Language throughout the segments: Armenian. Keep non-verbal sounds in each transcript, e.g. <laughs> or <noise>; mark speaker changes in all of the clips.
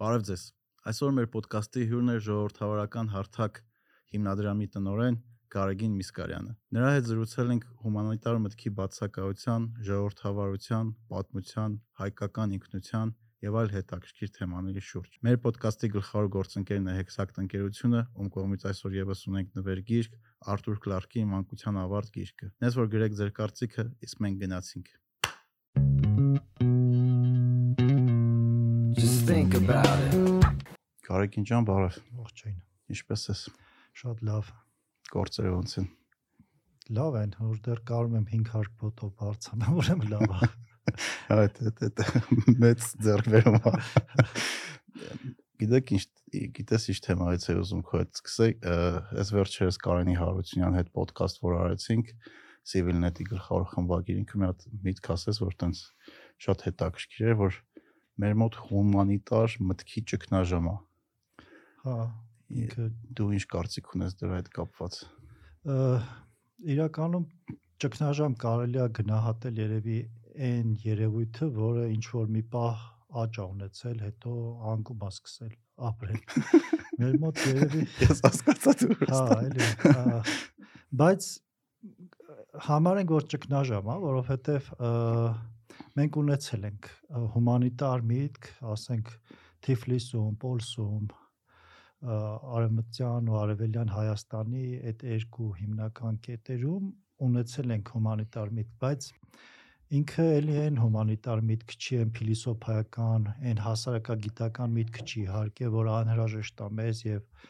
Speaker 1: Բարև ձեզ։ Այսօր մեր ոդկասթի հյուրն է ժողովրդավարական հարթակ հիմնադրամի տնօրեն Գարեգին Միսկարյանը։ Նրա հետ զրուցել ենք հումանիտար մտքի բացակայության, ժողովրդավարության, պատմության, հայկական ինքնության եւ այլ հետաքրքիր թեմաների շուրջ։ Մեր ոդկասթի գլխավոր գործընկերն է Hexact ընկերությունը, ում կողմից այսօր եւս ունենք նվերգիրք Արտուր Կլարկի մանկության ավարտ գիրքը։ Նես որ գրեք ձեր կարծիքը, իսկ մենք գնացինք։
Speaker 2: think about it.
Speaker 1: Գարեգին ջան, բարև։
Speaker 3: Ողջույն։
Speaker 1: Ինչպե՞ս ես։
Speaker 3: Շատ լավ։
Speaker 1: Գործերը ոնց են։
Speaker 3: Լավ են, որ դեռ կարում եմ 500 ֆոտո բարձանալ, ուրեմն լավ է։
Speaker 1: Այդ այդ այդ մեծ ձեռքբերում է։ Գիտեք ինչ գիտես ինչ թեմայից է ուզում քո հետ սկսեի, այս վերջերս Կարենի Հարությունյան հետ ոդկասթ որ արեցինք, Civilnet-ի գլխավոր խմբագիր ինքը մի հատ միտք ասես, որ տենց շատ հետաքրքիր է, որ մեր մոտ հումանիտար մտքի ճգնաժամ է։
Speaker 3: Հա, ինքը
Speaker 1: Դու ինչ կարծիք ունես դրա հետ կապված։
Speaker 3: իրականում ճգնաժամ կարելի է գնահատել երևի այն երևույթը, որը ինչ որ մի պահ աճ ունեցել, հետո անկում ա սկսել ապրել։ Մեր մոտ երևի <laughs>
Speaker 1: Ես հասկացա դու։
Speaker 3: Հա, էլի։ ա, Բայց համարենք որ ճգնաժամ է, որովհետև մենք ունեցել ենք հումանիտար միտք, ասենք Թիֆլիսում, Պոլսում, Արևմտյան ու Արևելյան Հայաստանի այդ երկու հիմնական կետերում ունեցել ենք հումանիտար միտք, բայց ինքը էլի այն հումանիտար միտք չի, այն փիլիսոփայական, այն հասարակագիտական միտք չի իհարկե, որ անհրաժեշտ է մեզ եւ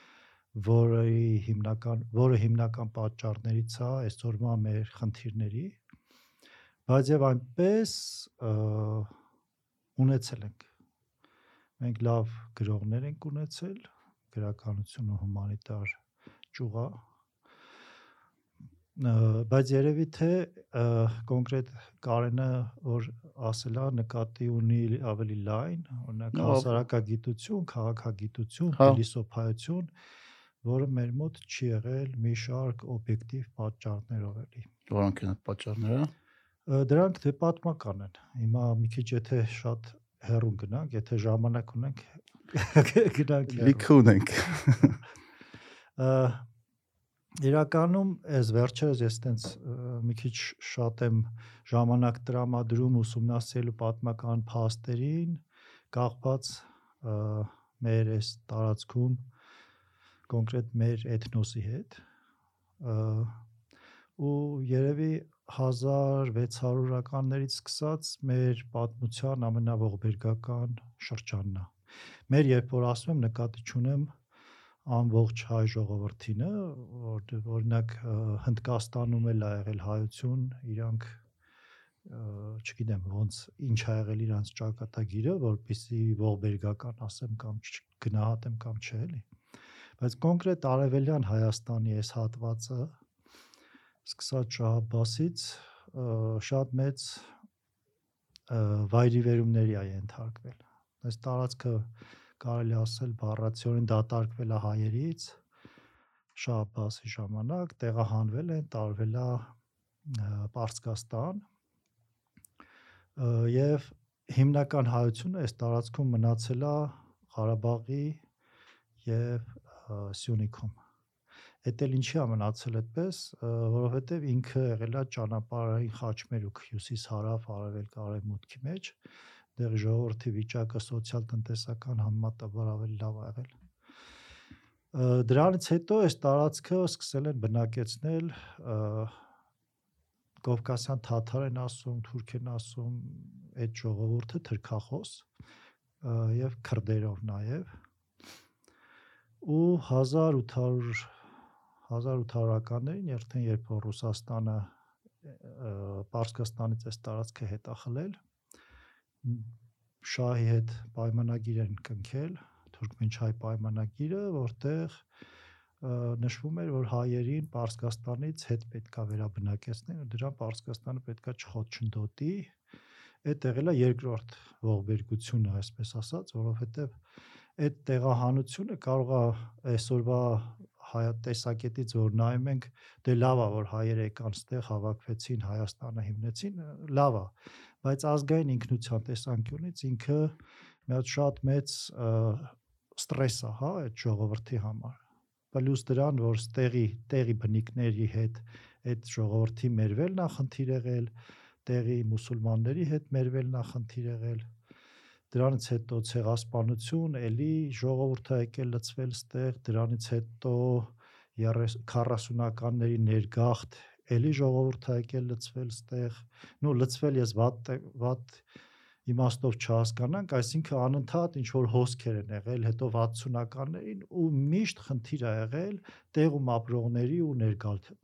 Speaker 3: որը հիմնական որը հիմնական պատճառներից է այսօրվա մեր խնդիրների բայց եւ այնպես ունեցել ենք մենք լավ գրողներ ենք ունեցել գրականություն ու հումանիտար ճյուղա բայց երևի թե կոնկրետ Կարենը որ ասելա նկատի ունի ավելի լայն օրինակ հասարակագիտություն, քաղաքագիտություն,
Speaker 1: Հա։
Speaker 3: փիլիսոփայություն, որը մեր մոտ չի եղել մի շարք օբյեկտիվ պատճառներով էլի։
Speaker 1: Որոնք են պատճառները։
Speaker 3: Ը, Դրանք դե պատմական են։ Հիմա մի քիչ եթե շատ հեռուն գնանք, եթե ժամանակ ունենք <laughs> գնանք
Speaker 1: Լիքը ունենք։
Speaker 3: իրականում այս վերջերս ես տենց մի քիչ շատ եմ ժամանակ տրամադրում ուսումնասիրելու պատմական փաստերին կախված մեր այս տարածքում կոնկրետ մեր էթնոսի հետ ու երևի 1600-ականներից սկսած մեր պատմության ամենաողբերգական շրջանն է։ Մեր երբ որ ասում եմ նկատի չունեմ ամբողջ հայ ժողովրդինը, որ օրինակ Հնդկաստանում էլ ա եղել հայություն, իրանք չգիտեմ ոնց ինչ ա եղել իրանց ճակատագիրը, որպիսի ողբերգական ասեմ կամ գնահատեմ կամ չէ էլի։ Բայց կոնկրետ արևելյան Հայաստանի այս հատվածը սկսած Շահաբասից շատ մեծ ը, վայրիվերումների է ենթարկվել։ Այս տարածքը կարելի ասել բառացիորեն դատարկվել է հայերից Շահաբասի ժամանակ, տեղահանվել են, տարվել է Պարսկաստան եւ հիմնական հայությունը այս տարածքում մնացել է Ղարաբաղի եւ Սյունիքում։ Էդ էլ ինչի է մնացել այդպես, որովհետև ինքը եղել է ճանապարհային խաչմերուկ հյուսիս հարավ արևելք արևմուտքի մեջ, դեռ ժողովրդի վիճակը սոցիալ-տնտեսական համեմատաբար ավելի լավ ա եղել։ Դրանից հետո այս տարածքը սկսել են բնակեցնել Կովկասյան թաթար են ասում, թուրք են ասում, այդ ժողովուրդը թրքախոս եւ քրդերով նաեւ ու 1800 1800-ականներին երթեն երբ Ռուսաստանը Պարսկաստանից այս տարածքը հետա խլել մ, շահի հետ պայմանագիր են կնքել թուրքմենչայ պայմանագիրը որտեղ նշվում էր որ հայերին Պարսկաստանից հետ պետքա վերաբնակեցնեն ու դրան Պարսկաստանը պետքա չխոտ չնդոտի այդ եղել է երկրորդ ողբերգությունը այսպես ասած որովհետև այդ տեղահանությունը կարող է այսօրվա հայատեսակետից որ նայում ենք դե լավ է որ հայերը եկան ստեղ հավաքվեցին Հայաստանը հիմնեցին լավ է բայց ազգային ինքնության տեսանկյունից ինքը մի հատ շատ մեծ ստրես է, հա, այդ ժողովրդի համար։ Պլյուս դրան, որ ստեղի տեղի բնիկների հետ այդ ժողովրդի մերվել նախնդիր եղել, տեղի մուսուլմանների հետ մերվել նախնդիր եղել դրանից հետո ցեղասպանություն, էլի ժողովուրդը եկել լծվել ստեղ, դրանից հետո 40-ականների ներգաղթ, էլի ժողովուրդը եկել լծվել ստեղ, նո լծվել ես վատ վատ իմաստով չհասկանանք, այսինքն անընդհատ ինչ որ հոսքեր են եղել հետո 60-ականներին ու միշտ խնդիր ա եղել տեղում ապրողների ու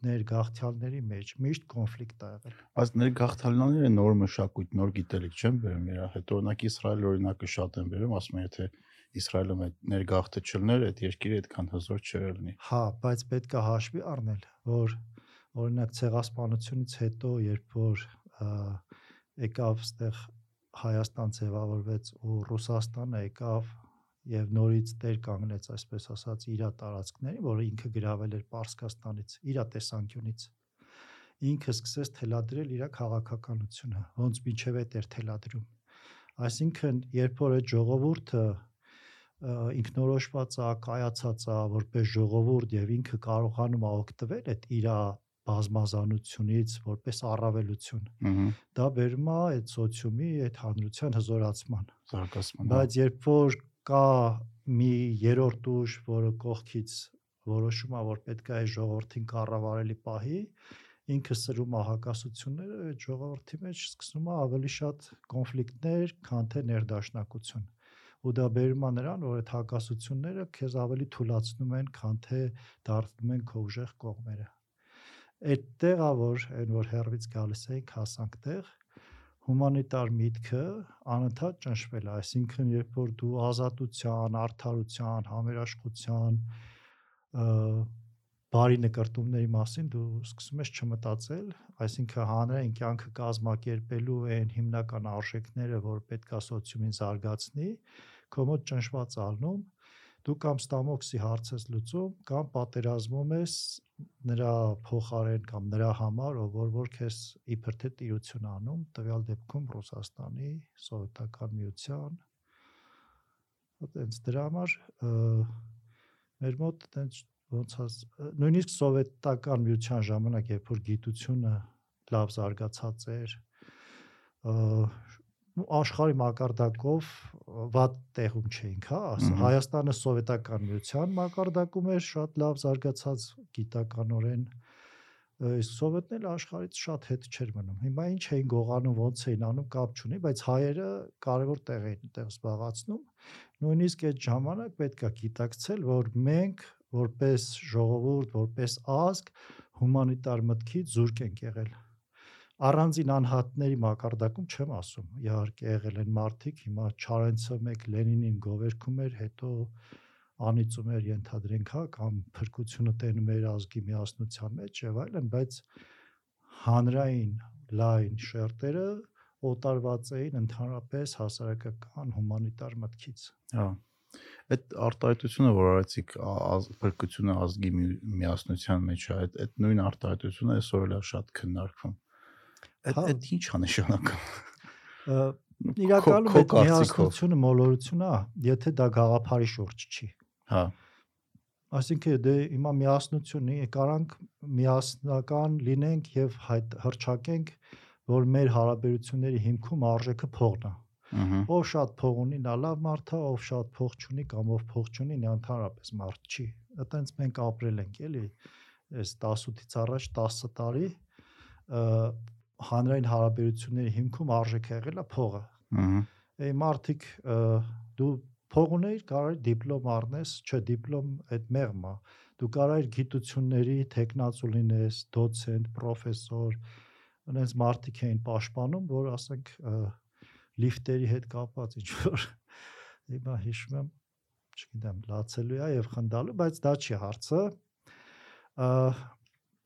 Speaker 3: ներգաղթյալների մեջ, միշտ կոնֆլիկտ ա եղել։
Speaker 1: Բայց ներգաղթյալները նոր մշակույթ, նոր գիտելիք չեն բերում իրա հետ։ Օրինակ Իսրայել օրինակը շատ են բերում, ասում են եթե Իսրայելը ներգաղթը չլներ, այդ երկիրը այդքան հզոր չէր լինի։
Speaker 3: Հա, բայց պետք է հաշվի առնել, որ օրինակ ցեղասպանությունից հետո, երբ որ եկավ այդտեղ Հայաստան ձևավորվեց ու Ռուսաստանը եկավ եւ նորից տեր կանգնեց, այսպես ասած, իր տարածքներին, որը ինքը գրավել էր Պարսկաստանից, իր տեսանկյունից։ Ինքը սկսեց թելադրել իր քաղաքականությունը, ոնց միջև այդ էր թելադրում։ Այսինքն, երբ որ այդ ժողովուրդը ինքնորոշված է, կայացած է որպես ժողովուրդ եւ ինքը կարողանում է օգտվել այդ իր բազմազանությունից որպես առավելություն։ Դա բերում է այդ սոցիումի այդ հանրության հզորացման։
Speaker 1: Զարգացման։
Speaker 3: Բայց երբ որ կա մի երրորդ ուժ, որը կողքից որոշում է, որ պետք է այս ժողովրդին կառավարելի պահի, ինքը սրում է հակասությունները, այդ ժողովրդի մեջ սկսում է ավելի շատ կոնֆլիկտներ, քան թե ներդաշնակություն ու դա բերում է նրան, որ այդ հակասությունները քեզ ավելի թույլաtsնում են, քան թե դարձնում են քո ուժեղ կողմերը այդտեղ ա որ այն որ հերվից գալիս էինք հասանք տեղ հումանիտար միտքը անընդհատ ճնշվել է, այսինքն երբ որ դու ազատության, արդարության, համերաշխության բարի նկարտումների մասին դու սկսում ես չմտածել, այսինքն հանրային կյանքը կազմակերպելու այն հիմնական արժեքները, որ պետքա սոցիումին զարգացնի, քո մոտ ճնշված ալնում դու կամ ստամոքսի հարց ես լուծում կամ պատերազմում ես նրա փոխարեն կամ նրա համար, ով որ որ քեզ իբր թե տիրություն անում, տվյալ դեպքում Ռուսաստանի, Սովետական միության այտենց դրա համար մեր մոտ այտենց ոնց ասած նույնիսկ սովետական միության ժամանակ երբ որ գիտությունը լավ զարգացած էր աշխարհի մակարդակով վատ տեղում չէինք, հա, ասա Հայաստանը սովետական միության մակարդակում էր շատ լավ զարգացած գիտականորեն իսկ սովետն էլ աշխարհից շատ հետ չէր մնում։ Հիմա ինչ էին գողանում, ոնց էին անում, կապ չունի, բայց հայերը կարևոր տեղ էին տեղ զբաղացնում։ Նույնիսկ այդ ժամանակ պետքա գիտակցել, որ մենք որպես ժողովուրդ, որպես ազգ հումանիտար մտքից զուրկ ենք եղել առանձին անհատների մակարդակում չեմ ասում։ Իհարկե եղել են մարդիկ, հիմա Չարենցը մեկ Լենինին գովերքում էր, հետո անիծում էր ենթադրենք, հա, կամ փրկությունը տենում էր ազգի միասնության մեջ եւ այլն, բայց հանրային լայն շերտերը օտարված էին ընդհանրապես հասարակական հումանիտար մտքից։
Speaker 1: Հա այդ արտահայտությունը, որ արեցիք փրկությունը ազգի միասնության մեջ, այդ այդ նույն արտահայտությունը այսօր էլ է շատ քննարկվում Այդ այդ ինչ է նշանակում։
Speaker 3: Իրականում այդ միասնությունը մոլորություն է, եթե դա գաղափարի շուրջ չի։
Speaker 1: Հա։
Speaker 3: Այսինքն դե հիմա միասնությունի եկարանք միասնական լինենք եւ հրճակենք, որ մեր հարաբերությունների հիմքում արժեքը փողն է։ Ով շատ փող ունի, նա լավ մարդ է, ով շատ փող չունի կամ ով փող չունի, նա ընդհանրապես մարդ չի։ Այտենց մենք ապրել ենք, էլի, այս 18-ից առաջ 10 տարի հանրային հարաբերությունների հիմքում արժեք եղել է փողը։
Speaker 1: Ահա։
Speaker 3: Էй մարդիկ դու փող ունեիր, կարող դիպլոմ առնես, չէ, դիպլոմ այդ մեղմ է։ Դու կարող գիտությունների տեխնացու լինես, դոցենտ, պրոֆեսոր, այնպես մարդիկ էին պաշտպանում, որ ասենք լիֆտերի հետ կապված ինչ որ հիմա հիշում եմ, չգիտեմ, լացելու է եւ խնդալու, բայց դա չի հարցը։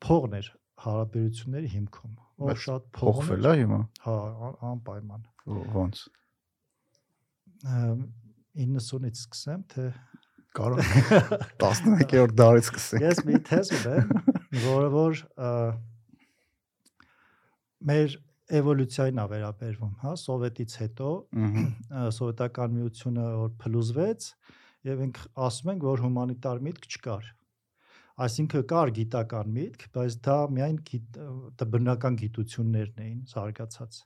Speaker 3: Փողն էր հարաբերությունների հիմքում ով շատ
Speaker 1: փոխվել է հիմա։
Speaker 3: Հա, անպայման։
Speaker 1: Ոնց։
Speaker 3: 90-ից սկսեմ, թե
Speaker 1: կարող 11-րդ <laughs> դարից սկսենք։
Speaker 3: Ես մի թեզ ունեմ, որը որ մեր էվոլյուցիային է վերաբերվում, հա, սովետից հետո սովետական միությունը որ փլուզվեց եւ ինք ասում ենք որ հումանիտար միտք չկար այսինքն կար գիտական միտք բայց դա միայն գիտ, դա բնական գիտություններն էին զարգացած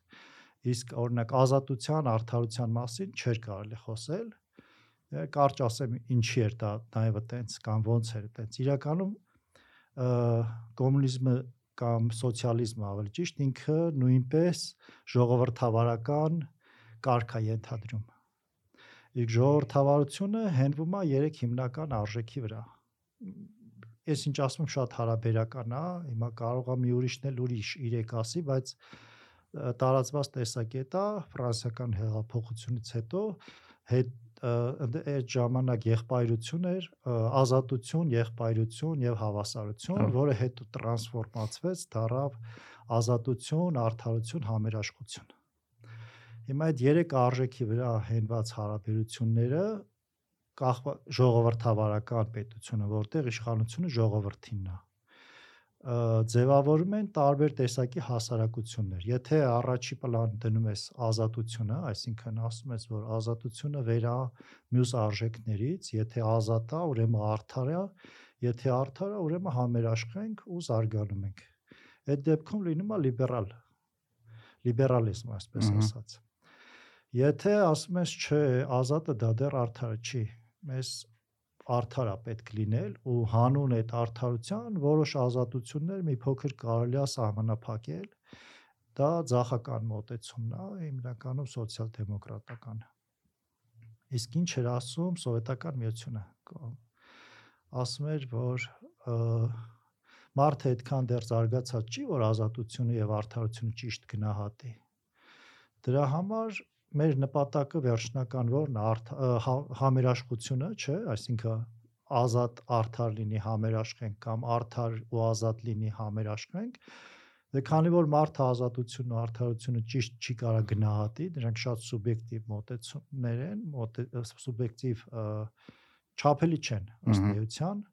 Speaker 3: իսկ օրինակ ազատության արդարության մասին չէր կարելի խոսել կարճ ասեմ ինչի էր դա նաև այտենց կամ ոնց էր այտենց իրականում կոմունիզմը կամ սոցիալիզմը ավելի ճիշտ ինքը նույնպես ժողովրդավարական կարգ է ենթադրում։ Իսկ ժողովրդավարությունը հենվում է երեք հիմնական արժեքի վրա։ Ես ինչ ասում շատ հարաբերական է, հիմա կարող է մի ուրիշն էլ ուրիշ իրեք ասի, բայց տարածված տեսակետ է ֆրանսիական հեղափոխությունից հետո հետ այդ ժամանակ եղբայրություն էր, ազատություն, եղբայրություն եւ հավասարություն, որը հետո տրանսֆորմացվեց դարավ ազատություն, արդարություն, համերաշխություն։ Հիմա այդ երեք արժեքի վրա հենված հարաբերությունները կախ ժողովրդավարական պետությունը, որտեղ իշխանությունը ժողովրդինն է ձևավորում են տարբեր տեսակի հասարակություններ։ Եթե առաջի պլան դնում ես ազատությունը, այսինքն ասում ես, որ ազատությունը վերա մյուս արժեքներից, եթե ազատ է, ուրեմն արդար է, եթե արդար է, ուրեմն համերաշխ ենք ու զարգանում ենք։ Այդ դեպքում լինում է լիբերալ լիբերալիզմ, այսպես ասած։ Եթե ասում ես, չէ, ազատը դա դեռ արդարը չի, մեզ արդար է պետք լինել ու հանուն այդ արդարության որոշ ազատություններ մի փոքր կարելի է սահմանափակել դա ցախական մոտեցումն է հիմնականում սոցիալ-դեմոկրատական իսկ ինչ էր ասում սովետական միությունը ասում էր որ մարդը այդքան դեռ զարգացած չի որ ազատությունը եւ արդարությունը ճիշտ գնահատի դրա համար մեր նպատակը վերջնական որն է համերաշխությունը, չէ, այսինքն ազատ արդար լինի համերաշխենք կամ արդար ու ազատ լինի համերաշխենք Դե քանի որ մարդը ազատությունն ու արդարությունը ճիշտ չի կարա գնահատի, դրանք շատ սուբյեկտիվ մոտեցումներ են, մոտ սուբյեկտիվ չափելի չեն ըստ էության։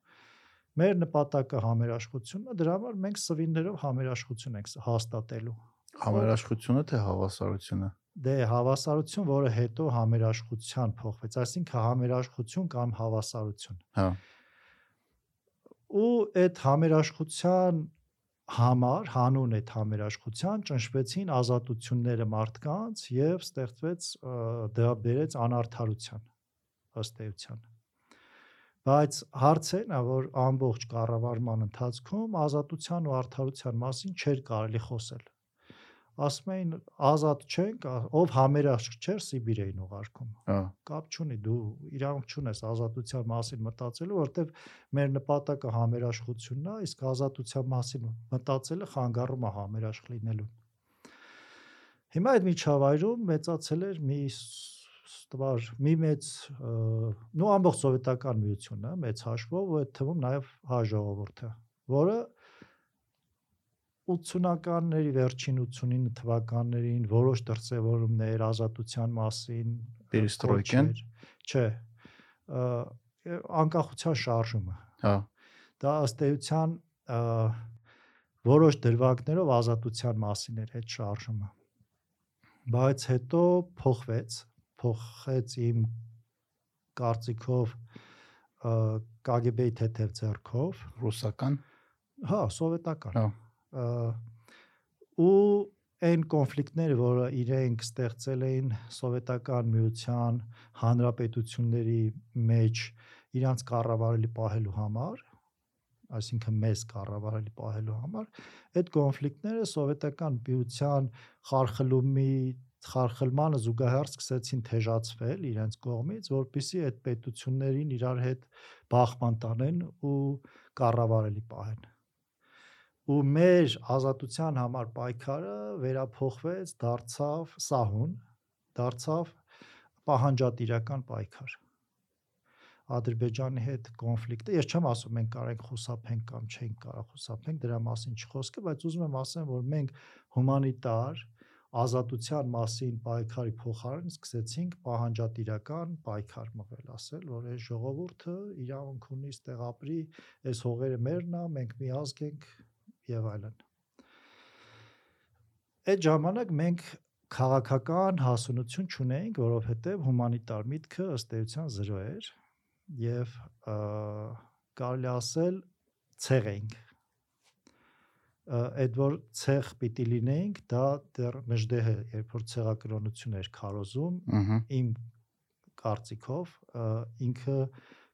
Speaker 3: Մեր նպատակը համերաշխությունն է, դրա համար մենք սվիններով համերաշխություն ենք հաստատելու։
Speaker 1: Համերաշխությունը թե հավասարությունը
Speaker 3: դե հավասարություն, որը հետո համերաշխության փոխվեց, այսինքն համերաշխություն կամ հավասարություն։
Speaker 1: Հա։
Speaker 3: Ու այդ համերաշխության համար հանուն այդ համերաշխության ճնշվեցին ազատությունները մարդկանց եւ ստեղծվեց դա բերեց անարթարության ըստ էության բայց հարցն է որ ամբողջ կառավարման ընթացքում ազատության ու արդարության մասին չէր կարելի խոսել ասում էին ազատ չենք, ով համերաշխ չէր Սիբիր էին ուղարկում։
Speaker 1: Հա։
Speaker 3: Կապ չունի, դու իրանք չունես ազատության մասին մտածելու, որովհետև մեր նպատակը համերաշխությունն է, իսկ ազատության մասին մտածելը խանգարում է համերաշխ լինելուն։ Հիմա այդ միջավայրում մեծացել էր մի տվար մի մեծ նո ամբողջ սովետական միությունը մեծ հաշվով այդ թվում նաև հա ժողովուրդը, որը 80-ականների վերջին 89 թվականներին որոշ դրսևորումներ ազատության մասին
Speaker 1: Պերիստրոյկան
Speaker 3: չէ անկախության շարժումը
Speaker 1: հա
Speaker 3: դա ըստ էության որոշ դրվագներով ազատության մասին էր այդ շարժումը բայց հետո փոխվեց փոխեց իմ կարծիքով KGB-ի թեթև ձեռքով
Speaker 1: ռուսական
Speaker 3: հա սովետական
Speaker 1: հա
Speaker 3: ու այն կոնֆլիկտները, որը իրենք ստեղծել էին սովետական միության հանրապետությունների մեջ իրանց կառավարելի պահելու համար, այսինքն մեզ կառավարելի պահելու համար, այդ կոնֆլիկտները սովետական միության խարխլումի խարխլմանը զուգահեռ սկսեցին թեժացվել իրենց կողմից, որpիսի այդ պետություններին իրար հետ բախման տանեն ու կառավարելի պահեն ու մեր ազատության համար պայքարը վերափոխվեց, դարձավ սահուն, դարձավ պահանջատիրական պայքար։ Ադրբեջանի հետ կոնֆլիկտը, ես չեմ ասում մենք կարող ենք խուսափենք կամ չենք կարող խուսափենք, դրա մասին չխոսքը, բայց ուզում եմ ասեմ, որ մենք հումանիտար ազատության մասին պայքարի փոխարեն սկսեցինք պահանջատիրական պայքար մղել, ասել, որ այս ժողովուրդը իրավունք ունի ստեղ ապրի, այս հողերը մերն է, մենք մի ազգ ենք, եւ այլն։ այդ ժամանակ մենք քաղաքական հասունություն չունեինք, որովհետև հումանիտար միտքը ըստ էության 0 էր եւ կարելի ասել ցեղ էինք այդ որ ցեղ պիտի լինեինք, դա դեռ մեջդեհը, երբ որ ցեղակրոնություն էր քարոզում, իմ կարծիքով ինքը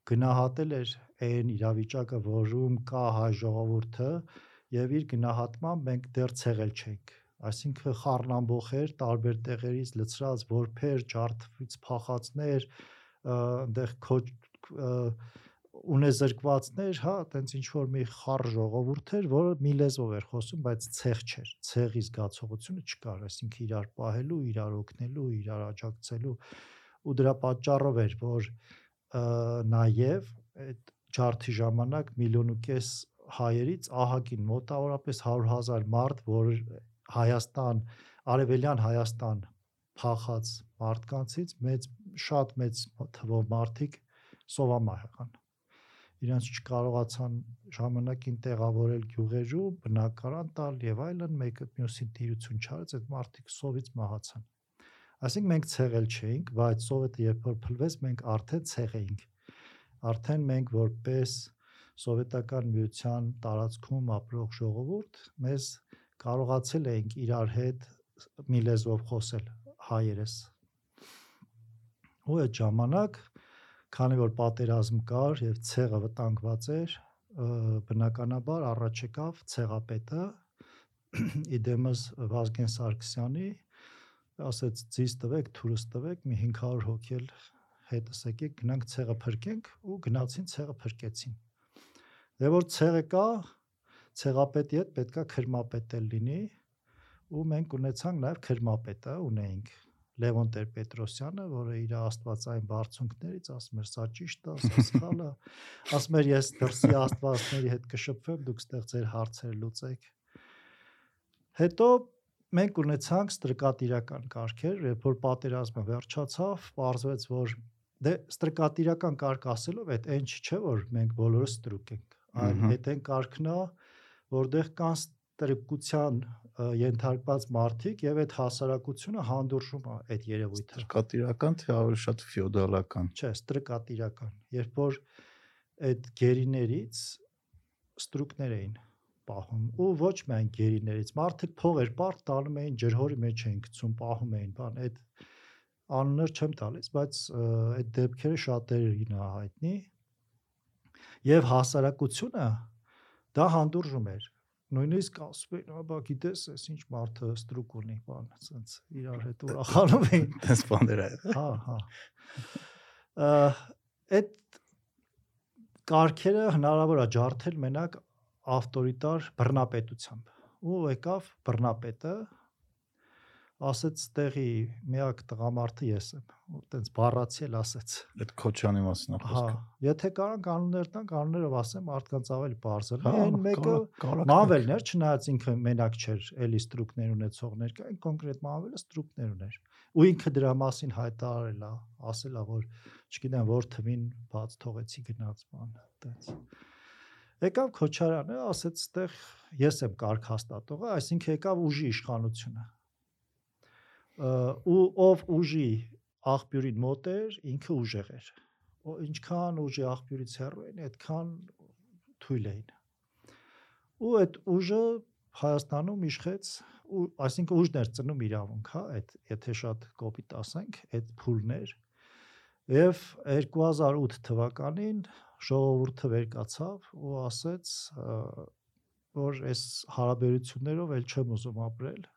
Speaker 3: գնահատել էր այն իրավիճակը, որում կա հայ ժողովուրդը եւ իր գնահատմամբ մենք դեռ ցեղել չենք այսինքն խառնամբող էր տարբեր տեղերից լցրած որբեր, ջարդվից փախածներ, այնտեղ քո ունեզրկվածներ, հա, տենց ինչ որ մի խառ ժողովուրդ էր, որը մի լեզվով էր խոսում, բայց ցեղ չէր։ Ցեղի զգացողությունը չկար, այսինքն իրար պահելու, իրար օգնելու, իրար աջակցելու ու դրա պատճառով էր, որ նաև այդ ջարդի ժամանակ միլիոն ու կես հայերից ահագին մոտավորապես 100.000 մարդ, որ Հայաստան, Արևելյան Հայաստան փախած մարդկանցից մեծ շատ մեծ թվով մարդիկ սովամահ եղան իրենց չկարողացան ժամանակին տեղավորել գյուղերում, բնակարան տալ եւ այլն, մեկը մյուսին տիրություն չարեց, այդ մարդիկ սովից մահացան։ Այսինքն մենք ցեղել չէինք, բայց սովետը երբ որ փլվեց, մենք արդեն ցեղ էինք։ Արդեն մենք որպես սովետական միության տարածքում ապրող ժողովուրդ մեզ կարողացել էինք իրար հետ մի լեզվով խոսել հայերս։ Ու այդ ժամանակ քանի որ պատերազմ կար եւ ցեղը վտանգված էր, բնականաբար առաջ եկավ ցեղապետը <clears throat> իդեմս Վազգեն Սարգսյանի ասեց ցիս տվեք, թուրս տվեք, մի 500 հոգի էլ հետս եկեք, գնանք ցեղը փրկենք ու գնացին ցեղը փրկեցին։ Դե որ ցեղը կա, ցեղապետի հետ պետքա քրմապետ էլ լինի ու մենք ունեցանք նաև քրմապետը ունեինք Լևոն Տեր-Պետրոսյանը, որը իր աստվածային բարձունքներից ասում էր՝ «Սա ճիշտ է, սա սխալ է»։ Ասում էր՝ «Ես դրսի աստվածների հետ կշփվեմ, դուք ստեղ ձեր հարցերը լուծեք»։ Հետո մենք ունեցանք ստրկատիրական կարգեր, երբ որ պատերազմը վերջացավ, պարզվեց, որ դե ստրկատիրական կարգ ասելով այդ այն չէ, որ մենք բոլորը ստրուկ ենք, այլ այդ այն կարգն է, որտեղ կան ստրկության ենթարկված մարդիկ եւ այդ հասարակությունը հանդուրժում է այդ երևույթը։
Speaker 1: Ստրկատիրական թե ավելի շատ ֆեոդալական։
Speaker 3: Չէ, ստրկատիրական։ Երբ որ այդ գերիներից ստրուկներ էին պահում ու ոչ միայն գերիներից մարդիկ փողեր պարտ տալում էին ջրհորի մեջ էին գցում պահում էին բան այդ անուններ չեմ տալիս բայց այդ դեպքերը շատերին է հայտնի եւ հասարակությունը դա հանդուրժում էր նույնիսկ ասում էին, «Աբա գիտես, այս ինչ մարդը ստրուկ ունի, բան, ասենց իրար հետ ուրախանում էին»։ <laughs>
Speaker 1: Դες բաներ է։
Speaker 3: Հա, հա։ Այդ կարգերը հնարավոր է ջարդել մենակ ավտորիտար բռնապետությամբ։ Ու եկավ բռնապետը, ասեց տեղի միակ տղամարդը ես եմ տենց բառացի էլ ասեց
Speaker 1: այդ քոչյանի մասն է խոսքը
Speaker 3: եթե կարան կանոններ տան կանոններով ասեմ մարդկանց ավելի բարձր
Speaker 1: հա,
Speaker 3: այն մեկը մավելներ չնայած ինքը մենակ չէր էլի ստրուկներ ունեցողներ կային կոնկրետ մավելը ստրուկներ ուներ ու ինքը դրա մասին հայտարարել է ասել է որ չգիտեմ որ թվին բաց թողեցի գնաց բան տենց եկավ Քոչարյանը ասեց ստեղ ես եմ կարգ հաստատողը այսինքն եկավ ուժի իշխանությունը ու ով ուժի աղբյուրին մոտ էր, ինքը ուժեղ էր։ Ու ինչքան ուժի աղբյուրից հեռու էին, այդքան թույլ էին։ Ու այդ ուժը Հայաստանում իշխեց ու այսինքն ուժն էր ծնում իրավունք, հա, այդ եթե շատ կոպիտ ասենք, այդ փուլներ։ Եվ 2008 թվականին ժողովուրդը վեր կացավ ու ասեց, որ այս հարաբերություններով էլ չեմ ուզում ապրել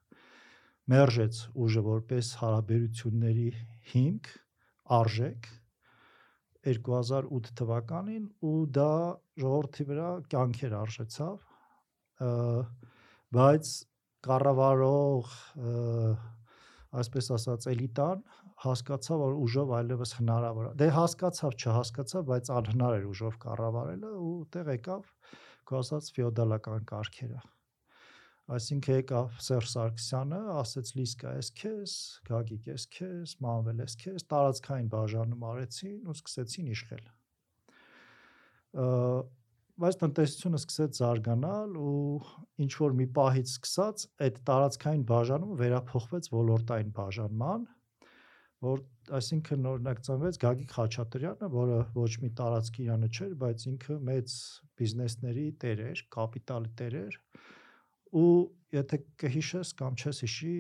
Speaker 3: մերժեց ուժը որպես հարաբերությունների հիմք, արժեք 2008 թվականին ու դա ժողովրդի վրա կյանքեր արժեցավ բայց կառավարող այսպես ասած էլիտան հասկացավ որ ուժով այլևս հնարավոր է դե հասկացավ չհասկացավ բայց անհնար էր ուժով կառավարելը ու տեղ եկավ կասած ֆեոդալական կարգերը Այսինքն եկավ Սերժ Սարգսյանը, ասեց Լիսկա էս քեզ, Գագիկ էս քեզ, Մանվել էս քեզ, տարածքային բաժանում արեցին ու սկսեցին իշխել։ բայց տնտեսությունը սկսեց զարգանալ ու ինչ որ մի պահից սկսած այդ տարածքային բաժանումը վերափոխվեց ոլորտային բաժանման, որ այսինքն օրինակ ծնվեց Գագիկ Խաչատրյանը, որը ոչ մի տարածքի իրանը չէր, բայց ինքը մեծ բիզնեսների տեր էր, կապիտալի տեր էր ու եթե կհիշես կամ չես հիշի,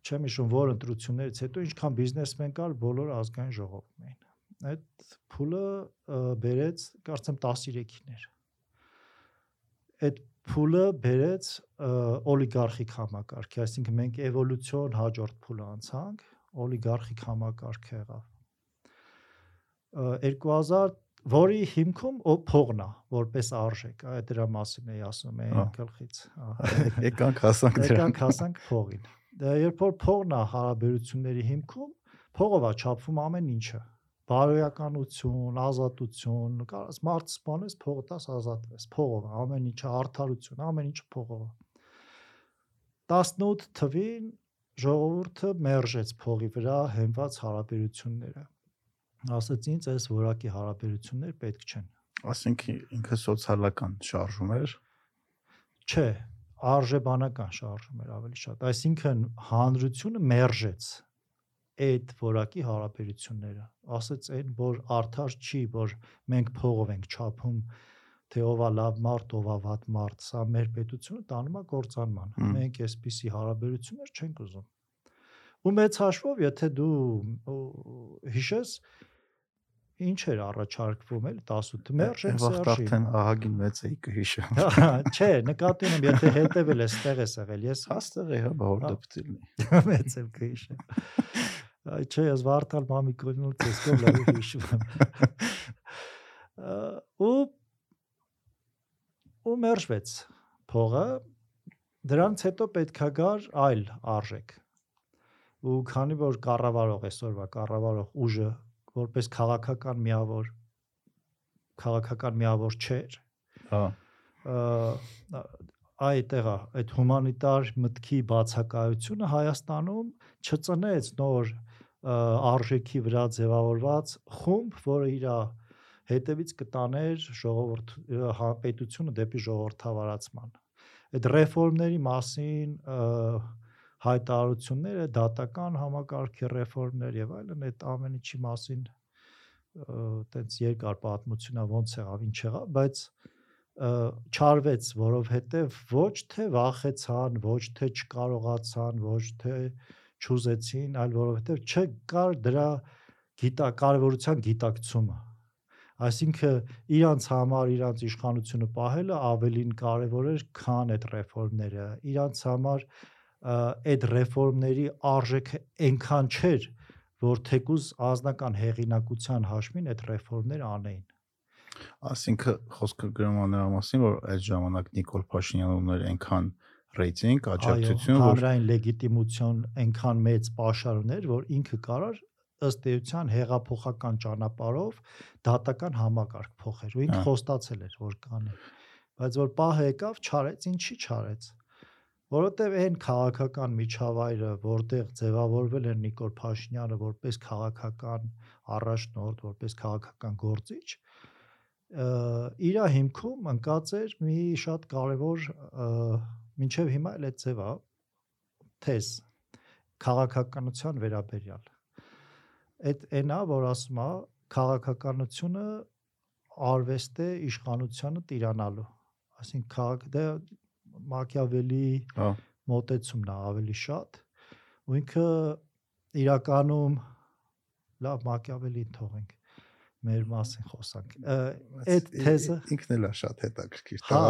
Speaker 3: չեմ հիշում որ ընտրություններից հետո ինչքան բիզնեսմեն կար բոլոր ազգային ժողովում էին այդ փուլը բերեց կարծեմ 13-ին էր այդ փուլը բերեց օլիգարխիկ համակարգի այսինքն մենք էվոլյուցիոն հաջորդ փուլը անցանք օլիգարխիկ համակարգ եղավ 2000 որի հիմքում փողն է որպես արժեք այ դրա մասին էի ասում եմ գլխից <laughs>
Speaker 1: եկանք հասանք
Speaker 3: դրան եկանք հասանք փողին երբ որ փողն է հարաբերությունների հիմքում փողով է չափվում ամեն ինչը. Բարոյականություն, ազատություն, կարաս մարդ սպանես, փողը տաս ազատվես, փողով ամեն ինչը արդարություն, ամեն ինչը փողով։ 18 թվին ժողովուրդը մերժեց փողի վրա հենված հարաբերությունները։ Ասաց ինձ այս որակի հարաբերություններ պետք չեն։
Speaker 1: Ասենք ինքը սոցիալական շարժում էր։
Speaker 3: Չէ, արժեբանական շարժում էր ավելի շատ։ Այսինքն հանրությունը մերժեց այդ որակի հարաբերությունները ասեց այն որ արդար չի որ մենք փողով ենք չափում թե ով է լավ մարդ ով է վատ մարդ սա մեր պետությունը տանում է կործանման մենք այսպիսի հարաբերություններ չենք ուզում ու մեծ հաշվով եթե դու հիշես ինչ էր առաջարկվում էլ 18 մերժ
Speaker 1: էր սերժի արդեն ահագին մեծ էի կհիշեմ
Speaker 3: չէ նկատի ունեմ եթե հետևել ես տեղ ես եղել ես
Speaker 1: հաստեղ է հա բաղ դեպտիլնի <laughs>
Speaker 3: մեծ եմ կհիշեմ Այ չէ, ես Վարդալ Մամիկոնն ցես կողմ լավ հիշում եմ։ Ու ու մերժվեց փողը դրանց հետո պետքա գար այլ արժեք ու քանի որ կառավարող այսօրվա կառավարող ուժը որպես քաղաքական միավոր քաղաքական միավոր չէր
Speaker 1: հա
Speaker 3: այդտեղա այդ հումանիտար մտքի բացակայությունը Հայաստանում չծնեց նոր արժեքի վրա ձևավորված խումբ, որը իր հետևից կտաներ ժողովուրդ պետությունը դեպի ժողովրդավարացման։ Այդ ռեֆորմների մասին հայտարարությունները դատական համակարգի ռեֆորմներ եւ այլն այդ ամեն ինչի մասին տենց երկար պատմությունա ոնց եղավ, ինչ եղավ, բայց չարվեց, որովհետև ոչ թե վախեցան, ոչ թե չկարողացան, ոչ թե չուզեցին, այլ որովհետև չկար դրա գիտա կարևորության գիտակցումը։ Այսինքն իրանց համար իրանց իշխանությունը պահելը ավելին կարևոր էր, քան այդ ռեֆորմները։ Իրանց համար այդ ռեֆորմների արժեքը այնքան չէր, որ թեկուզ ազնական հեղինակության հաշվին այդ ռեֆորմները անեին։
Speaker 1: Այսինքն խոսքը գրում է նրա մասին, որ այդ ժամանակ Նիկոլ Փաշինյանը ուներ այնքան ռեյտինգ, աջակցություն,
Speaker 3: որ հանրային լեգիտիմություն այնքան մեծ պաշար ուներ, որ ինքը կարար ըստ էության հեղափոխական ճանապարհով դատական համակարգ փոխեր ու ինքը խոստացել էր որ կանի բայց որ պահը եկավ չարեց ինչի չարեց որովհետև այն քաղաքական միջավայրը որտեղ ձևավորվել էր Նիկոլ Փաշինյանը որպես քաղաքական առաջնորդ որպես քաղաքական գործիչ իր հիմքում ընկած էր մի շատ կարևոր մինչև հիմա էլ այդ ձև է թեզ քաղաքականության վերաբերյալ այդ այնա որ ասում է քաղաքականությունը արվեստ է իշխանությանը տիրանալու այսինքն քաղաք դա Մակիավելի
Speaker 1: հա
Speaker 3: մոտեցումն է ավելի շատ ու ինքը իրականում լավ Մակիավելին թողենք մեր մասին խոսանք։ Այդ թեզը
Speaker 1: ինքն էլ է շատ հետաքրքիր։
Speaker 3: Հա,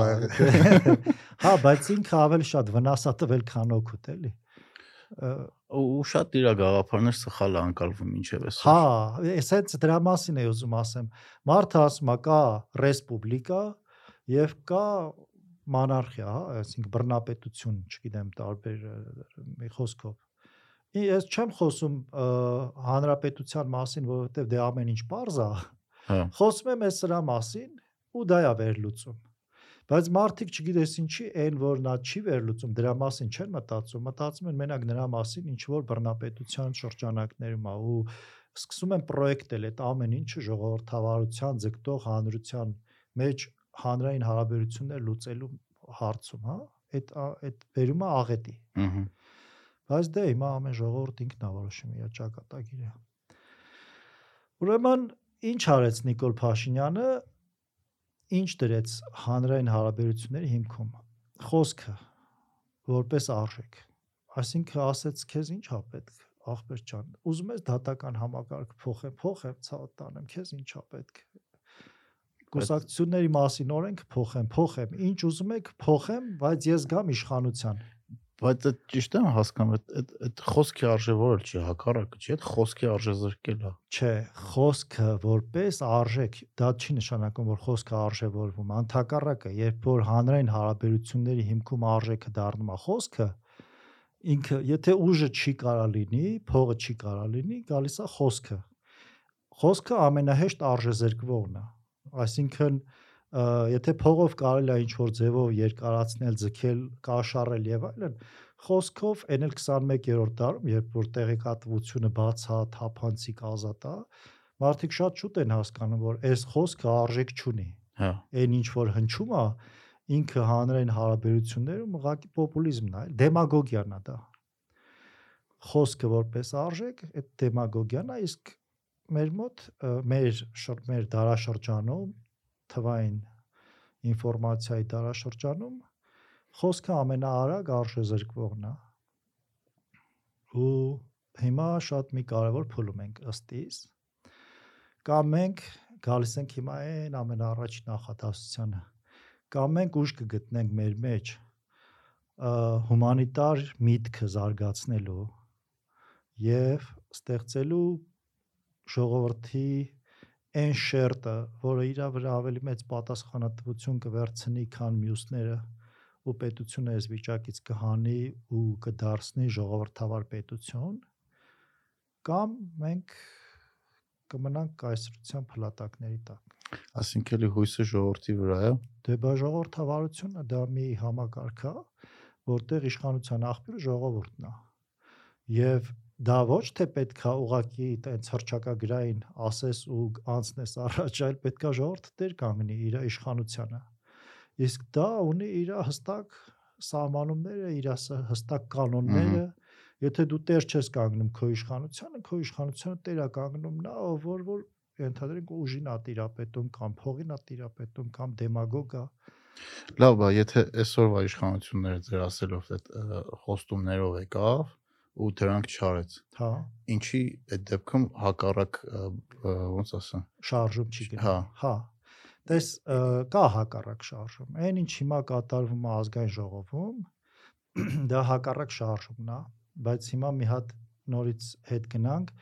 Speaker 3: <laughs> հա, բայց ինքը ավելի շատ վնաս է տվել, քան օգուտ էլի։
Speaker 1: Ու շատ իր գաղափարներ սխալ է անցալվում ինչև է։
Speaker 3: Հա, էսենց դրա մասին էի ուզում ասեմ։ Մարդը ասում է կա ռեսպուբլիկա եւ կա մանարխիա, հա, այսինքն բռնապետություն, չգիտեմ, տարբեր մի խոսքով։ Ես չեմ խոսում հանրապետության մասին, որովհետև դե ամեն ինչ པարզ է։
Speaker 1: հա։
Speaker 3: Խոսում եմ այս սրա մասին ու դա է վերլուծում։ Բայց մարդիկ չգիտես ինչի, այն որ նա չի վերլուծում, դրա մասին չեն մտածում, մտածում են մենակ նրա մասին, ինչ որ բռնապետության շրջանակներում է ու սկսում են պրոյեկտել այդ ամեն ինչը ժողովրդավարության ձգտող հանրության մեջ հանրային հարաբերություններ լուծելու հարցում, հա, այդ այդ վերումը աղետի։
Speaker 1: Ահա։
Speaker 3: Բայց դե հիմա ամեն ժողովուրդ ինքն է որոշում իր ճակատագիրը։ Ուրեմն ինչ արեց Նիկոլ Փաշինյանը, ինչ դրեց հանրային հարաբերությունների հիմքում։ Խոսքը որպես արժեք։ Այսինքն ասեց քեզ ինչ ա պետք, ախպեր ջան։ Ուզում ես դատական համակարգ փոխեմ, փոխեմ, ցավոտ տանեմ, քեզ ինչ ա պետք։ Կուսակցությունների մասին օրենք փոխեմ, փոխեմ, ինչ ուզում եք փոխեմ, բայց ես գամ իշխանության։
Speaker 1: Բայց այդ ճիշտ եմ հասկանում, այդ այդ խոսքի արժե որը չի, հակառակը չի, այդ խոսքի արժե զրկել է։
Speaker 3: Չէ, խոսքը որպես արժեք, դա չի նշանակում, որ խոսքը արժևորվում։ Անթակառակը, երբ որ հանրային հարաբերությունների հիմքում արժեքը դառնում է խոսքը, ինքը եթե ուժը չի կարա լինի, փողը չի կարա լինի, գալիս է խոսքը։ Խոսքը ամենահեշտ արժեզրկվողն է։ Այսինքն եթե փողով կարելի է ինչ որ ձևով երկարացնել, ձգել, կաշառել եւ այլն, խոսքով այն էլ 21-րդ դարում, երբ որ տեղեկատվությունը բաց է, թափանցիկ ազատ է, մարդիկ շատ շուտ են հասկանում, որ այս խոսքը արժեք չունի։
Speaker 1: Հա։
Speaker 3: Այն ինչ որ հնչում է, ինքը հանրային հարաբերություններում ուղղակի պոպուլիզմն է, դեմագոգիան է դա։ Խոսքը որպես արժեք, այդ դեմագոգիան է, իսկ մեր մոտ մեր մեր դարաշրջանում թվային ինֆորմացիայի դարաշրջանում խոսքը ամենաարագ արժեզրկվողն է։ Ու հիմա շատ մի կարևոր փուլում ենք ըստ իս։ Կամ մենք գալիս ենք հիմա այն ամենաառաջին նախադասությանը կամ մենք ուժ կգտնենք մեր մեջ հումանիտար միտքը զարգացնելու եւ ստեղծելու ժողովրդի այն շերտը, որը իր վրա ավելի մեծ պատասխանատվություն կվերցնի, քան մյուսները ու պետությունը այս վիճակից կհանի ու կդարձնի ժողովրդավար պետություն կամ մենք կմնանք կայսրության փլատակների տակ
Speaker 1: Այսինքն էլի հույսը ժողովրդի վրա է։
Speaker 3: Դե բա ժողովրդավարությունը դա մի համակարգ է, որտեղ իշխանության աղբյուրը ժողովուրդն է։ Եվ դա ոչ թե պետքա ուղակի այդպես հրճակագրային ասես ու անցնես առաջ, այլ պետքա ժողովուրդը դեր կանգնի իր իշխանությանը։ Իսկ դա ունի իր հստակ սահմանումները, իր հստակ կանոնները, Եթե դու տեր չես կանգնում քո իշխանությանը, քո իշխանությունը տերա կանգնում նա, ով որ որ ենթադրենք ուժին ա տիրապետում կամ փողին ա տիրապետում կամ դեմագոգա
Speaker 1: լավ բա եթե այսօրվա իշխանությունները ձեր ասելով այդ խոստումներով եկավ ու դրանք չարեց
Speaker 3: հա
Speaker 1: ինչի այդ դեպքում հակառակ ոնց ասեմ
Speaker 3: շարժում չի գնում
Speaker 1: հա
Speaker 3: հա տես կա հակառակ շարժում այն ինչ հիմա կատարվում է ազգային ժողովում <clears throat> դա հակառակ շարժումն է բայց հիմա մի հատ նորից հետ գնանք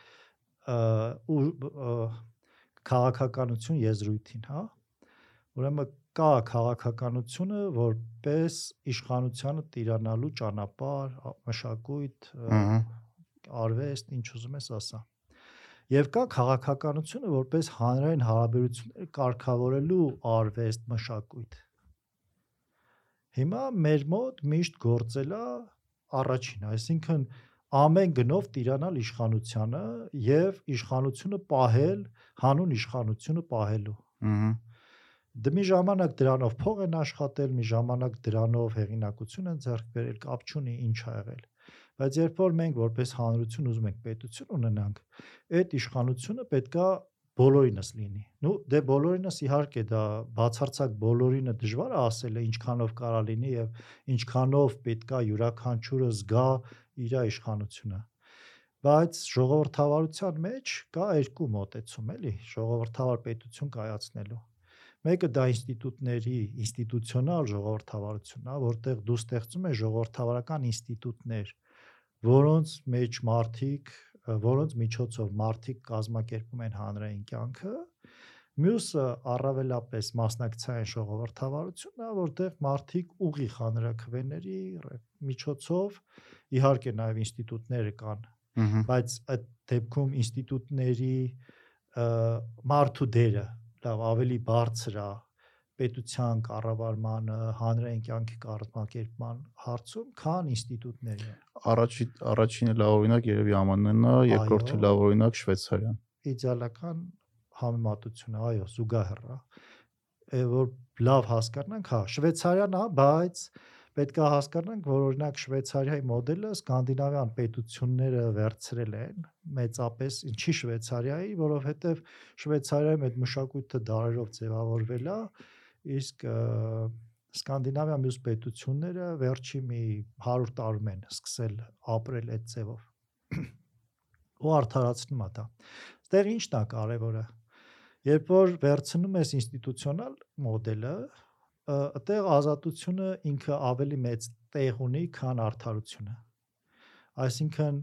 Speaker 3: ու քաղաքականություն եզրույթին, հա։ Ուրեմն կա քաղաքականությունը որպես իշխանությանը տիրանալու ճանապարհ, մշակույթ, արվեստ, ինչ ուզում ես ասա։ Եվ կա քաղաքականությունը որպես հանրային հարաբերություններ կարգավորելու արվեստ, մշակույթ։ Հիմա մեր մոտ միշտ գործելա առաջին, այսինքն ամեն գնով տիրանալ իշխանությանը եւ իշխանությունը պահել, հանուն իշխանությունը պահելու։
Speaker 1: Ահա
Speaker 3: Դե մի ժամանակ դրանով փող են աշխատել, մի ժամանակ դրանով հեղինակություն են ձեռք բերել, կապ չունի ինչ ա եղել։ Բայց երբ որ մենք որպես հանրություն ուզում ենք պետություն ունենանք, այդ իշխանությունը պետքա բոլորինս լինի։ Ну, դե բոլորինս իհարկե դա բացարձակ բոլորինը դժվար է ասել, ինչքանով կարա լինի եւ ինչքանով պետքա յուրաքանչյուրը զգա իր իշխանությունը բայց ժողովրդավարության մեջ կա երկու մոտեցում էլի ժողովրդավար պետություն կայացնելու մեկը դա ինստիտուտների ինստիտուցիոնալ ժողովրդավարությունն է որտեղ դու ստեղծում ես ժողովրդավարական ինստիտուտներ որոնց մեջ մարդիկ որոնց միջոցով մարդիկ կազմակերպում են հանրային կյանքը մյուսը առավելապես մասնակցային ժողովրդավարությունն է որտեղ մարդիկ ուղիղ հանրակրվեների միջոցով իհարկե նաև ինստիտուտները կան, բայց այդ դեպքում ինստիտուտների մարդու դերը լավ ավելի բարձր է պետության կառավարմանը, հանրային կյանքի կազմակերպման հարցում, քան ինստիտուտների։
Speaker 1: Առաջի առաջինը լավ օրինակ երևի ԱՄՆ-ն է, երկրորդը լավ օրինակ Շվեյցարիան։
Speaker 3: Իդեալական համեմատություն է, այո, զուգահեռ է։ է, որ լավ հասկանանք, հա, Շվեյցարիան հա, բայց պետք է հասկանանք, որ օրինակ Շվեյցարիայի մոդելը սկանդինավյան պետությունները վերցրել են մեծապես, ինչի Շվեյցարիայի, որովհետև Շվեյցարիայում այդ մշակույթը դարերով ձևավորվել է, իսկ սկանդինավյան մյուս պետությունները վերջի մի 100 տարում են սկսել ապրել այդ ձևով <clears throat> ու արդարացնում է դա։ Ստեղ ի՞նչն է կարևորը։ Երբ որ վերցնում ես ինստիտուցիոնալ մոդելը, այդտեղ ազատությունը ինքը ավելի մեծ տեղ ունի, քան արդարությունը։ Այսինքն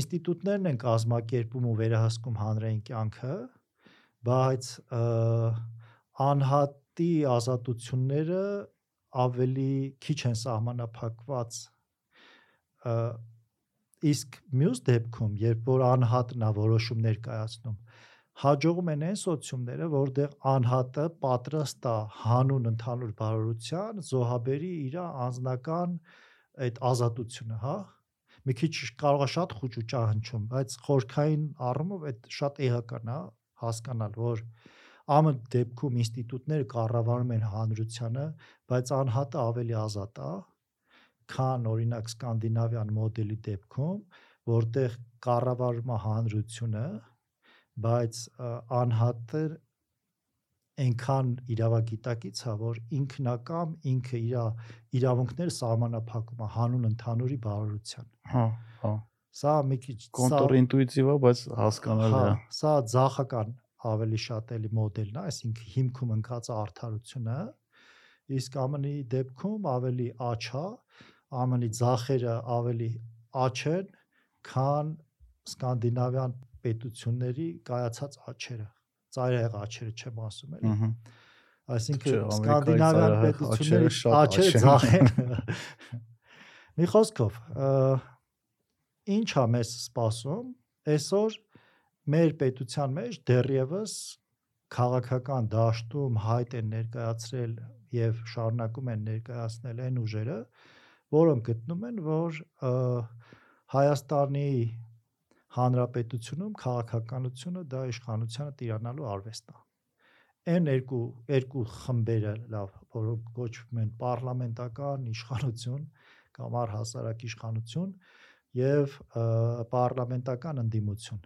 Speaker 3: ինստիտուտներն են կազմակերպում ու վերահսկում հանրային կյանքը, բայց անհատի ազատությունները ավելի քիչ են սահմանափակված իսկ մյուս դեպքում երբ որ անհատն է որոշումներ կայացնում հաջողում են այն սոցիումները, որտեղ անհատը պատրաստ է հանուն ընդհանուր բարօրության զոհաբերի իր անձնական այդ ազատությունը, հա։ Մի քիչ կարող է շատ խոճուճա հնչում, բայց խորքային առումով այդ շատ էական է հասկանալ, որ ամը դեպքում ինստիտուտները կառավարում են հանրությանը, բայց անհատը ավելի ազատ է, քան օրինակ սկանդինավյան մոդելի դեպքում, որտեղ կառավարում է հանրությունը, բայց անհատը այնքան իրավագիտակից է, որ ինքնակամ ինքը իր իրավունքները սահմանափակում է հանուն ընդհանուրի բարօրության։
Speaker 1: Հա, հա։
Speaker 3: Սա մի քիչ
Speaker 1: կոնտրինտուիտիվ է, բայց հասկանալի
Speaker 3: հա,
Speaker 1: է։
Speaker 3: Սա ցախական ավելի շատ էլի մոդելն է, այսինքն հիմքում ընկած արդարությունը, իսկ ԱՄՆ-ի դեպքում ավելի աչ է, ԱՄՆ-ի ցախերը ավելի աչ են, քան սկանդինավյան պետությունների կայացած աչերը ծայրահեղ աչերը չեմ ասում էլի
Speaker 1: Ահա։
Speaker 3: այսինքն սկանդինավյան պետությունների աչերը ցախ են <laughs> մի խոսքով ինչ է մեզ սպասում այսօր մեր պետության մեջ դեռևս քաղաքական դաշտում հայտ են ներկայացրել եւ շարունակում են ներկայացնել այն ուժերը, որոնք գտնում են, որ Հայաստանի հանրապետությունում քաղաքականությունը դա իշխանությանը տիրանալու արվեստ է։ Այն երկու երկու խմբերը լավ, որոնք կոչվում են պարլամենտական իշխանություն կամ առհասարակ իշխանություն եւ պարլամենտական ընդդիմություն։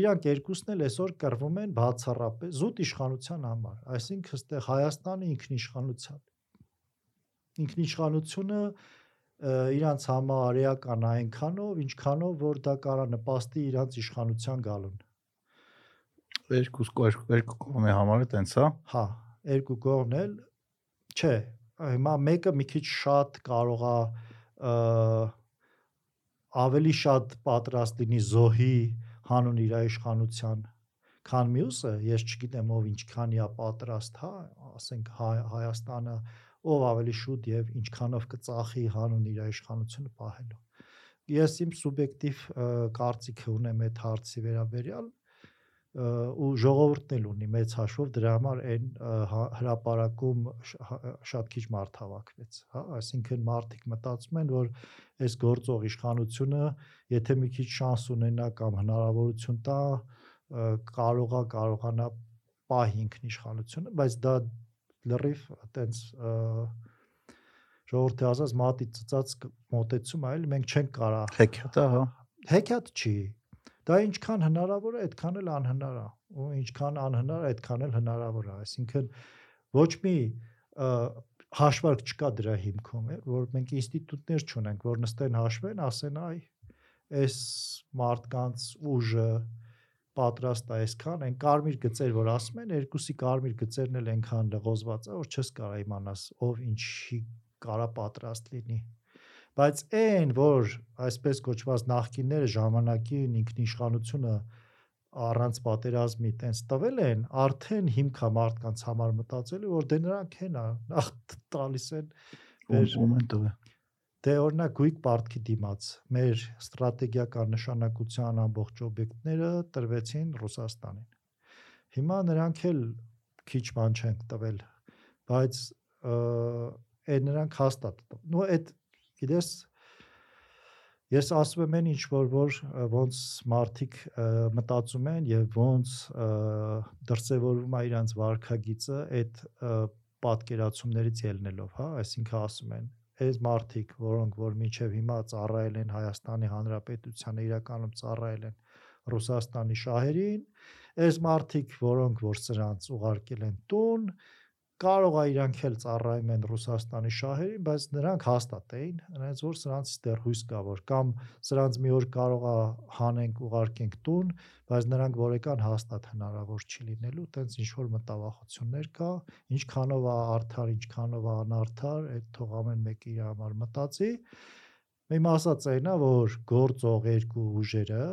Speaker 3: Իրանք երկուսն էլ այսօր կռվում են բացառապես զուտ իշխանության համար, այսինքն ըստեղ Հայաստանը ինքնիշխանության ինքնիշխանությունը իրանց համար էական այնքանով, ինչքանով որ դա կարա նպաստի իրանց իշխանության գալուն։
Speaker 1: Երկու երկու կողմի համար է տենց, հա։
Speaker 3: Հա, երկու կողմն էլ չէ, հիմա մեկը մի քիչ շատ կարող է ավելի շատ պատրաստ լինի զոհի հանուն իր իշխանության քան մյուսը, ես չգիտեմ ով ինչքանի է պատրաստ, հա, ասենք Հայ, Հայաստանը ով ավելի շուտ եւ ինչքանով կծախի հանուն իր իշխանությունը պահելու։ Ես իմ սուբյեկտիվ կարծիքը ունեմ այդ հարցի վերաբերյալ ու ժողովուրդն էլ ունի մեծ հաշվով դրա համար այն հրաապարակում շատ քիչ մարդ հավաքվեց, հա, այսինքն մարդիկ մտածում են, որ այս գործող իշխանությունը, եթե մի քիչ շանս ունենա կամ հնարավորություն տա, կարողա կարողանա պահի ինքնիշխանությունը, բայց դա լրիվ այտենց ժողովրդի ասած մատի ծծած մոտեցում այլ մենք չենք կարա
Speaker 1: հեքիաթը հա
Speaker 3: հեքիաթ չի դա ինչքան հնարավոր է այդքան էլ անհնար է ու ինչքան անհնար է այդքան էլ հնարավոր է այսինքն ոչ մի հաշվարկ չկա դրա հիմքում է որ մենք ինստիտուտներ չունենք որ նստեն հաշվեն ասեն այ այս մարդկանց ուժը պատրաստ է այսքան, այն կարմիր գծեր, որ ասում են, երկուսի կարմիր գծերն էլ այնքան լղոզված է, որ չես կարա իմանաս ով ինչի կարա պատրաստ լինի։ Բայց այն, որ այսպես կոչված նախկինները ժամանակին ինքնիշխանությունը առանց պատերազմի տենց տվել են, արդեն հիմք է մարդկանց համար մտածելու, որ դե նրանք են նախ տալիս են
Speaker 1: ում են տվել
Speaker 3: դե օրինակ գույք պարտքի դիմաց մեր ստրատեգիական նշանակության ամբողջ օբյեկտները տրվեցին Ռուսաստանին։ Հիմա նրանք էլ քիչ բան չեն տվել, բայց այդ նրանք հաստատ։ Նու այդ գիտես Ես ասում եմ այն ինչ որ որ ոնց մարդիկ մտածում են եւ ոնց ը, դրսևորվում է իրանց վարքագիծը այդ պատկերացումներից ելնելով, հա, այսինքն ասում են այս մարդիկ, որոնք որ միջև հիմա ծառայել են Հայաստանի Հանրապետությանը, իրականում ծառայել են Ռուսաստանի շահերին, այս մարդիկ, որոնք որ սրանց ուղարկել են տուն, կարող է իրանք էլ ծառայում են Ռուսաստանի շահերին, բայց նրանք հաստատ էին, նրանց որ սրանցից դեռ հույս կա որ կամ սրանց մի օր կարող է հանենք ուղարկենք տուն, բայց նրանք որեկան հաստատ հնարավոր չի լինելու, տենց ինչ որ մտավախություններ կա, ինչքանով է արդար, ինչքանով է անարդար, այդ թող ամեն մեկը իր համար մտածի։ Իմ ասած այնա, որ գործող երկու ուժերը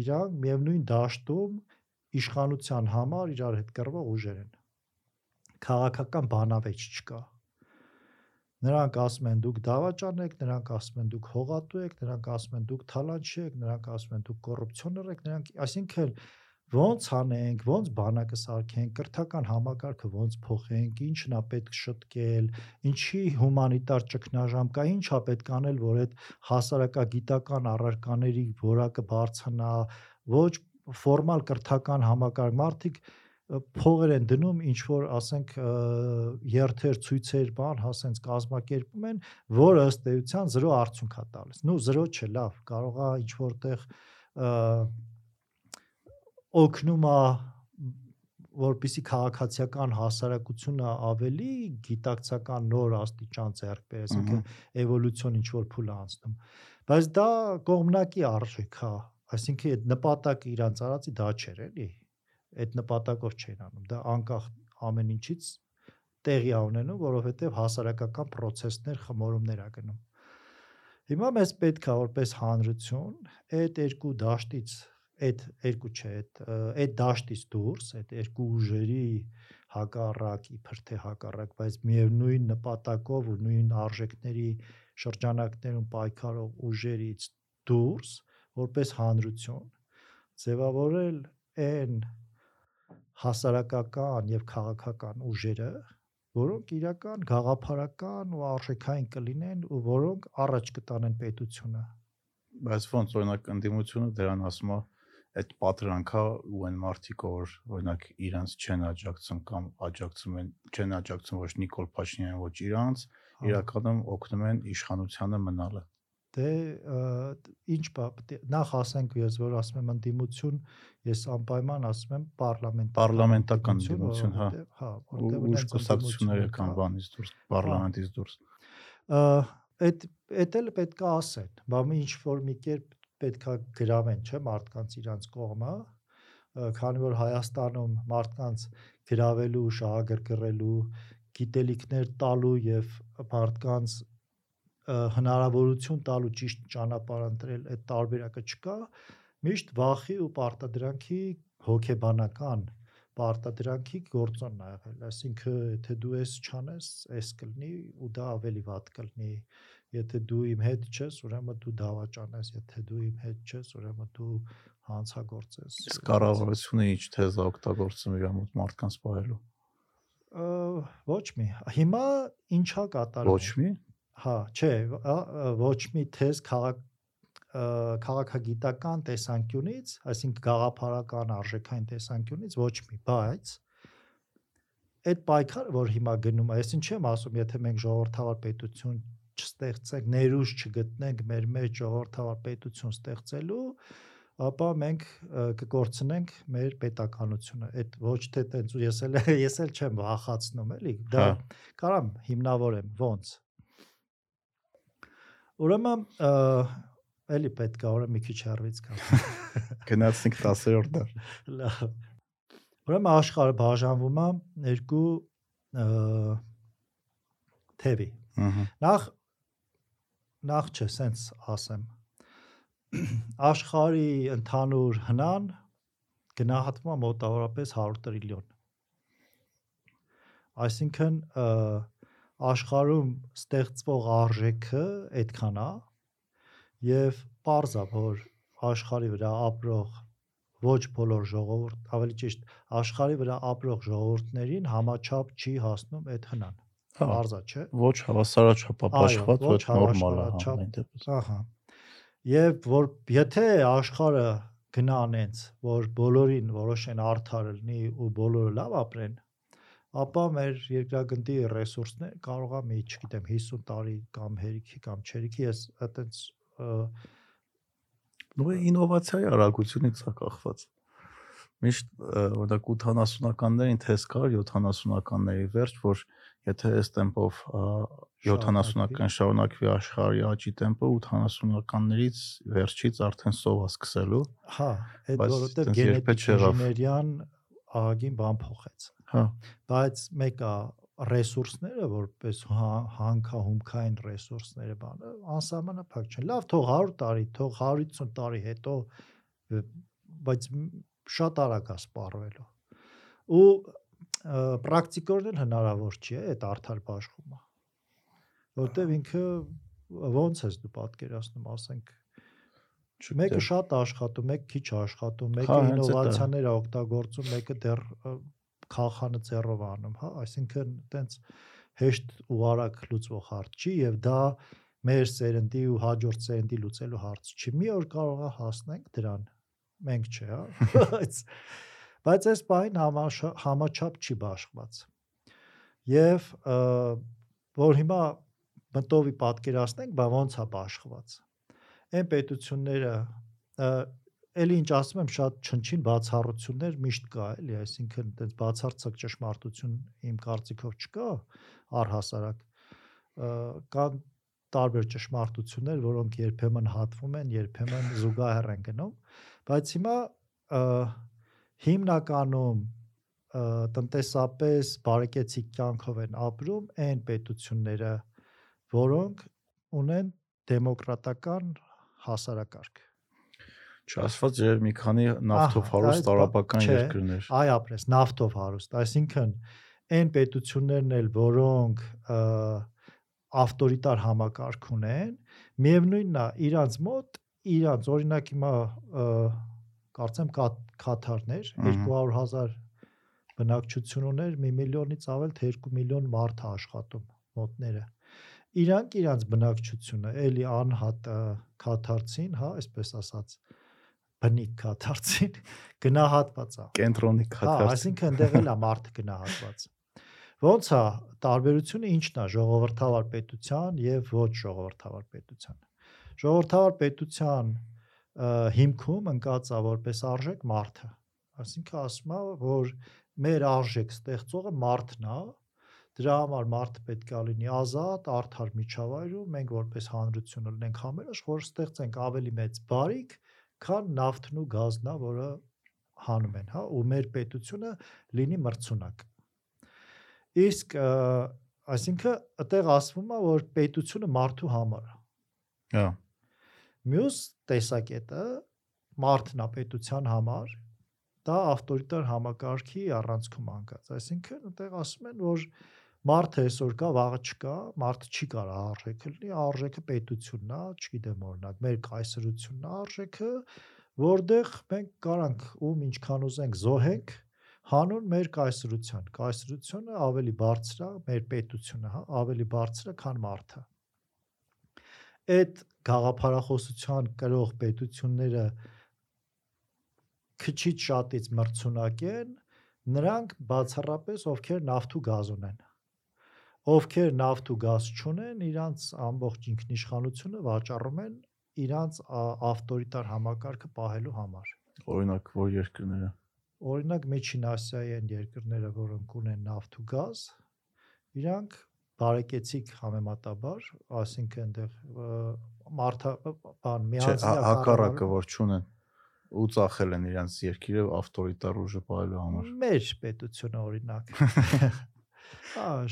Speaker 3: իրանք միևնույն դաշտում իշխանության համար իրար հետ կռվող ուժեր են քաղաքական բանավեճ չկա։ Նրանք ասում են դուք դավաճան եք, նրանք ասում են դուք հողատու եք, նրանք ասում են դուք թալանչի եք, նրանք ասում են դուք կոռուպցիոներ եք, նրանք այսինքն ոնց անենք, ոնց բանակը սարքենք, կրթական համակարգը ոնց փոխենք, ինչն է պետք շտկել, ինչի հումանիտար ճգնաժամ կա, ինչա պետք անել, որ այդ հասարակագիտական առարկաների որակը բարձրանա, ոչ ֆորմալ կրթական համակարգ մարդիկ փողեր են դնում ինչ որ ասենք երթեր ցույցեր բան հասենց կազմակերպում են որը ըստ էության 0 արդյունք է տալիս նու 0 չէ լավ կարող է ինչ որտեղ օգնում է որպիսի քաղաքացիական հասարակությունը ավելի գիտակցական նոր աստիճան ձեռք բերի, այսինքն էվոլյուցիոն ինչ որ փուլ անցնում։ Բայց դա կողմնակի արժեք է, այսինքն այդ նպատակը իրանց արածի դա չէր էլի։ Այդ նպատակով չէին անում։ Դա անկախ ամեն ինչից տեղի ունենում, որովհետև հասարակական process-ներ, խմորումներ ա գնում։ Հիմա մեզ պետք է որպես հանրություն այդ երկու դաշտից, այդ երկու չէ, այդ այդ դաշտից դուրս, այդ երկու ուժերի հակառակ, իբր թե հակառակ, բայց միևնույն նպատակով ու նույն արժեքների շրջանակներում պայքարող ուժերից դուրս, որպես հանրություն ձևավորել այն հասարակական եւ քաղաքական ուժերը, որոնք իրական գաղափարական ու արժեքային կլինեն ու որոնք առաջ կտանեն պետությունը։
Speaker 1: Բայց ոնց օրինակ ընդդիմությունը դրան ասում է այդ պատրանքա ու այն մարդիկ որ օրինակ իրանց չեն աջակցում կամ աջակցում են չեն աջակցում ոչ Նիկոլ Փաշինյանին ոչ իրանց
Speaker 3: Հա։
Speaker 1: իրականում օգնում են իշխանությանը մնալը
Speaker 3: Դե ինչ բա նախ ասենք ես որ ասում եմ ընդդիմություն, ես անպայման ասում եմ պարլամենտ
Speaker 1: Պարլամենտական ընդդիմություն, հա։
Speaker 3: հա, որտեղ
Speaker 1: ուժ
Speaker 3: ունենց
Speaker 1: կուսակցությունները կան
Speaker 3: կա։
Speaker 1: բանից դուրս պարլամենտից դուրս
Speaker 3: այդ այդ էլ պետք է ասեն, բա մի ինչ որ մի կերպ պետքա գրավեն, չէ, մարդկանց իրանց կողմը, քանի որ Հայաստանում մարդկանց գրավելու, շահագրգռելու, գիտելիքներ տալու եւ մարդկանց հնարավորություն տալու ճիշտ ճանապարհ ընտրել այդ տարբերակը չկա, միշտ վախի ու պարտադրանքի հոգեբանական պարտադրանքի գործոնն ա եղել, այսինքն եթե դու էս չանես, էս կլինի ու դա ավելի վատ կլինի։ Եթե դու իմ հետ չես, ուրեմն դու դավաճան ես, եթե դու իմ հետ չես, ուրեմն դու հանցագործ ես։
Speaker 1: իսկ կառավարությունը ինչ թեզա օգտագործում իր մոտ մարդկանց սպահելու
Speaker 3: ոչ մի։ Հիմա ինչա կատարվում։
Speaker 1: ոչ մի
Speaker 3: Հա, չէ, ոչ մի թեզ քաղաք քաղաքագիտական տեսանկյունից, այսինքն գաղափարական արժեքային տեսանկյունից ոչ մի, բայց այդ պայքարը, որ հիմա գնում է, ես ինչ եմ ասում, եթե մենք ժողովրդավար պետություն չստեղծենք, ներուժ չգտնենք մեր մեջ ժողովրդավար պետություն ստեղծելու, ապա մենք կկորցնենք մեր պետականությունը։ Այդ ոչ թե տենց ես էլ ես էլ չեմ վախացնում, էլի։ Դա
Speaker 1: Հա։
Speaker 3: կարամ հիմնավորեմ ոնց Ուրեմն էլի պետք է ուրեմն մի քիչ հեռվից գամ։ <laughs>
Speaker 1: գնացինք 10-րդ դար <laughs>
Speaker 3: Լավ։ Ուրեմն աշխարհը բաժանվում է երկու թևի։ Նախ նախ չէ, սենց ասեմ։ <clears throat> Աշխարհի ընդհանուր հնան գնահատվում է մոտավորապես 100 տրիլիոն։ Այսինքն աշխարհում ստեղծվող արժեքը այդքան է եւ parza որ աշխարհի վրա ապրող ոչ բոլոր ժողովուրդ, ավելի ճիշտ, աշխարհի վրա ապրող ժողովուրդներին համաչափ չի հասնում այդ հնան։
Speaker 1: հա
Speaker 3: Parza չէ։
Speaker 1: ոչ հավասարաչափ
Speaker 3: Այո,
Speaker 1: ապաշխված
Speaker 3: ոչ
Speaker 1: նորմալ է համայն դեպս
Speaker 3: Ահա։ Եվ որ եթե աշխարհը գնա անենց, որ բոլորին որոշեն արդար լինի ու բոլորը լավ ապրեն, ապա մեր երկրագնդի ռեսուրսները կարողա մի, չգիտեմ, 50 տարի կամ հերիքի կամ չերիքի ես այտենց
Speaker 1: նո ինովացիայի արագությունից է կախված միշտ օրինակ 80-ականներին թես կար 70-ականների վերջ, որ եթե այս տեմպով 70-ական շարունակվի աշխարհի աճի տեմպը 80-ականներից վերջից արդեն սովա սկսելու։
Speaker 3: Հա, այդ որովհետև գենետիկ ինժեներիան ահագին բան փոխեց։
Speaker 1: Հա։
Speaker 3: Բայց մեկը ռեսուրսները որպես հա, հանքահումքային ռեսուրսները բանը անսահմանափակ չեն։ Լավ, թող 100 տարի, թող 150 տարի հետո բայց շատ արագ է սպառվելու։ Ու պրակտիկորեն հնարավոր չի այդ արդար բաշխումը։ Որտեվ ինքը ո՞նց ես դու պատկերացնում, ասենք մեկը շատ աշխատում, մեկը քիչ աշխատում, մեկը
Speaker 1: Հա, է։
Speaker 3: ինովացիաներ է օգտագործում, մեկը դեռ խախանը ձեռով անում, հա, այսինքն տենց հեշտ ու արագ լուծվող հարց չի եւ դա մեր սերնդի ու հաջորդ սերնդի լուծելու հարց չի։ Մի օր կարողա հասնենք դրան մենք չէ, հա։ <laughs> Բայց բայց այս բային համաչափ չի բաշխված։ Եվ որ հիմա մտովի պատկերացնենք, բա ոնց է բաշխված։ Այն պետությունները էլի ինչ ասում եմ, շատ չնչին բացառություններ միշտ կա, էլի, այսինքն այդպես բացարձակ ճշմարտություն իմ կարծիքով չկա առհասարակ կան տարբեր ճշմարտություններ, որոնք երբեմն հատվում են, երբեմն զուգահեռ են գնում, բայց հիմա հիմնականում տնտեսապես բարեկեցիկ կյանքով են ապրում այն պետությունները, որոնք ունեն դեմոկրատական հասարակարգ։
Speaker 1: Չասված երբ մի քանի նավթով հարուստ արաբական երկրներ։
Speaker 3: Այ ապրես նավթով հարուստ, այսինքն այն պետություններն էլ, որոնք ավտորիտար համակարգ ունեն, միևնույնն է, իրանց մոտ իրանց օրինակ հիմա կարծեմ կա- Կաթարներ
Speaker 1: Ահա։
Speaker 3: 200.000 բնակչություն ուներ, 1 միլիոնից ավել թե 2 միլիոն մարդ է աշխատում մոտները։ Իրանք իրանց բնակչությունը էլի անհատ Կաթարցին, հա, այսպես ասած, բնիկ Կաթարցին գնահատված է։
Speaker 1: Կենտրոնի
Speaker 3: Հա,
Speaker 1: քաթար։
Speaker 3: այսինքն այնտեղ էլ է մարդը գնահատված։ Ոնց է տարբերությունը ինչն է ժողովրդավար պետության եւ ոչ ժողովրդավար պետության։ Ժողովրդավար պետության հիմքում ընկած է որպես արժեք մարդը։ Այսինքն ասում է, որ մեր արժեք ստեղծողը մարդն է, դրա համար մարդը պետք է լինի ազատ, արդար միջավայրում, մենք որպես հանրություն լինենք համերաշխ, որ ստեղծենք ավելի մեծ բարիք, քան նավթն ու գազն է, որը հանում են, հա, ու մեր պետությունը լինի մրցունակ։ Իսկ այսինքն այդտեղ ասվում է, որ պետությունը մարդու համար է։
Speaker 1: Հա։
Speaker 3: Մյուս տեսակետը մարդն է պետության համար, դա ավտորիտար համակարգի առանցքում անկած։ Այսինքն այդտեղ ասում են, որ մարդը այսօր կա, վաղը չկա, մարդը չի կարող արժեքը լինի, արժեքը պետությունն է, չգիտեմ օրինակ, մեր կայսրությունն է արժեքը, որտեղ մենք կարանք ում ինչքան ուզենք զոհենք հանուն մեր կայսրության։ Կայսրությունը ավելի բարձր է, մեր պետությունը, հա, ավելի բարձր է, քան մարդը։ Այդ գաղափարախոսության կրող պետությունները քչից շատից մրցունակ են նրանք բացառապես ովքեր նավթ ու գազ ունեն ովքեր նավթ ու գազ չունեն իրանց ամբողջ ինքնիշխանությունը վաճառում են իրանց ավտորիտար համակարգը պահելու համար
Speaker 1: Օրինակ, որ երկրները։
Speaker 3: օրինակ Միջին Ասիայի այն երկրները, որոնք ունեն նավթ ու գազ, իրանք բարեկեցիկ համեմատաբար, ասինքն այնտեղ մարդա բան միանձնյա
Speaker 1: հա- հակառակը որ չունեն ու ծախել են իրենց երկիրը ավտորիտար ուժը պահելու համար։
Speaker 3: Մեր պետությունը օրինակ։ <laughs>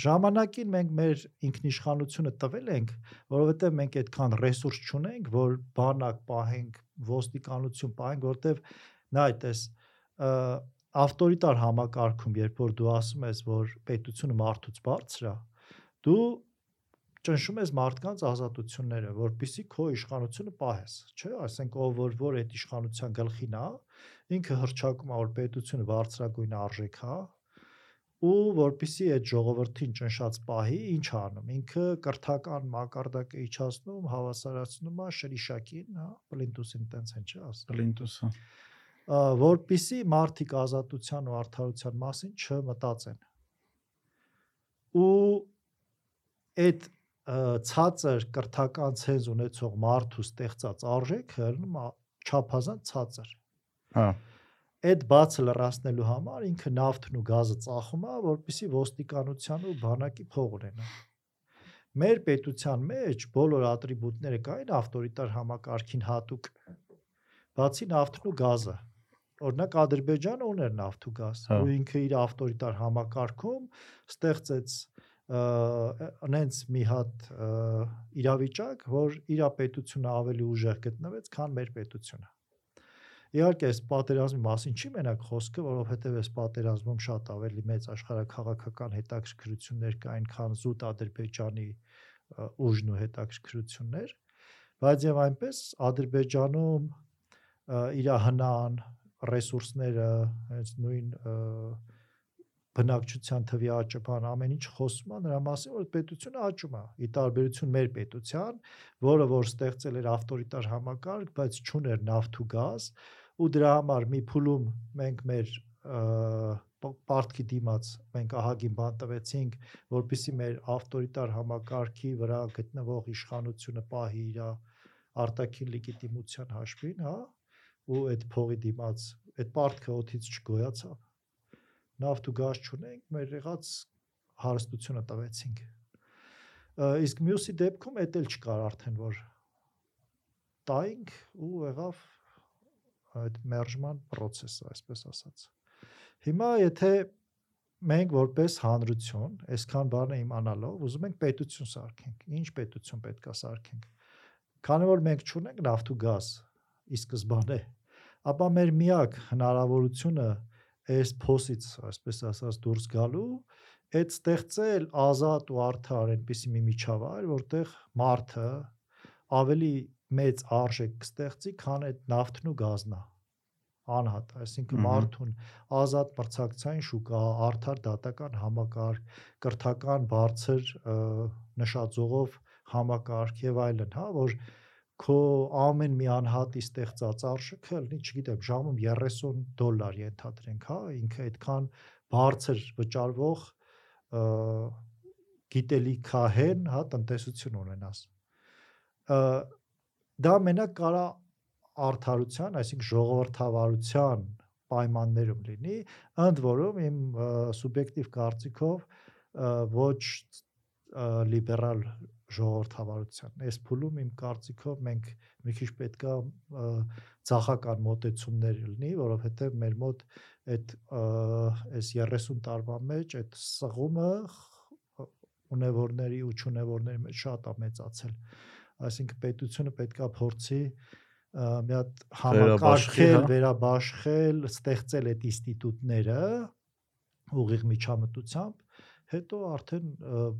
Speaker 3: ժամանակին մենք մեր ինքնիշխանությունը տվել ենք, որովհետև մենք այդքան ռեսուրս չունենք, որ բանակ պահենք, ոստիկանություն պահենք, որովհետև նա այդպես ավտորիտար համակարգում, երբ որ դու ասում ես, որ պետությունը մարդուց բարձր է, դու ճնշում ես մարդկանց ազատությունները, որpիսի քո իշխանությունը պահես, չէ՞, ասենք ով որ որ այդ իշխանության գլխին է, ինքը հրճակում է որ պետությունը բարձրագույն արժեք է, ու որpիսի այդ ժողովրդին ճնշած պահի ինչ անում ինքը կրթական մակարդակը իջացնում հավասարացնում է շրիշակին հա պլինտուսին տենց են չի ասում
Speaker 1: Պլինտուսը։
Speaker 3: որpիսի մարդիկ ազատության ու արդարության մասին չմտածեն ու այդ ցածր կրթական ցենզ ունեցող մարդու ստեղծած արժեքը ըլնում է չափազանց ցածր
Speaker 1: Հա։
Speaker 3: այդ բացը լրացնելու համար ինքը նավթն ու գազը ծախում է, որպիսի ոստիկանության ու բանակի փող ունենա։ Մեր պետության մեջ բոլոր ատրիբուտները կային ավտորիտար համակարգին հատուկ։ Բացի նավթն ու գազը։ Օրինակ Ադրբեջանը ուներ նավթ ու գազ,
Speaker 1: Հա։
Speaker 3: ու ինքը իր ավտորիտար համակարգում ստեղծեց անենց մի հատ իրավիճակ, որ իր պետությունը ավելի ուժեղ գտնվեց, քան մեր պետությունը։ Իհարկե, այս պատերազմի մասին չի մենակ խոսքը, որովհետև այս պատերազմում շատ ավելի մեծ աշխարհակաղակական հետաքրքրություններ կային, քան զուտ Ադրբեջանի ուժն ու հետաքրքրություններ, բայց եւ այնպես Ադրբեջանում իր հնան ռեսուրսները, հենց նույն բնակչության թվի աճը, բան ամեն ինչ խոսում է նրա մասին, որ պետությունը աճում է։ Ի տարբերություն մեր պետության, որը որ ստեղծել էր ավտորիտար համակարգ, բայց չուներ նավթ ու գազ, ու դրա համար մի փուլում մենք մեր պարտքի դիմաց մենք ահագին բան տվեցինք, որpիսի մեր ավտորիտար համակարգի վրա գտնվող իշխանությունը պահի իր արտաքին լեգիտիմության հաշվին, հա, ու այդ փողի դիմաց այդ պարտքը օթից չգոյացավ նավթ ու գազ չունենք, մեր եղած հարստությունը տվեցինք։ Իսկ մյուսի դեպքում էդ էլ չկար արդեն որ տայինք ու եղավ այդ մերժման process-ը, այսպես ասած։ Հիմա եթե մենք որպես հանրություն այսքան բանը իմանալով ուզում ենք պետություն սարքենք, ինչ պետություն պետքա սարքենք։ Քանի որ մենք չունենք նավթ ու գազ ի սկզբանե, ապա մեր միակ հնարավորությունը այս փոսից, այսպես ասած, դուրս գալու այդ ստեղծել ազատ ու արդար այնպիսի մի միջավայր, որտեղ մարդը ավելի մեծ արժեք կստեղծի, քան այդ նավթն ու գազն է անհատ, այսինքն մարդուն ազատ մրցակցային շուկա, արդար դատական համակարգ, կրթական բարձր նշաձողով համակարգ եւ այլն, հա, որ քո ամեն մի անհատի ստեղծած արժեքը լինի, չգիտեմ, ժամում 30 դոլար ենթադրենք, հա, ինքը այդքան բարձր վճարվող գիտելիքահեն, հա, տնտեսություն ունենաս։ Դա մենակ կարա արդարության, այսինքն ժողովրդավարության պայմաններում լինի, ընդ որում իմ սուբյեկտիվ կարծիքով ոչ լիբերալ ժողովրդավարության։ Այս փուլում իմ կարծիքով մենք մի քիչ պետքա ցախական մոտեցումներ լինի, որովհետև մեր մոտ այդ այս 30 տարվա մեջ այդ սղումը ունևորների ու չունևորների մեջ շատ է մեծացել այսինքն պետությունը պետքա փորձի մի հատ
Speaker 1: Վերաբաշխել,
Speaker 3: համակարգել,
Speaker 1: հա։
Speaker 3: վերաբաշխել, ստեղծել այդ ինստիտուտները ուղիղ միջամտությամբ, հետո արդեն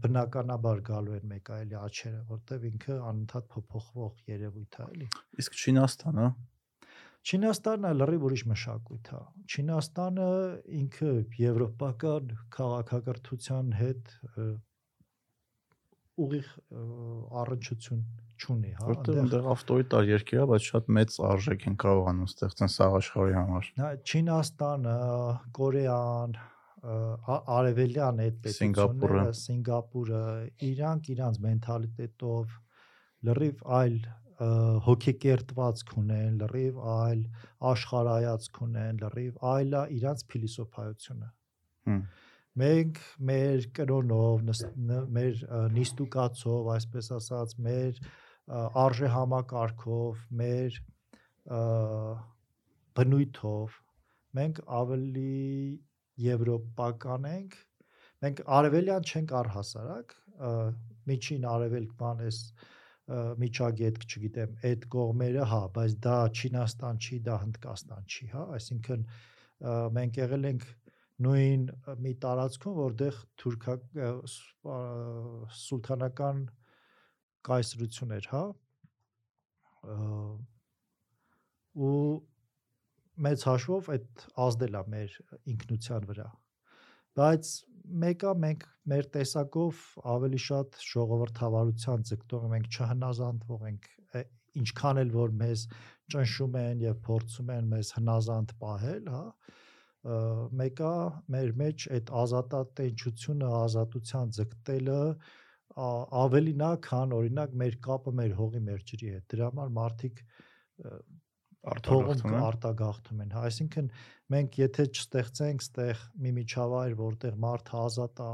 Speaker 3: բնականաբար գալու են մեկ այլի աչերը, որտեվ ինքը անընդհատ փոփոխվող երևույթ է, էլի։
Speaker 1: Իսկ Չինաստանը
Speaker 3: Չինաստանը լրիվ ուրիշ մշակույթ է։ Չինաստանը ինքը եվրոպական քաղաքակրթության հետ ուղիղ առնչություն չունի, հա։
Speaker 1: որտեղ
Speaker 3: այնտեղ-
Speaker 1: ավտորիտար երկիր է, բայց շատ մեծ արժեք են կարողանում ստեղծեն սաղ աշխարհի համար։
Speaker 3: Նա Չինաստանը, Կորեան, արևելյան այդ պետությունները, Սինգապուրը, իրանք իրանց մենթալիտետով լրիվ այլ հոգեկերտվածք ունեն, լրիվ այլ աշխարհայացք ունեն, լրիվ այլ է իրանց փիլիսոփայությունը։
Speaker 1: Հմ։
Speaker 3: Մենք մեր կրոնով, մեր նիստուկացով, այսպես ասած, մեր արժե համակարգով, մեր բնույթով մենք ավելի եվրոպական ենք մենք արևելյան չենք առհասարակ միջին արևելք բան էս միջագետք, չգիտեմ, այդ կողմերը, հա, բայց դա Չինաստան չի, դա Հնդկաստան չի, հա, այսինքն մենք եղել ենք նույն մի տարածքում, որտեղ թուրքա սուլթանական կայսրություն էր, հա, ու մեծ հաշվով այդ ազդել է մեր ինքնության վրա։ բայց մեկը մենք մեր տեսակով ավելի շատ ժողովրդավարության ձգտող մենք չհնազանդվող ենք ինչքան էլ որ մեզ ճնշում են եւ փորձում են մեզ հնազանդ պահել, հա մեկը մեր մեջ այդ ազատատենչությունը, ազատության ձգտելը ավելին է, քան օրինակ մեր կապը մեր հողի մեր ջրի հետ։ Դրա համար մարդիկ
Speaker 1: Արտագաղթում են։
Speaker 3: արտագաղթում են։ Այսինքն մենք եթե չստեղծենք ստեղ մի միջավայր, որտեղ մարդը ազատ է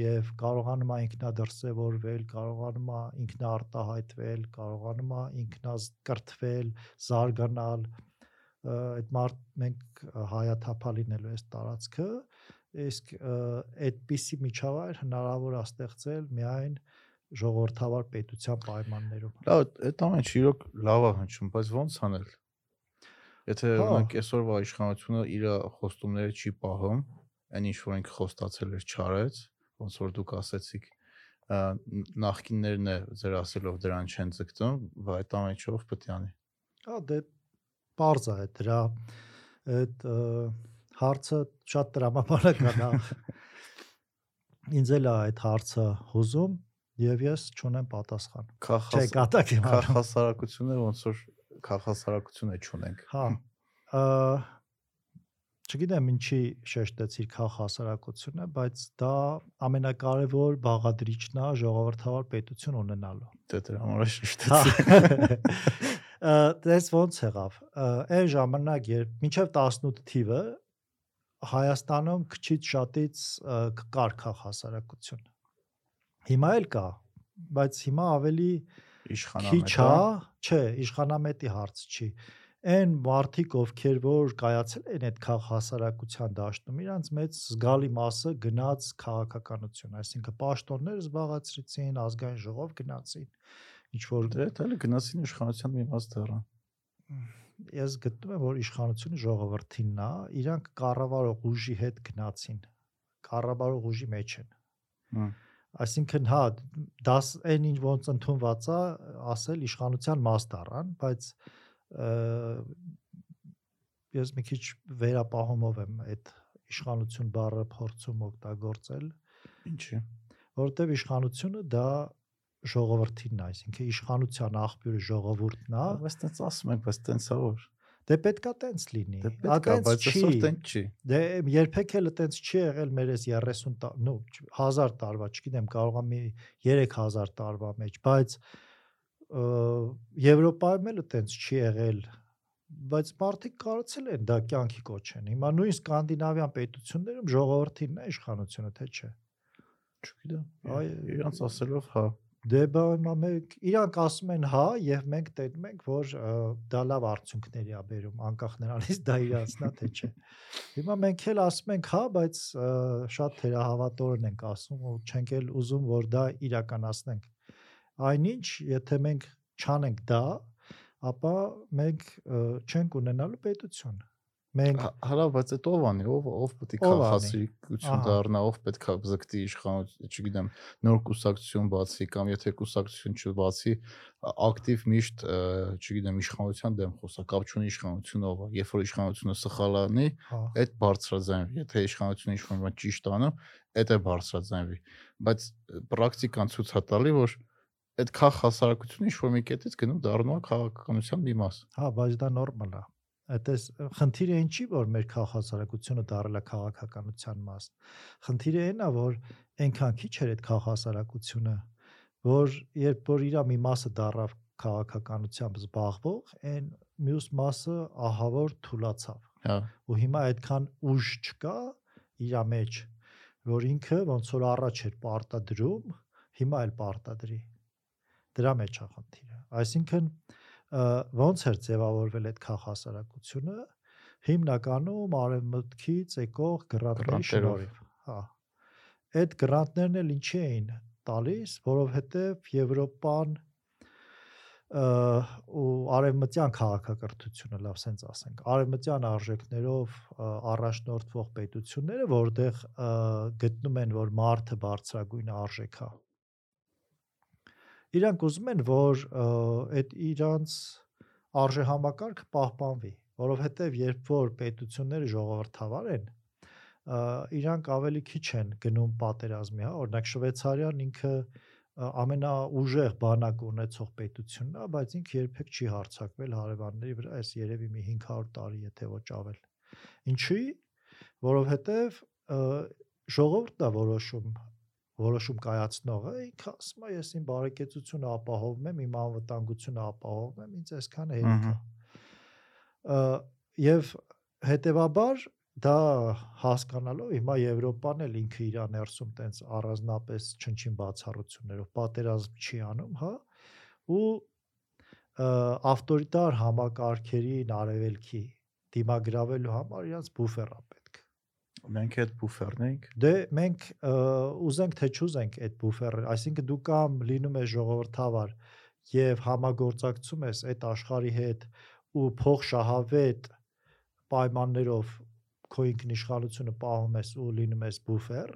Speaker 3: եւ կարողանում է ինքնադրսևորվել, կարողանում է ինքնաարտահայտվել, կարողանում է ինքնազկրթվել, զարգանալ, այդ մարդ մենք հայաթափա լինելու այս տարածքը, իսկ այդպիսի միջավայր հնարավոր է ստեղծել միայն ժողովրդավար պետության պայմաններում։
Speaker 1: Լավ, այդ ամեն ինչը իրոք լավ է հնչում, բայց ոնց անել։ Եթե
Speaker 3: Հա։
Speaker 1: օրինակ այսօրվա իշխանությունը իր խոստումները չի պահում, այն ինչ որ ինքը խոստացել էր չարեց, ոնց որ դուք ասեցիք, ա, ն- նախկիններն է ձեր ասելով դրան չեն ձգտում, բայց այդ ամեն ինչը ով պետք է անի։
Speaker 3: Հա դե པարզ է դրա այդ հարցը շատ տրամաբանական է։ Ինձ էլ է այդ հարցը հուզում եւ ես չունեմ պատասխան։ Չէ,
Speaker 1: Քախաս
Speaker 3: կատակ եմ արում։
Speaker 1: քախասարակությունը ոնց որ քախասարակություն է ճունենք։
Speaker 3: Հա։ Չգիտեմ ինչի շեշտեցիր քաղ հասարակությունը, բայց դա ամենակարևոր բաղադրիչն է ժողովրդավար պետություն ունենալու։
Speaker 1: Դե դրա համար է
Speaker 3: Հա։
Speaker 1: շեշտեցի։
Speaker 3: Ա, Դες ոնց եղավ։ Այն ժամանակ երբ մինչև 18 թիվը Հայաստանում քչից շատից ա, կ- կար քաղ հասարակություն։ Հիմա էլ կա, բայց հիմա ավելի քիչ
Speaker 1: Իշխանամետ։
Speaker 3: է, չէ, իշխանամետի հարց չի։ Այն մարդիկ, ովքեր որ կայացել են այդ քաղ հասարակության դաշտում, իրանց մեծ զգալի մասը գնաց քաղաքականություն, այսինքն պաշտոններ զբաղացրեցին, ազգային ժողով գնացին, ինչ որ
Speaker 1: Դե էլ գնացին իշխանության մի մաս դառան։
Speaker 3: ես գտնում եմ, որ իշխանությունը ժողովրդինն է, իրանք կառավարող ուժի հետ գնացին։ Կառավարող ուժի մեջ են։
Speaker 1: Հմ։
Speaker 3: Այսինքն հա, դաս այն ինչ ոնց ընդունված է, ասել իշխանության մաս դառան, բայց ես մի քիչ վերապահումով եմ այդ իշխանություն բառը փորձում օգտագործել,
Speaker 1: Ինչի։
Speaker 3: որովհետև իշխանությունը դա ժողովրդինն է, այսինքն իշխանության աղբյուրը ժողովուրդն է,
Speaker 1: Բայց տենց ասում ենք, բայց տենց է որ։
Speaker 3: դե պետքա տենց լինի։
Speaker 1: Դե
Speaker 3: Ա,
Speaker 1: պետք է,
Speaker 3: տենց
Speaker 1: բայց այսօր տենց չի։
Speaker 3: Դե երբեք էլ այտենց չի եղել մեր այս 30 տա, նո 1000 տարվա, չգիտեմ, կարող է մի 3000 տարվա մեջ, բայց Եվրոպայում էլ այտենց չի եղել բայց մարդիկ կարծել են դա կյանքի կոչեն։ Հիմա նույն սկանդինավյան պետություններում ժողովրդինն է իշխանությունը, թե չէ։
Speaker 1: Չգիտեմ։
Speaker 3: Այ,
Speaker 1: Իրանց ասելով հա։
Speaker 3: Դե բա մենք իրանք ասում են հա եւ մենք տենում ենք որ դա լավ արդյունքների է բերում անկախ նրանից դա իրանցնա թե չէ։ Հիմա մենք էլ ասում ենք հա, բայց շատ թերահավատորեն ենք ասում ու չենք էլ ուզում որ դա իրականացնենք։ Այնինչ, եթե մենք չանենք դա, ապա մենք չենք ունենալու պետություն։ Մենք
Speaker 1: Հա, բայց այդ ով անի, ով ով պետք է
Speaker 3: Ով անի։ Ահա։
Speaker 1: դառնա, ով պետք է զգտի իշխանություն, չգիտեմ, նոր կուսակցություն բացի կամ եթե կուսակցություն չբացի, ակտիվ միշտ, չգիտեմ, իշխանության դեմ խոսա, կապ չունի իշխանությունով, ա, երբ որ իշխանությունը սխալ անի,
Speaker 3: հա
Speaker 1: այդ բարձրաձայնվի, եթե իշխանությունը ինչ-որ բան ճիշտ անում, այդ է բարձրաձայնվի, բայց պրակտիկան ցույց է տալի, որ այդ քաղ հասարակությունը ինչ-որ մի կետից գնում դառնում է քաղաքականության մի մաս։
Speaker 3: Հա, բայց դա նորմալ է։ Այդպես խնդիրը ինչի որ մեր քաղաքասարակությունը դարել է քաղաքականության մաս։ Խնդիրը այն է, որ այնքան քիչ էր այդ քաղաքասարակությունը, որ երբ որ իրա մի մասը դարավ քաղաքականությամբ զբաղվող, այն մյուս մասը ահավոր թուլացավ։
Speaker 1: Հա,
Speaker 3: Ու հիմա այդքան ուժ չկա իրա մեջ, որ ինքը ոնց որ առաջ էր պարտադրում, հիմա էլ պարտադրի։ Դրա մեջ է խնդիրը։ Այսինքն ոնց էր ձևավորվել այդ քաղաքասարակությունը? Հիմնականում արևմուտքից եկող գրանտների շնորհիվ հա այդ գրանտներն էլ ինչի էին տալիս որովհետև եվրոպան ու արևմտյան քաղաքակրթությունը լավ սենց ասենք արևմտյան արժեքներով առաջնորդվող պետությունները որտեղ գտնում են որ մարդը բարձրագույն արժեք է իրանք ուզում են որ այդ իրանց արժեհամակարգը պահպանվի որովհետև երբ որ պետությունները ժողովրդավար են իրանք ավելի քիչ են գնում պատերազմի, հա, օրինակ Շվեյցարիան ինքը ամենաուժեղ բանակ ունեցող պետությունն է, բայց ինքը երբեք չի հարցակվել հարևանների վրա, այս երևի մի 500 տարի, եթե ոչ ավել։ Ինչի՞, որովհետև ժողովուրդն է որոշում որոշում կայացնողը ինքը ասում է ես իմ բարեկեցությունը ապահովում եմ, իմ անվտանգությունը ապահովում եմ, ինձ այսքան հերիք է։ Եվ հետեւաբար դա հասկանալով հիմա Եվրոպան էլ ինքը իր ներսում տենց առանձնապես չնչին բացառություններով պատերազմ չի անում, հա, ու ավտորիտար համակարգերին արևելքի դիմագրավելու համար իրանց բուֆեր է պետք։
Speaker 1: Մենք այդ բուֆերն ենք։
Speaker 3: Դե մենք ուզենք թե չուզենք այդ բուֆերը, այսինքն դու կամ լինում ես ժողովրդավար եւ համագործակցում ես այդ աշխարհի հետ ու փող շահավետ պայմաններով քո ինքնիշխանությունը պահում ես ու լինում ես բուֆեր,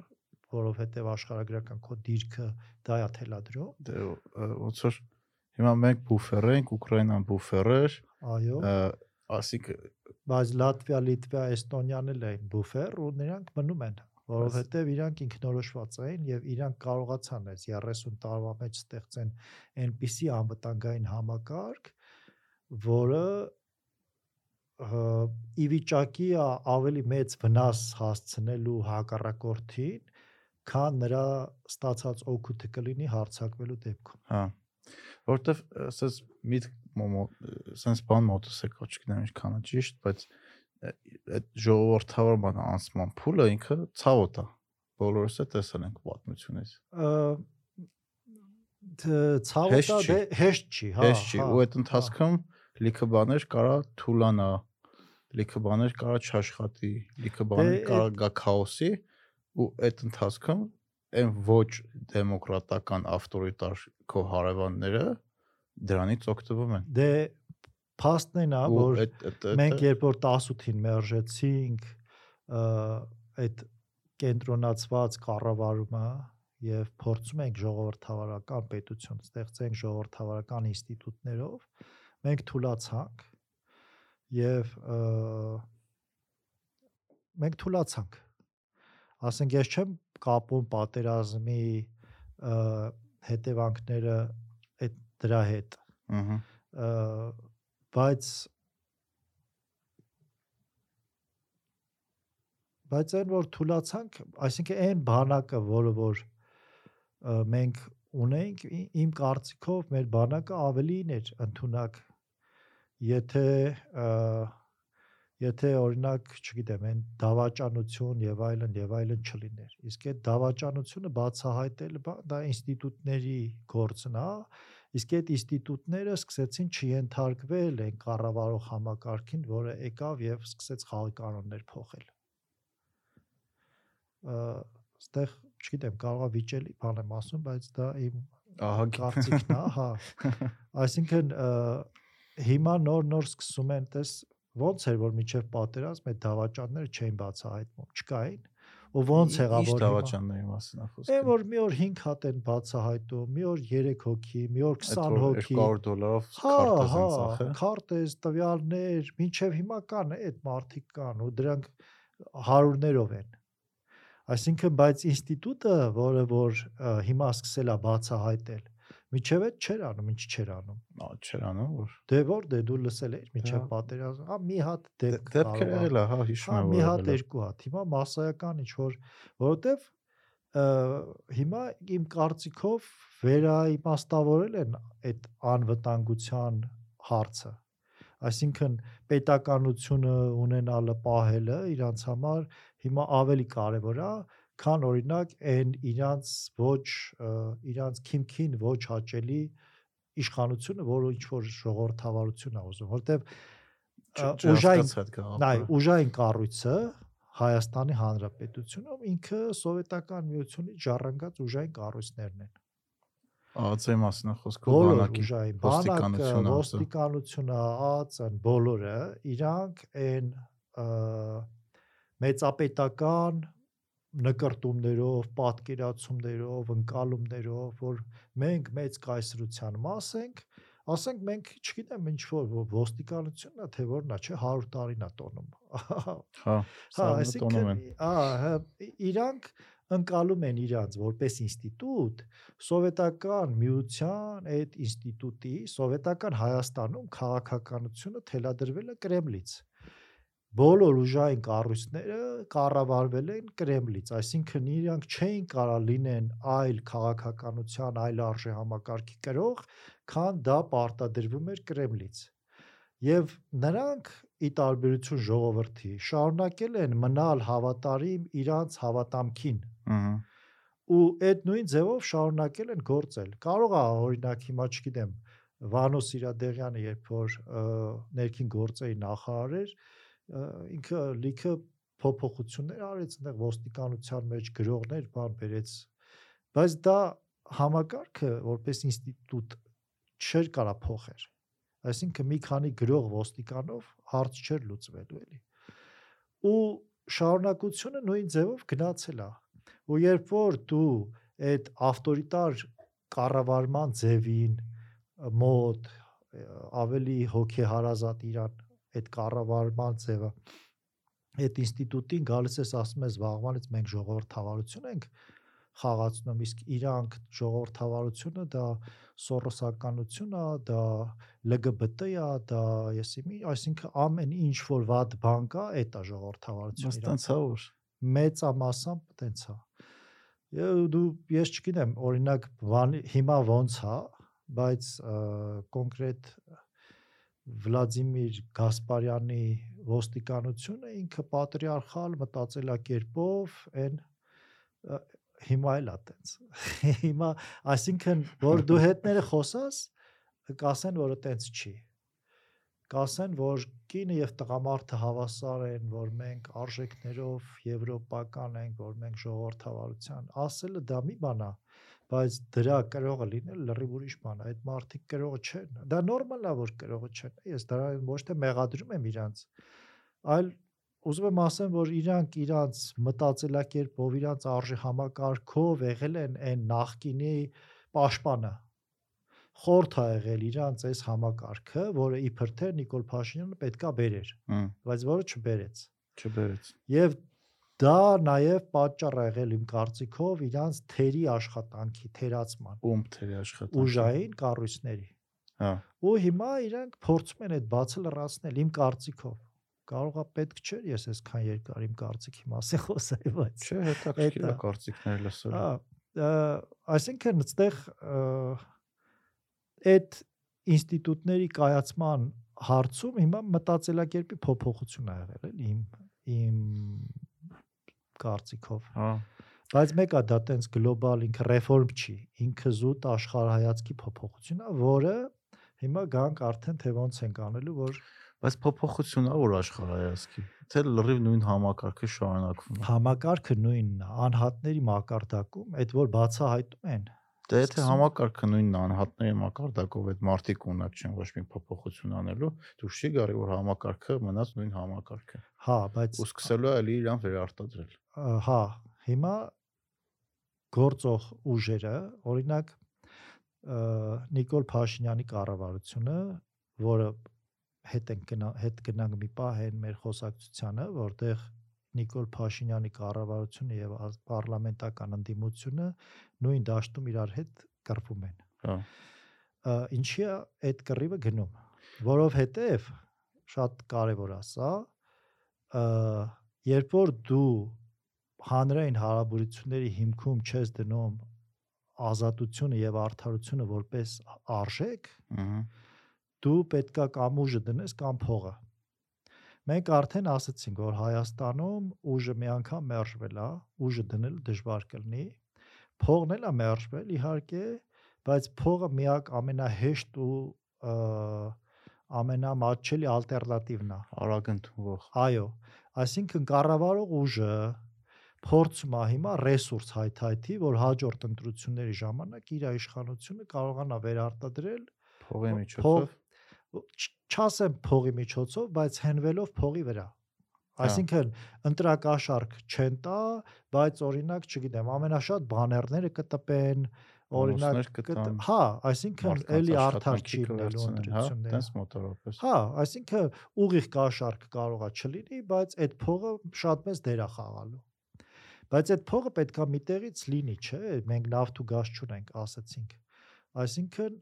Speaker 3: որովհետեւ աշխարհագրական քո դիրքը դա է թելադրում։
Speaker 1: Դե ոնց որ հիմա մենք բուֆեր ենք, Ուկրաինան բուֆեր էր,
Speaker 3: Այո,
Speaker 1: ասիկ
Speaker 3: բայց Լատվիա, Լիտվա, Էստոնիան էլ են բուֆեր ու նրանք մնում են, որովհետեւ իրանք ինքնորոշված էին եւ իրանք կարողացան այս 30 տարվա մեջ ստեղծեն այնպիսի անվտանգային համակարգ, որը ի վիճակի է ավելի մեծ վնաս հասցնելու հակառակորդին, քան նրա ստացած օգուտը կլինի հարցակվելու դեպքում։
Speaker 1: Հա։ Որտեվ ասես միտ sense բան մոտս է կոչկնեմ ինչքան է ճիշտ, բայց այդ ժողովրդավար բան անցման փուլը ինքը ցավոտ է։ Բոլորս է տեսել ենք պատմությունից։
Speaker 3: Ցավոտ է, դե հեշտ չի, հա։
Speaker 1: Հեշտ չի, ու այդ ընթացքում լիքը բաներ կարա թուլանա, լիքը բաներ կարա չաշխատի, լիքը բաներ
Speaker 3: Դե
Speaker 1: կարա գա քաոսի ու այդ ընթացքում այն ոչ դեմոկրատական ավտորիտար քո հարևանները դրանից օգտվում են։
Speaker 3: Դե փաստն այն է, որ մենք երբ որ 18-ին մերժեցինք այդ կենտրոնացված կառավարումը եւ փորձում ենք ժողովրդավարական պետություն ստեղծենք ժողովրդավարական ինստիտուտներով մենք թուլացանք եւ մենք թուլացանք ասենք ես չեմ կապում պատերազմի հետևանքները այդ դրա հետ
Speaker 1: Ահա։
Speaker 3: բայց բայց այն որ թուլացանք, այսինքն այն բանակը, որը որ մենք ունենք, իմ կարծիքով մեր բանակը ավելին էր ընդունակ, եթե ը, եթե օրինակ, չգիտեմ, այն դավաճանություն եւ այլն եւ այլն չլիներ։ Իսկ այդ դավաճանությունը բացահայտելը բա- դա ինստիտուտների գործն է, իսկ այդ ինստիտուտները սկսեցին չընթարկվել այն կառավարող համակարգին, որը եկավ եւ սկսեց խաղի կանոններ փոխել։ Այստեղ, չգիտեմ, կարողա վիճելի բան եմ ասում, բայց դա իմ կարծիքն է, հա։ <laughs> Այսինքն հիմա նոր-նոր սկսում են տես ոնց էր որ միջև պատերազմ այդ դավաճանները չէին բացահայտվում, չկային։ Ու ոնց եղավ որ
Speaker 1: դավաճանների մասին խոսքը։
Speaker 3: որ մի օր 5 հատ են բացահայտում, մի օր 3 հոգի, մի օր
Speaker 1: Այդ
Speaker 3: 20
Speaker 1: որ
Speaker 3: հոգի։
Speaker 1: 200 դոլարով
Speaker 3: Հա,
Speaker 1: քարտեզ
Speaker 3: հա,
Speaker 1: են ծախել։
Speaker 3: քարտեզ, տվյալներ, մինչև հիմա կան այդ մարտիկ կան ու դրանք հարյուրներով են։ Այսինքն, բայց ինստիտուտը, որը որ հիմա սկսել է բացահայտել, միջև այդ չէր անում, ինչ չէր անում։
Speaker 1: Ա չէր անում որ։
Speaker 3: Դե որ դե դու լսել ես միջև
Speaker 1: Հա։
Speaker 3: պատերազմ, հա մի հատ դեպք
Speaker 1: Դեպքեր
Speaker 3: կարող ա-
Speaker 1: եղել է, հա, հիշում
Speaker 3: Հա,
Speaker 1: եմ
Speaker 3: մի հատ երկու հատ։ Հիմա massայական ինչ որ, որովհետև հիմա իմ կարծիքով վերաիմաստավորել են այդ անվտանգության հարցը։ Այսինքն պետականությունը ունենալը պահելը իրանց համար հիմա ավելի կարևոր է, քան օրինակ այն իրանց ոչ իրանց քիմքին ոչ հաճելի իշխանությունը, որը ինչ որ ժողովրդավարություն է ուզում, ը, ուժային Նայ, ուժային կառույցը Հայաստանի Հանրապետությունում ինքը սովետական միությունից ժառանգած ուժային կառույցներն են։
Speaker 1: Ածի մասին է խոսքը բանակի ոստիկանությունը,
Speaker 3: ոստիկանությունը, ԱԱՑ-ն, բոլորը իրանք այն մեծապետական նկարտումներով, պատկերացումներով, ընկալումներով, որ մենք մեծ կայսրության մաս ենք, ասենք մենք, չգիտեմ, ինչ որ ոստիկանությունն է, թե որն է, չէ, 100 տարին է տոնում։ <laughs>
Speaker 1: Հա,
Speaker 3: Հա, այսինքն, ահա, իրանք ընկալում են իրանց որպես ինստիտուտ սովետական միության այդ ինստիտուտի սովետական Հայաստանում քաղաքականությունը թելադրվել է Կրեմլից բոլոր ուժային կառույցները կառավարվել են Կրեմլից, այսինքն իրանք չէին կարող լինեն այլ քաղաքականության, այլ արժե համակարգի կրող, քան դա պարտադրվում էր Կրեմլից։ Եվ նրանք ի տարբերություն ժողովրդի շարունակել են մնալ հավատարիմ իրանց հավատամքին
Speaker 1: Ահա։
Speaker 3: ու այդ նույն ձևով շարունակել են գործել։ Կարող է օրինակ հիմա չգիտեմ Վանո Սիրադեղյանը երբ որ ներքին գործերի նախարար էր, ինքը լիքը փոփոխություններ արեց, այնտեղ ոստիկանության մեջ գրողներ բան բերեց։ Բայց դա համակարգը որպես ինստիտուտ չէր կարա փոխեր։ Այսինքն մի քանի գրող ոստիկանով հարց չէր լուծվելու էլի։ Ու շարունակությունը նույն ձևով գնացել է ու երբ որ դու այդ ավտորիտար կառավարման ձևին մոտ ավելի հոգեհարազատ իրան այդ կառավարման ձևը այդ ինստիտուտին գալիս ես ասում ես վաղվանից մենք ժողովրդավարություն ենք խաղացնում իսկ իրանք ժողովրդավարությունը դա սորոսականություն է դա LGBT է դա եսիմի այսինքն ամեն ինչ որ վատ բան կա այդ է ժողովրդավարությունը
Speaker 1: Բայց
Speaker 3: իրանց
Speaker 1: տենց է որ։
Speaker 3: մեծամասամբ տենց է։ դու ես չգիտեմ, օրինակ հիմա ոնց է, բայց կոնկրետ Վլադիմիր Գասպարյանի ոստիկանությունը ինքը պատրիարխալ մտածելակերպով այն հիմա էլ է տենց։ <laughs> Հիմա, այսինքն, որ դու հետները խոսաս, կասեն, որ տենց չի կասեն, որ կինը եւ տղամարդը հավասար են, որ մենք արժեքներով եվրոպական ենք, որ մենք ժողովրդավարության, ասելը դա մի բան է, բայց դրա կրողը լինել լրիվ ուրիշ բան է։ Այդ մարդիկ կրողը չեն։ Դա նորմալ է, որ կրողը չեն։ Ես դրա ոչ թե մեղադրում եմ իրանց, այլ ուզում եմ ասեմ, որ իրանք իրանց մտածելակերպով, իրանց արժի համակարգով եղել են այն նախկինի պաշտպանը խորթ է եղել իրանց այս համակարգը, որը իբր թե Նիկոլ Փաշինյանը պետքա բերեր, բայց որը չբերեց։
Speaker 1: չբերեց։
Speaker 3: Եվ դա նաև պատճառ է եղել իմ կարծիքով իրանց թերի աշխատանքի, թերացման,
Speaker 1: Ում թերի աշխատանք։
Speaker 3: ուժային կառույցների։
Speaker 1: Հա։
Speaker 3: Ու հիմա իրանք փորձում են այդ բացը լրացնել իմ կարծիքով։ Կարողա պետք չէր ես այսքան երկար իմ կարծիքի մասին խոսեի, բայց
Speaker 1: Չէ, հետաքրքիր է կարծիքները լսել։
Speaker 3: Հա, այսինքն այդտեղ այդ ինստիտուտների կայացման հարցում հիմա մտածելակերպի փոփոխություն ա եղել էլի իմ իմ կարծիքով
Speaker 1: Հա։
Speaker 3: բայց մեկը դա տենց գլոբալ ինքը ռեֆորմ չի ինքը զուտ աշխարհայացքի փոփոխություն է որը հիմա գանք արդեն թե ոնց ենք անելու որ
Speaker 1: Բայց փոփոխությունն է որ աշխարհայացքի։ Թե լրիվ նույն համակարգը շարունակվում
Speaker 3: համակարգը նույնն է անհատների մակարդակում այդ որ բացահայտում են
Speaker 1: Դե եթե համակարգը նույնն անհատների մակարդակով այդ մարտիկ ունակ չեն ոչ մի փոփոխություն անելու, դու չի գարի որ համակարգը մնաց նույն համակարգը։
Speaker 3: հա բայց
Speaker 1: Ու սկսելու է էլի իրան վերարտադրել։
Speaker 3: հա, հիմա գործող ուժերը, օրինակ Նիկոլ Փաշինյանի կառավարությունը, որը հետ են գնա, հետ գնանք մի պահ այն մեր խոսակցությանը, որտեղ Նիկոլ Փաշինյանի կառավարությունը եւ պարլամենտական ընդդիմությունը նույն դաշտում իրար հետ կռվում են։
Speaker 1: Հա։
Speaker 3: Ինչի է այդ կռիվը գնում, որովհետև շատ կարևոր է սա, երբ որ դու հանրային հարաբերությունների հիմքում չես դնում ազատությունը եւ արդարությունը որպես արժեք, դու պետքա կամ ուժը դնես կամ փողը։ Մենք արդեն ասացինք, որ Հայաստանում ուժը մի անգամ մերժվել է, ուժը դնել դժվար կլինի, փողն էլ է մերժվել իհարկե, բայց փողը միակ ամենահեշտ ու ամենամատչելի ալտերնատիվն է։
Speaker 1: Արագ ընդունվող։
Speaker 3: Այո, այսինքն կառավարող ուժը փորձում է հիմա ռեսուրս հայթայթի, որ հաջորդ ընտրությունների ժամանակ իր իշխանությունը կարողանա վերարտադրել
Speaker 1: Փողի միջոցով։
Speaker 3: չասեմ փողի միջոցով, բայց հենվելով փողի վրա։
Speaker 1: Հա։
Speaker 3: Այսինքն ընտրակաշարք չեն տա, բայց օրինակ, չգիտեմ, ամենաշատ բաներները կտպեն, օրինակ հա, այսինքն էլի արդար չի լինելու
Speaker 1: հա,
Speaker 3: ընտրությունները։
Speaker 1: տենց մոտորապես։
Speaker 3: Հա, այսինքն ուղիղ կաշառք կարողա չլինի, բայց այդ փողը շատ մեծ դեր է խաղալու։ Բայց այդ փողը պետքա միտեղից լինի, չէ՞։ Մենք նավթ ու գազ չունենք, ասացինք։ Այսինքն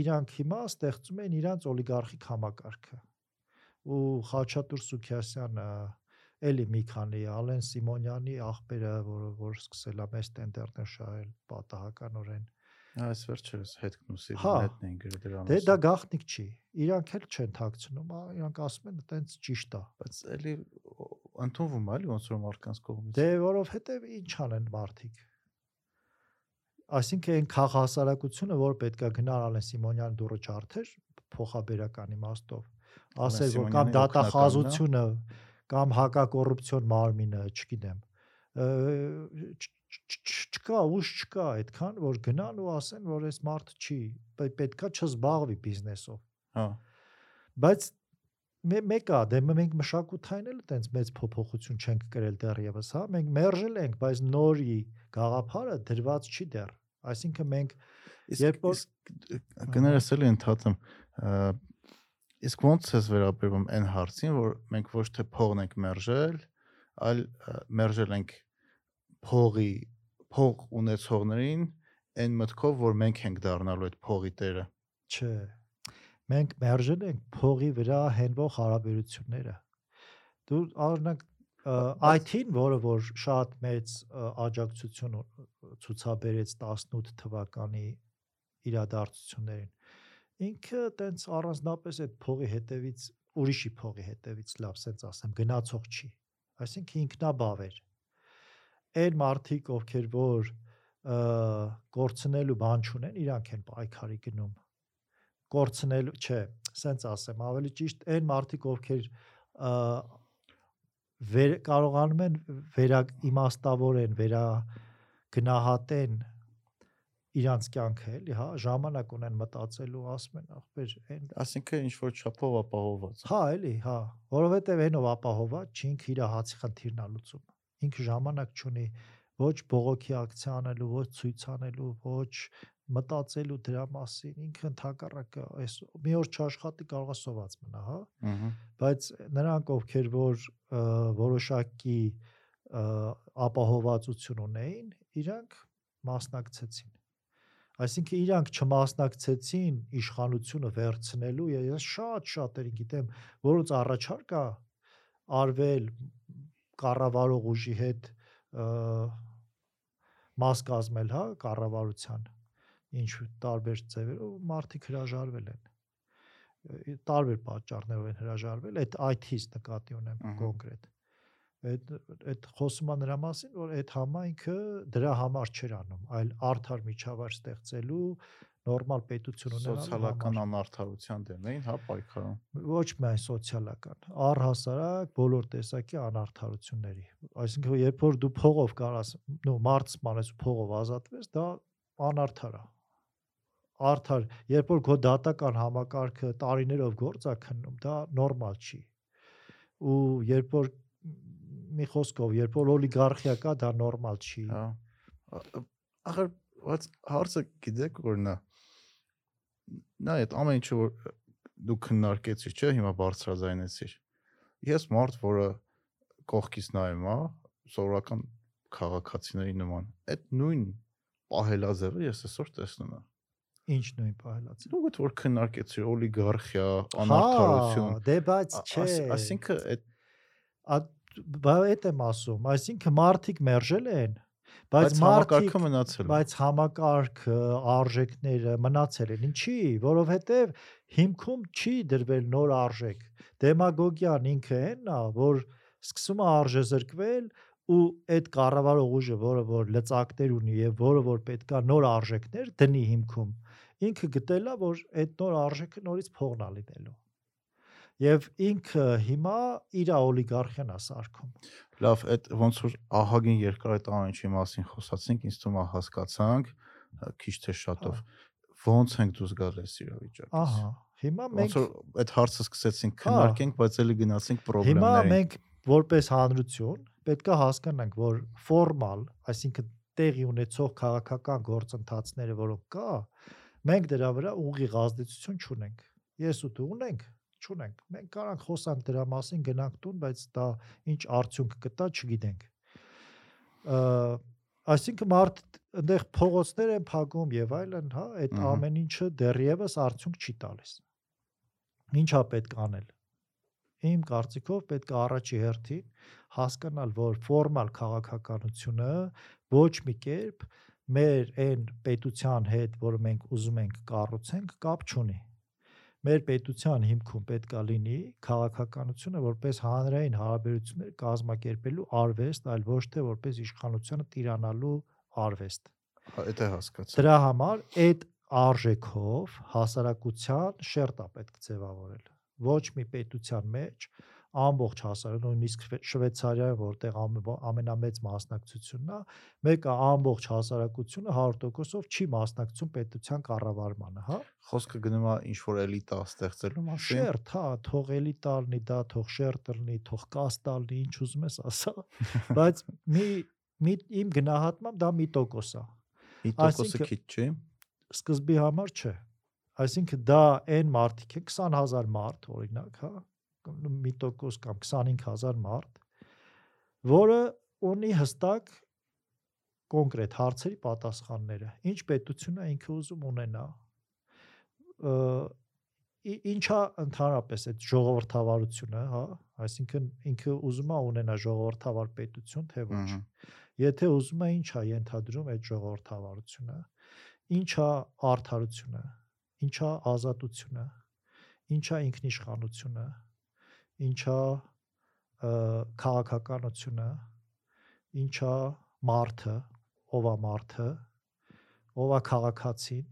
Speaker 3: իրանք հիմա ստեղծում են իրանց օլիգարխիկ համակարգը։ Ու Խաչատուր Սուքիասյանը էլի մի քանի Ալեն Սիմոնյանի աղբերը, որը որ սկսել է մեծ տենդերներ շահել պատահականորեն
Speaker 1: Այս վերջերս հետքնուսի
Speaker 3: Հա։
Speaker 1: նետն են գրել դրա
Speaker 3: Դե դա
Speaker 1: մասին։
Speaker 3: գաղտնիք չի։ Իրանք էլ չեն թաքցնում, իրանք ասում են այտենց ճիշտ է։
Speaker 1: Բայց էլի ընդունվում է էլի ոնց որ մարդկանց կողմից։
Speaker 3: Դե որովհետև ինչ անեն մարդիկ։ Այսինքն այն քաղաքասարակությունը, որ պետքա գնար Ալեն Սիմոնյան դուրը ջարդեր փոխաբերական իմաստով, ասել որ կամ դատախազությունը կամ հակակոռուպցիոն մարմինը, չգիտեմ, չկա ուժ չկա այդքան որ գնան ու ասեն որ այս մարդը չի պե- պետքա չզբաղվի բիզնեսով
Speaker 1: Հա։
Speaker 3: բայց մեկա դե մե- մենք մշակութային էլ տենց մեծ փոփոխություն չենք կրել դեռևս հա մենք մերժել ենք բայց նորի գաղափարը դրված չի դեռ այսինքն մենք Երբ որ-
Speaker 1: իսկ կներես էլի ընդհատեմ իսկ ոնց ես վերաբերվում այն հարցին որ մենք ոչ թե փողն ենք մերժել այլ մերժել ենք փողի փող ունեցողներին այն մտքով որ մենք ենք դառնալու այդ փողի տերը
Speaker 3: չէ մենք մերժել ենք փողի վրա հենվող հարաբերությունները դու
Speaker 1: բայց-
Speaker 3: IT-ին, որը որ շատ մեծ աջակցություն ցուցաբերեց 18 թվականի իրադարձություններին ինքը տենց առանձնապես այդ փողի հետևից ուրիշի փողի հետևից լավ սենց ասեմ գնացող չի այսինքն ինքնաբավ էր այն մարդիկ ովքեր որ ը, կորցնելու բան չունեն իրանք են պայքարի գնում կորցնելու չէ սենց ասեմ ավելի ճիշտ այն մարդիկ ովքեր վեր կարողանում են վերա իմաստավորեն վերա գնահատեն իրանց կյանքը էլի հա ժամանակ ունեն մտածելու ասում են ախպեր այն
Speaker 1: ասինքն ինչ որ չափով ապահովված
Speaker 3: հա էլի հա որովհետև այնով ապահոված չի ինքը իր հացի խնդիրն է լուծում ինքը ժամանակ չունի ոչ բողոքի ակցիա անելու ոչ ցույց անելու ոչ մտածելու դրա մասին ինքը ընդհակառակը այս մի օր չաշխատի կարող է սոված մնա հա բայց նրանք ովքեր որ որոշակի ապահովվածություն ունեին, իրանք մասնակցեցին։ Այսինքն իրանք չմասնակցեցին իշխանությունը վերցնելու, ես շատ շատերին գիտեմ, որոնց առաջարկ է արվել կառավարող ուժի հետ մաս կազմել, հա, կառավարության ինչ տարբեր ձևերով մարդիկ հրաժարվել են տարբեր պատճառներով են հրաժարվել, այդ IT-ից նկատի ունեմ կոնկրետ։ Այդ այդ խոսում է նրա մասին, որ այդ համայնքը դրա համար չէր անում, այլ արդար միջավայր ստեղծելու, նորմալ պետություն ունենալու
Speaker 1: սոցիալական
Speaker 3: համար։
Speaker 1: անարթարության դեմ էին հա պայքարում
Speaker 3: Ոչ միայն սոցիալական, առհասարակ բոլոր տեսակի անարթարությունների։ Այսինքն երբ որ դու փողով կարաս, նո մարդ սպանես ու փողով ազատվես, դա անարթար է արդար, երբ որ քո դատական համակարգը տարիներով գործ է քննում, դա նորմալ չի։ Ու երբ որ մի խոսքով, երբ որ օլիգարխիա կա, դա նորմալ չի։
Speaker 1: հա ախր բայց հարցը գիտեք որն է նա այդ ամեն ինչը որ դու քննարկեցիր չէ հիմա բարձրաձայնեցիր ես մարդ որը կողքից նայում հա սովորական քաղաքացիների նման այդ նույն պահելաձևը ես այսօր տեսնում եմ
Speaker 3: Ինչ նույն պահելացի։
Speaker 1: գոտ որ քննարկեցիր օլիգարխիա
Speaker 3: Հա, Դե բայց չէ։
Speaker 1: այսինքն այդ
Speaker 3: բա այդ եմ ասում, այսինքն մարդիկ մերժել են, բայց
Speaker 1: համակարգը մնացել է
Speaker 3: բայց համակարգը, արժեքները մնացել են։ Ինչի՞, որովհետև հիմքում չի դրվել նոր արժեք։ Դեմագոգիան ինքը այնն է, որ սկսում է արժեզրկվել ու այդ կառավարող ուժը, որը որ լծակներ ունի եւ որը որ պետքա նոր արժեքներ դնի հիմքում, ինքը գտել է, որ այդ նոր արժեքը նորից փողն է լինելու։ Եվ ինքը հիմա իր օլիգարխիան է սարքում։
Speaker 1: Լավ, այդ ոնց որ ահագին երկար այդ ամեն ինչի մասին խոսացինք, ինձ թվում է հասկացանք հա, քիչ թե շատով ոնց ենք դուրս գալ այս իրավիճակից։
Speaker 3: Ահա։ Հիմա
Speaker 1: Ոնց
Speaker 3: մենք
Speaker 1: որ այդ հարցը սկսեցինք քննարկենք, բայց էլի գնացինք
Speaker 3: Հիմա
Speaker 1: խնդիրներին։
Speaker 3: մենք որպես հանրություն պետք է հասկանանք, որ ֆորմալ, այսինքն տեղի ունեցող քաղաքական գործընթացները, որոնք կա, մենք դրա վրա ուղիղ ազդեցություն չունենք։ Ես ու դու ունենք, չունենք։ Մենք կարանք խոսանք դրա մասին, գնանք տուն, բայց դա ինչ արդյունք կտա, չգիտենք։ Ա Այսինքն մարդ այնտեղ փողոցներ են փակում եւ այլն, հա, այդ ամեն ինչը դեռևս արդյունք չի տալիս։ Ինչա պետք անել։ Իմ կարծիքով պետք է առաջի հերթին հասկանալ, որ ֆորմալ քաղաքականությունը ոչ մի կերպ մեր այն պետության հետ, որը մենք ուզում ենք կառուցենք, կապ չունի։ Մեր պետության հիմքում պետքա լինի քաղաքականությունը որպես հանրային հարաբերություններ կազմակերպելու արվեստ, այլ ոչ թե որպես իշխանությունը տիրանալու արվեստ։
Speaker 1: Դա է հասկացա։
Speaker 3: Դրա համար այդ արժեքով հասարակության շերտա պետք ձևավորել։ Ոչ մի պետության մեջ ամբողջ հասարակ նույնիսկ Շվե- Շվեյցարիայում, որտեղ ամեն- ամենամեծ մասնակցությունն է, մեկը ամբողջ հասարակությունը 100%-ով չի մասնակցում պետության կառավարմանը, հա։
Speaker 1: Խոսքը գնում է ինչ որ էլիտա ստեղծելու մասին։
Speaker 3: Շերտ, հա, թող էլիտա լինի դա, թող շերտ լինի, թող կաստա լինի, ինչ ուզում ես ասա, <laughs> բայց մի մի իմ գնահատմամբ դա մի տոկոս է։
Speaker 1: Մի տոկոսը քիչ չի։
Speaker 3: Սկզբի համար չէ։ Այսինքն դա այն մարդիկ է 20000 մարդ, օրինակ, հա, կամ մի տոկոս կամ 25000 մարդ, որը ունի հստակ կոնկրետ հարցերի պատասխանները։ Ինչ պետություն է ինքը ուզում ունենա։ Ինչա ընդհանրապես այդ ժողովրդավարությունը, հա, այսինքն ինքը ուզում է ունենա ժողովրդավար պետություն, թե ոչ։ Եթե ուզում է ինչա ենթադրում այդ ժողովրդավարությունը, ինչա արդարությունը, ինչա ազատությունը, ինչա ինքնիշխանությունը, ինչա քաղաքականությունը, ինչա մարդը, ով է մարդը, ով է քաղաքացին,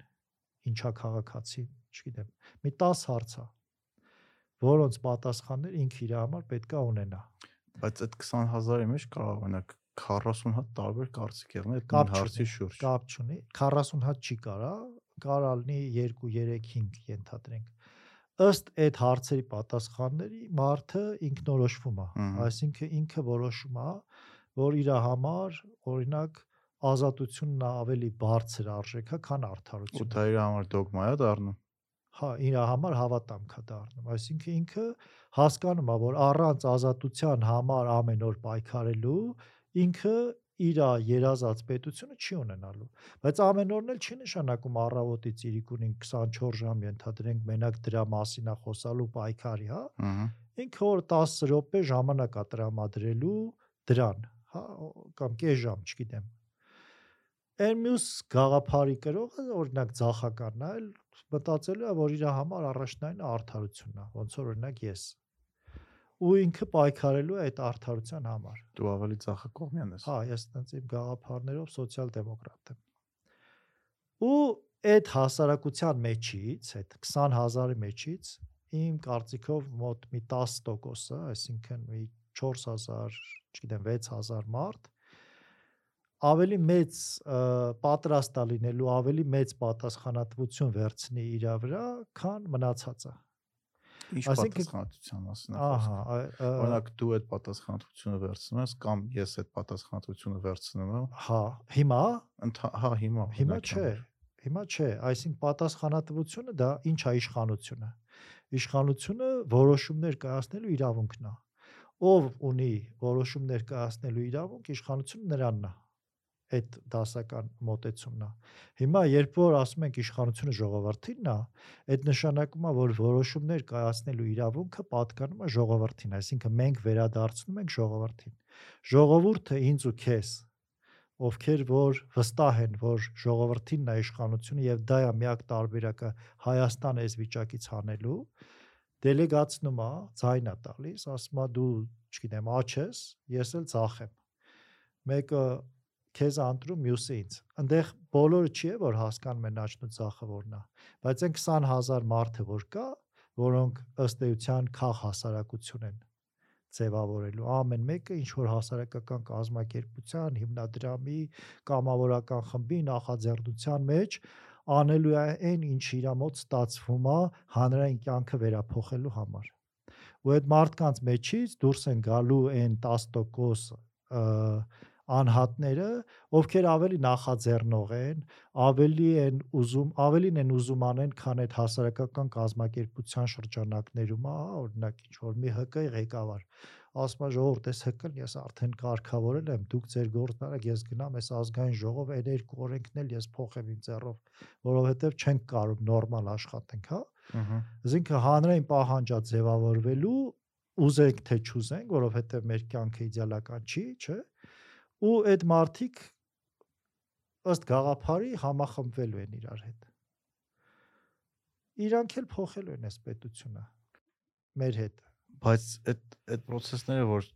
Speaker 3: ինչա քաղաքացին, չգիտեմ։ Մի 10 հարց է, որոնց պատասխաններ ինքը իր համար պետքա ունենա։
Speaker 1: Բայց այդ 20000-ի մեջ կարող օրինակ 40 հատ տարբեր կարծիք եղնի այդ հարցի շուրջ։
Speaker 3: կապ չունի 40 հատ չի կարա կարա լինի 2 3 5 ենթադրենք ըստ այդ հարցերի պատասխանների մարդը ինքնորոշվում է այսինքն ինքը որոշում է որ իր համար օրինակ ազատությունն ավելի բարձր արժեք է քան
Speaker 1: Ու
Speaker 3: արդարությունը
Speaker 1: դա իր համար դոգմա է դառնում։
Speaker 3: հա իր համար հավատամք է դառնում այսինքն ինքը հասկանում է որ առանց ազատության համար ամեն օր պայքարելու ինքը իր երազած պետությունը չի ունենալու բայց ամեն օրն էլ չի նշանակում առավոտից իրիկունին 24 ժամ ենթադրենք մենակ դրա մասին է խոսալու պայքարի հա ինքը որ 10 րոպե ժամանակ է տրամադրելու դրան հա կամ կես ժամ չգիտեմ Այն մյուս գաղափարի կրողը օրինակ ցախականն այլ մտածելու է, որ իր համար առաջնայինը արդարությունն է, ոնց որ օրինակ ես։ Ու ինքը պայքարելու է այդ արդարության համար։
Speaker 1: Դու ավելի ցախակողմյան ես։
Speaker 3: Հա, ես տենց իմ գաղափարներով սոցիալ-դեմոկրատ եմ։ Ու այդ հասարակության մեջից, այդ 20000-ի մեջից իմ կարծիքով մոտ մի 10%-ը, այսինքն մի 4000, չգիտեմ 6000 մարդ ավելի մեծ պատրաստ է լինելու ավելի մեծ պատասխանատվություն վերցնի իր վրա, քան մնացածը։
Speaker 1: Ինչ պատասխանատվության մասին է
Speaker 3: Ահա,
Speaker 1: խոսքը։
Speaker 3: ը,
Speaker 1: Օրինակ դու այդ պատասխանատվությունը վերցնում ես կամ ես այդ պատասխանատվությունը վերցնում եմ։
Speaker 3: հա, հիմա
Speaker 1: Հա, հիմա։
Speaker 3: Հիմա չէ։ Հիմա չէ, այսինքն պատասխանատվությունը դա ինչ է իշխանությունը։ Իշխանությունը որոշումներ կայացնելու իրավունքն է։ Ով ունի որոշումներ կայացնելու իրավունք, իշխանությունը նրանն է։ Այդ դասական մոտեցումն է։ Հիմա երբ որ ասում ենք իշխանությունը ժողովրդինն է, այդ նշանակում է, որ որոշումներ կայացնելու իրավունքը պատկանում է ժողովրդին, այսինքն մենք վերադարձնում ենք ժողովրդին։ Ժողովուրդը ինձ ու քեզ ովքեր որ վստահ են, որ ժողովրդինն է իշխանությունը եւ դա է միակ տարբերակը Հայաստան այս վիճակից հանելու, դելեգացնում է, ձայն է տալիս, ասում է դու, չգիտեմ, աչ ես, ես էլ ցախ եմ։ Մեկը քեզ անդրում, մյուսը ինձ։ Այնտեղ բոլորը չի է որ հասկանում են աչն ու ցախը որն է, բայց այն 20000 մարդը որ կա, որոնք ըստ էության քաղ հասարակություն են ձևավորելու ամեն մեկը ինչ որ հասարակական կազմակերպության, հիմնադրամի, կամավորական խմբի նախաձեռնության մեջ անելու է այն ինչ իր մոտ ստացվում է հանրային կյանքը վերափոխելու համար։ Ու այդ մարդկանց մեջից դուրս են գալու այն 10% ը, անհատները, ովքեր ավելի նախաձեռնող են, ավելի են ուզում, ավելին են ուզում անեն, քան այդ հասարակական կազմակերպության շրջանակներում, հա, օրինակ ինչ որ մի ՀԿ ղեկավար ասում է ժողովուրդ, այս ՀԿ-ն ես արդեն կարգավորել եմ, դուք ձեր գործն արեք, ես գնամ այս ազգային ժողով, այդ երկու օրենքն էլ ես փոխեմ իմ ձեռով, որովհետև չենք կարող նորմալ աշխատենք, հա։
Speaker 1: Ահա։
Speaker 3: Այսինքն հանրային պահանջա ձևավորվելու ուզենք թե չուզենք, որովհետև մեր կյանքը իդեալական չի, չէ։ Ու այդ մարտիկ ըստ գաղափարի համախմբվելու են իրար հետ։ Իրանք էլ փոխելու են այս պետությունը մեր հետ։
Speaker 1: բայց այդ այդ process-ները որ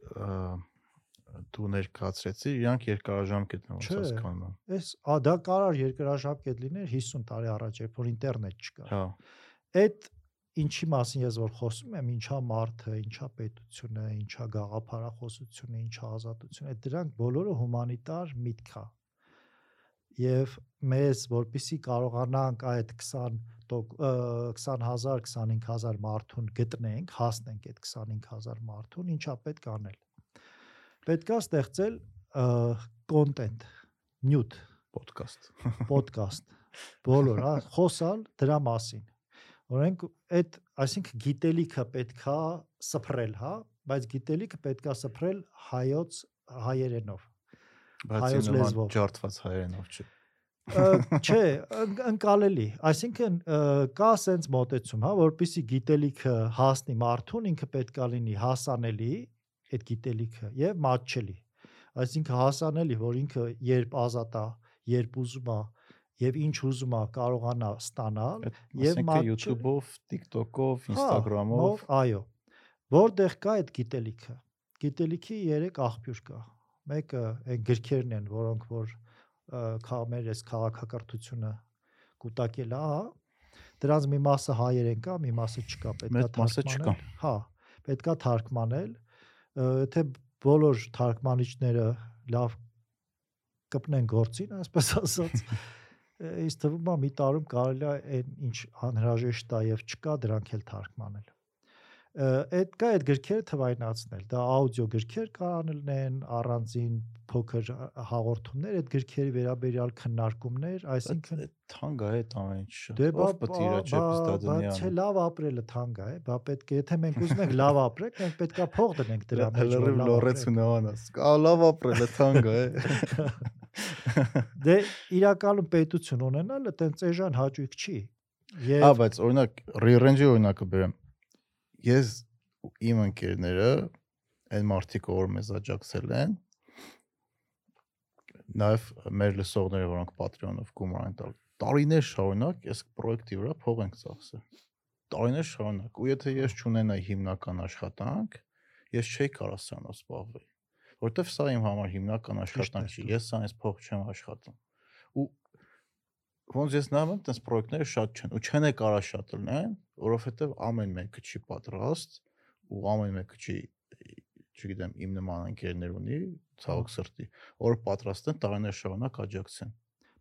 Speaker 1: դու ներկայացրեցի, իրանք երկարաժամկետ են ոնց հասկանում եմ։
Speaker 3: Այս ա դա կարար երկրաշապկետ լիներ 50 տարի առաջ, երբ որ ինտերնետ չկար։
Speaker 1: Հա։
Speaker 3: Այդ ինչի մասին ես որ խոսում եմ, ինչա մարդը, ինչա պետությունը, ինչա գաղափարախոսությունը, ինչա ազատությունը, դրանք բոլորը հումանիտար միտք է։ Եվ մեզ, որpիսի կարողանանք այդ 20 տոկ- ը, 20000, 25000 մարդուն գտնենք, հասնենք այդ 25000 մարդուն, ինչա պետք անել։ Պետքա ստեղծել կոնտենտ, նյութ,
Speaker 1: Պոդքասթ։
Speaker 3: ոդկաստ, <laughs> բոլոր, հա, խոսալ դրա մասին։ Օրենք այդ, այսինքն գիտելիքը պետքա սփռել, հա, բայց գիտելիքը պետքա սփռել հայոց հայերենով։
Speaker 1: Բայց
Speaker 3: Հայոց լեզվով։
Speaker 1: ջարդված հայերենով
Speaker 3: Չէ, ընկ- ընկալելի։ Այսինքն կա սենց մոտեցում, հա, որpիսի գիտելիքը հասնի մարդուն, ինքը պետքա լինի հասանելի, այդ գիտելիքը եւ մատչելի։ Այսինքն հասանելի, որ ինքը երբ ազատ է, երբ ուզում է եւ ինչ ուզում է կարողանա ստանալ
Speaker 1: թե
Speaker 3: մատչը-
Speaker 1: YouTube-ով, TikTok-ով,
Speaker 3: Հա,
Speaker 1: Instagram-ով,
Speaker 3: այո։ Որտեղ կա այդ գիտելիքը։ Գիտելիքի 3 աղբյուր կա։ Մեկը այն գրքերն են, որոնք որ ը, քա մեր այս քաղաքակրթությունը կուտակել է, հա։ Դրանց մի մասը հայերեն կա, մի մասը չկա, պետքա
Speaker 1: Մեծ մասը չկա։
Speaker 3: թարգմանել։ Հա, պետքա թարգմանել։ Եթե բոլոր թարգմանիչները լավ կպնեն գործին, այսպես ասած, <laughs> ինձ թվում է մի տարում կարելի է այն ինչ անհրաժեշտ է եւ չկա դրանք էլ թարգմանել։ Այդ կա այդ գրքերը թվայնացնել։ Դա աուդիո գրքեր կանելն առանձին փոքր հաղորդումներ, այդ գրքերի վերաբերյալ քննարկումներ, այսինքն
Speaker 1: թանկ է այդ ամեն ինչը։
Speaker 3: Դե բա
Speaker 1: պետք է իր աջակից դա դնի
Speaker 3: բա չէ լավ ապրելը թանկ է, բա պետք է եթե մենք ուզում ենք լավ ապրենք, մենք պետքա փող դնենք դրա մեջ։ լավ
Speaker 1: լորեցու նավանաս։ Կա լավ ապրել է թանկ <laughs> է։
Speaker 3: Դե իրականում պետություն ունենալը տենց էժան հաճույք չի։ Եվ
Speaker 1: բայց օրինակ re-range-ի օրինակը բերեմ։ Ես իմ ընկերները այն մարդիկ, որ մեզ աջակցել են, նաև մեր լսողները, որոնք Patreon-ով գումար են տալ, տարիներ շարունակ այս պրոյեկտի վրա փող ենք ծախսել։ Տարիներ շարունակ։ Ու եթե ես չունենայի հիմնական աշխատանք, ես չէի կարող սրանով զբաղվել։ Որտեվ սա իմ համար հիմնական աշխատանք չի։ Ես սրանից փող չեմ աշխատում։ Ու ոնց ես նայում եմ, տես պրոյեկտները շատ չեն ու չեն է կարա շատ լինեն, որովհետև ամեն մեկը չի պատրաստ ու ամեն մեկը չի չգիտեմ, իմ նման ընկերներ ունի, ցավոք սրտի, որ պատրաստ են տարիներ շարունակ աջակցեն։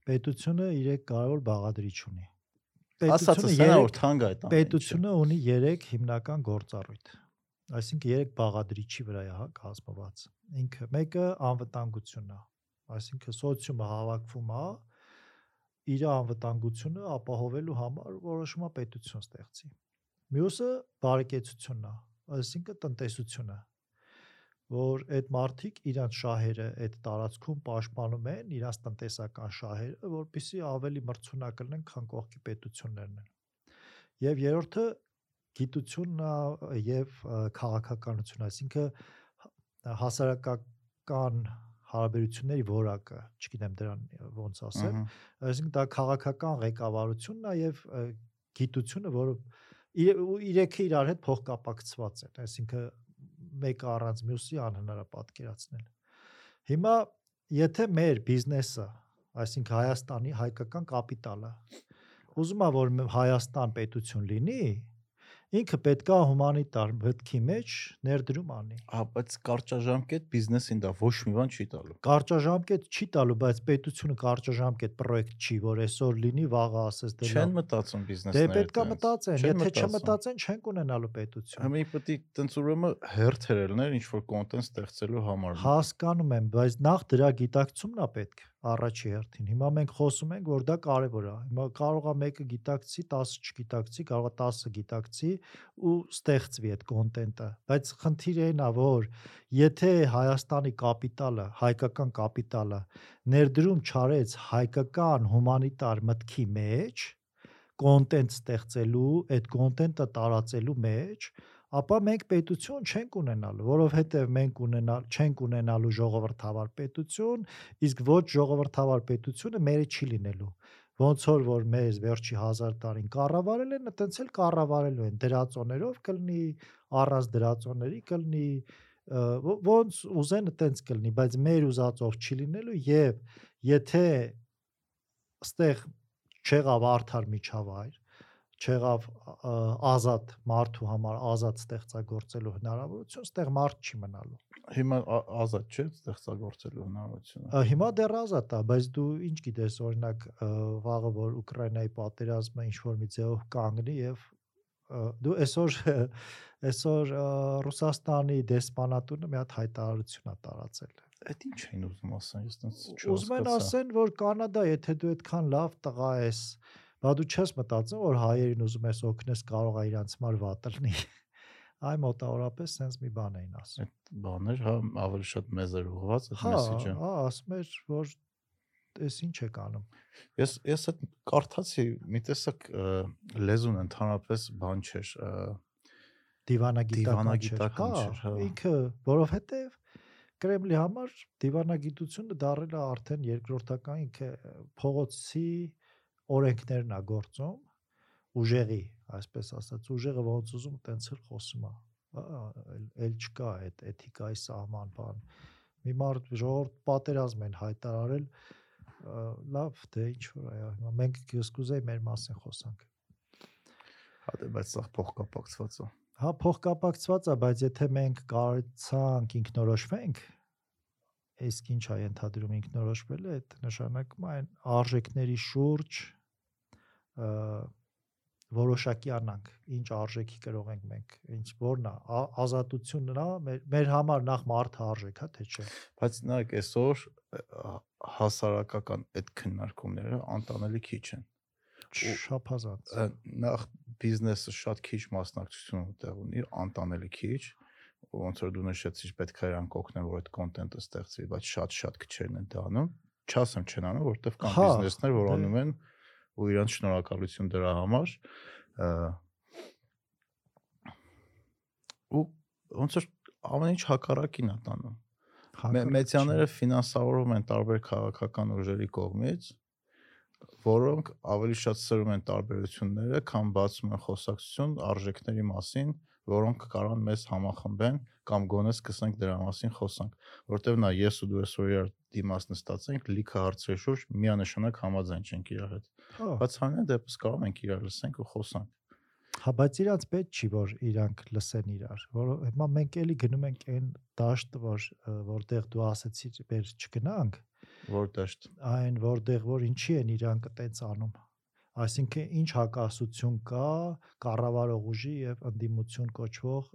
Speaker 3: պետությունը իրեք կարևոր բաղադրիչ ունի։
Speaker 1: Ասածը սա որ թանկ է ինչը։
Speaker 3: պետությունը ունի 3 հիմնական գործառույթ։ Այսինքն 3 բաղադրիչի վրա է հա կազմված։ Ինքը մեկը անվտանգությունն է։ Այսինքն սոցիումը հավաքվում է իր անվտանգությունը ապահովելու համար որոշումա պետություն ստեղծի։ Մյուսը բարեկեցությունն է, այսինքն տնտեսությունը, որ այդ մարդիկ իրանց շահերը այդ տարածքում պաշտպանում են, իրանց տնտեսական շահերը, որpիսի ավելի մրցունակ լինեն, քան կողքի պետություններն են։ Եվ երրորդը գիտությունն է եւ քաղաքականություն, այսինքն հասարակական հարաբերությունների որակը, չգիտեմ դրան ոնց ասեմ, այսինքն դա քաղաքական ղեկավարությունն է եւ գիտությունը, որը իրեքը իրար հետ փոխկապակցված են, այսինքն մեկը առանց մյուսի անհնար է պատկերացնել։ Հիմա եթե մեր բիզնեսը, այսինքն Հայաստանի հայկական կապիտալը ուզում է որ Հայաստան պետություն լինի, ինքը պետքա հումանիտար մտքի մեջ ներդրում անի։
Speaker 1: Հա, բայց կարճաժամկետ բիզնեսին դա ոչ մի բան չի տալու։
Speaker 3: Կարճաժամկետ չի տալու, բայց պետությունը կարճաժամկետ պրոյեկտ չի, որ այսօր լինի, վաղը ասես դե
Speaker 1: Չեն մտածում
Speaker 3: Դե
Speaker 1: բիզնեսները։
Speaker 3: պետքա
Speaker 1: տենց։
Speaker 3: մտածեն,
Speaker 1: Չեն
Speaker 3: եթե չմտածեն, չենք ունենալու պետություն։
Speaker 1: Հիմա պետք է տենց ուրեմն հերթեր ելներ ինչ որ կոնտենտ ստեղծելու համար։
Speaker 3: Հասկանում եմ, բայց նախ դրա գիտակցումն է պետք առաջի հերթին։ Հիմա մենք խոսում ենք, որ դա կարևոր է։ Հիմա կարող է մեկը գիտակցի, 10 չգիտակցի, կարող է 10-ը գիտակցի ու ստեղծվի այդ կոնտենտը։ Բայց խնդիրը այն է, որ եթե Հայաստանի կապիտալը, հայկական կապիտալը ներդրում չարեց հայկական հումանիտար մտքի մեջ, կոնտենտ ստեղծելու, այդ կոնտենտը տարածելու մեջ, ապա մենք պետություն չենք ունենալու, որովհետև մենք ունենալ չենք ունենալու ժողովրդավար պետություն, իսկ ոչ ժողովրդավար պետությունը մերը չի լինելու։ Ոնց որ որ մեզ վերջի 1000 տարին կառավարել են, այտենց էլ կառավարելու են դրածոներով կլինի, առանց դրածոների ո- ոնց ուզեն այտենց կլինի, բայց մեր ուզածով չի լինելու եւ եթե ստեղ չեղավ արդար միջավայր, չեղավ ազատ մարդու համար ազատ ստեղծագործելու հնարավորություն, ստեղ մարդ չի մնալու։
Speaker 1: Հիմա ազատ չէ ստեղծագործելու հնարավորությունը։
Speaker 3: Հիմա դեռ ազատ է, բայց դու ինչ գիտես, օրինակ վաղը որ Ուկրաինայի պատերազմը ինչ որ մի ձևով կանգնի եւ դու այսօր <laughs> այսօր Ռուսաստանի դեսպանատունը մի հատ հայտարարություն է տարածել։
Speaker 1: Այդ ինչ էին ուզում ասեն, ես տենց
Speaker 3: Ուզում են ասեն, որ Կանադա, եթե դու այդքան լավ տղա ես, բա դու չես մտածում, որ հայերին ուզում ես օգնես, կարող է իրանց համար վատ լինի։ Այ մոտավորապես sense մի բան էին ասում։
Speaker 1: այդ բաներ, հա, ավելի շատ մեզ էր ուղղված այդ
Speaker 3: Հա,
Speaker 1: մեսեջը։
Speaker 3: հա, ասում էր, որ այս ինչ եք անում։
Speaker 1: Ես ես այդ կարդացի մի տեսակ լեզուն ընդհանրապես բան չէր,
Speaker 3: Դիվանագիտական չէր։
Speaker 1: Դիվանագիտական չէր, հա։
Speaker 3: Ինքը, որովհետև Կրեմլի համար դիվանագիտությունը դարել է արդեն երկրորդական ինքը փողոցի օրենքներն է գործում ուժեղի, այսպես ասած, ուժեղը ոնց ուզում տենց էլ խոսում է։ էլ չկա այդ էթիկայի սահման բան։ Մի մարդ ժողովուրդ պատերազմ են հայտարարել լավ, դե ինչ որ այո, հիմա մենք կսկուզեի մեր մասին խոսանք։
Speaker 1: հա դե բայց սա փոխկապակցված է։
Speaker 3: Հա փոխկապակցված է, բայց եթե մենք կարողացանք ինքնորոշվենք, իսկ ինչ է ընդհանրում ինքնորոշվելը, այդ նշանակում այն արժեքների շուրջ որոշակի անանք, ինչ արժեքի կրող ենք մենք, ինչ որն է, ազատությունն է, մեր, մեր համար նախ մարդը արժեք, հա թե չէ։
Speaker 1: Բայց նայեք այսօր հասարակական այդ քննարկումները անտանելի քիչ են։
Speaker 3: Շափազանց։
Speaker 1: Ը, Նախ բիզնեսը շատ քիչ մասնակցություն ուտեղ ունի, անտանելի քիչ, ոնց որ դու նշեցիր պետք է իրանք օգնեն որ այդ կոնտենտը ստեղծվի, բայց շատ-շատ քչերն են դա անում։ Չասեմ չեն անում, որովհետև կան
Speaker 3: Հա,
Speaker 1: բիզնեսներ, որ
Speaker 3: դե-
Speaker 1: անում են ու իրանց շնորհակալություն դրա համար ու ոնց որ ամեն ինչ հակառակին է տանում։ Մեդիաները ֆինանսավորվում են տարբեր քաղաքական ուժերի կողմից, որոնք ավելի շատ սրում են տարբերությունները, քան բացում են խոսակցություն արժեքների մասին, որոնք կարան մեզ համախմբեն կամ գոնե սկսենք դրա մասին խոսանք, որտեվ նա ես ու դու այսօր իրար դիմաց նստած ենք, լիքը հարցերի շուրջ միանշանակ համաձայն չենք իրար հետ։
Speaker 3: Հա,
Speaker 1: Բայց հանրեն դեպս կարող ենք իրար լսենք ու խոսանք։
Speaker 3: Հա, բայց իրանց պետք չի որ իրանք լսեն իրար, որ հիմա մենք էլի գնում ենք այն դաշտը, որ որտեղ դու ասացիր, բեր չգնանք,
Speaker 1: Որ դաշտ
Speaker 3: այն որտեղ որ ինչի են իրանք այտենց անում։ Այսինքն ինչ հակասություն կա կառավարող ուժի եւ ընդդիմություն կոչվող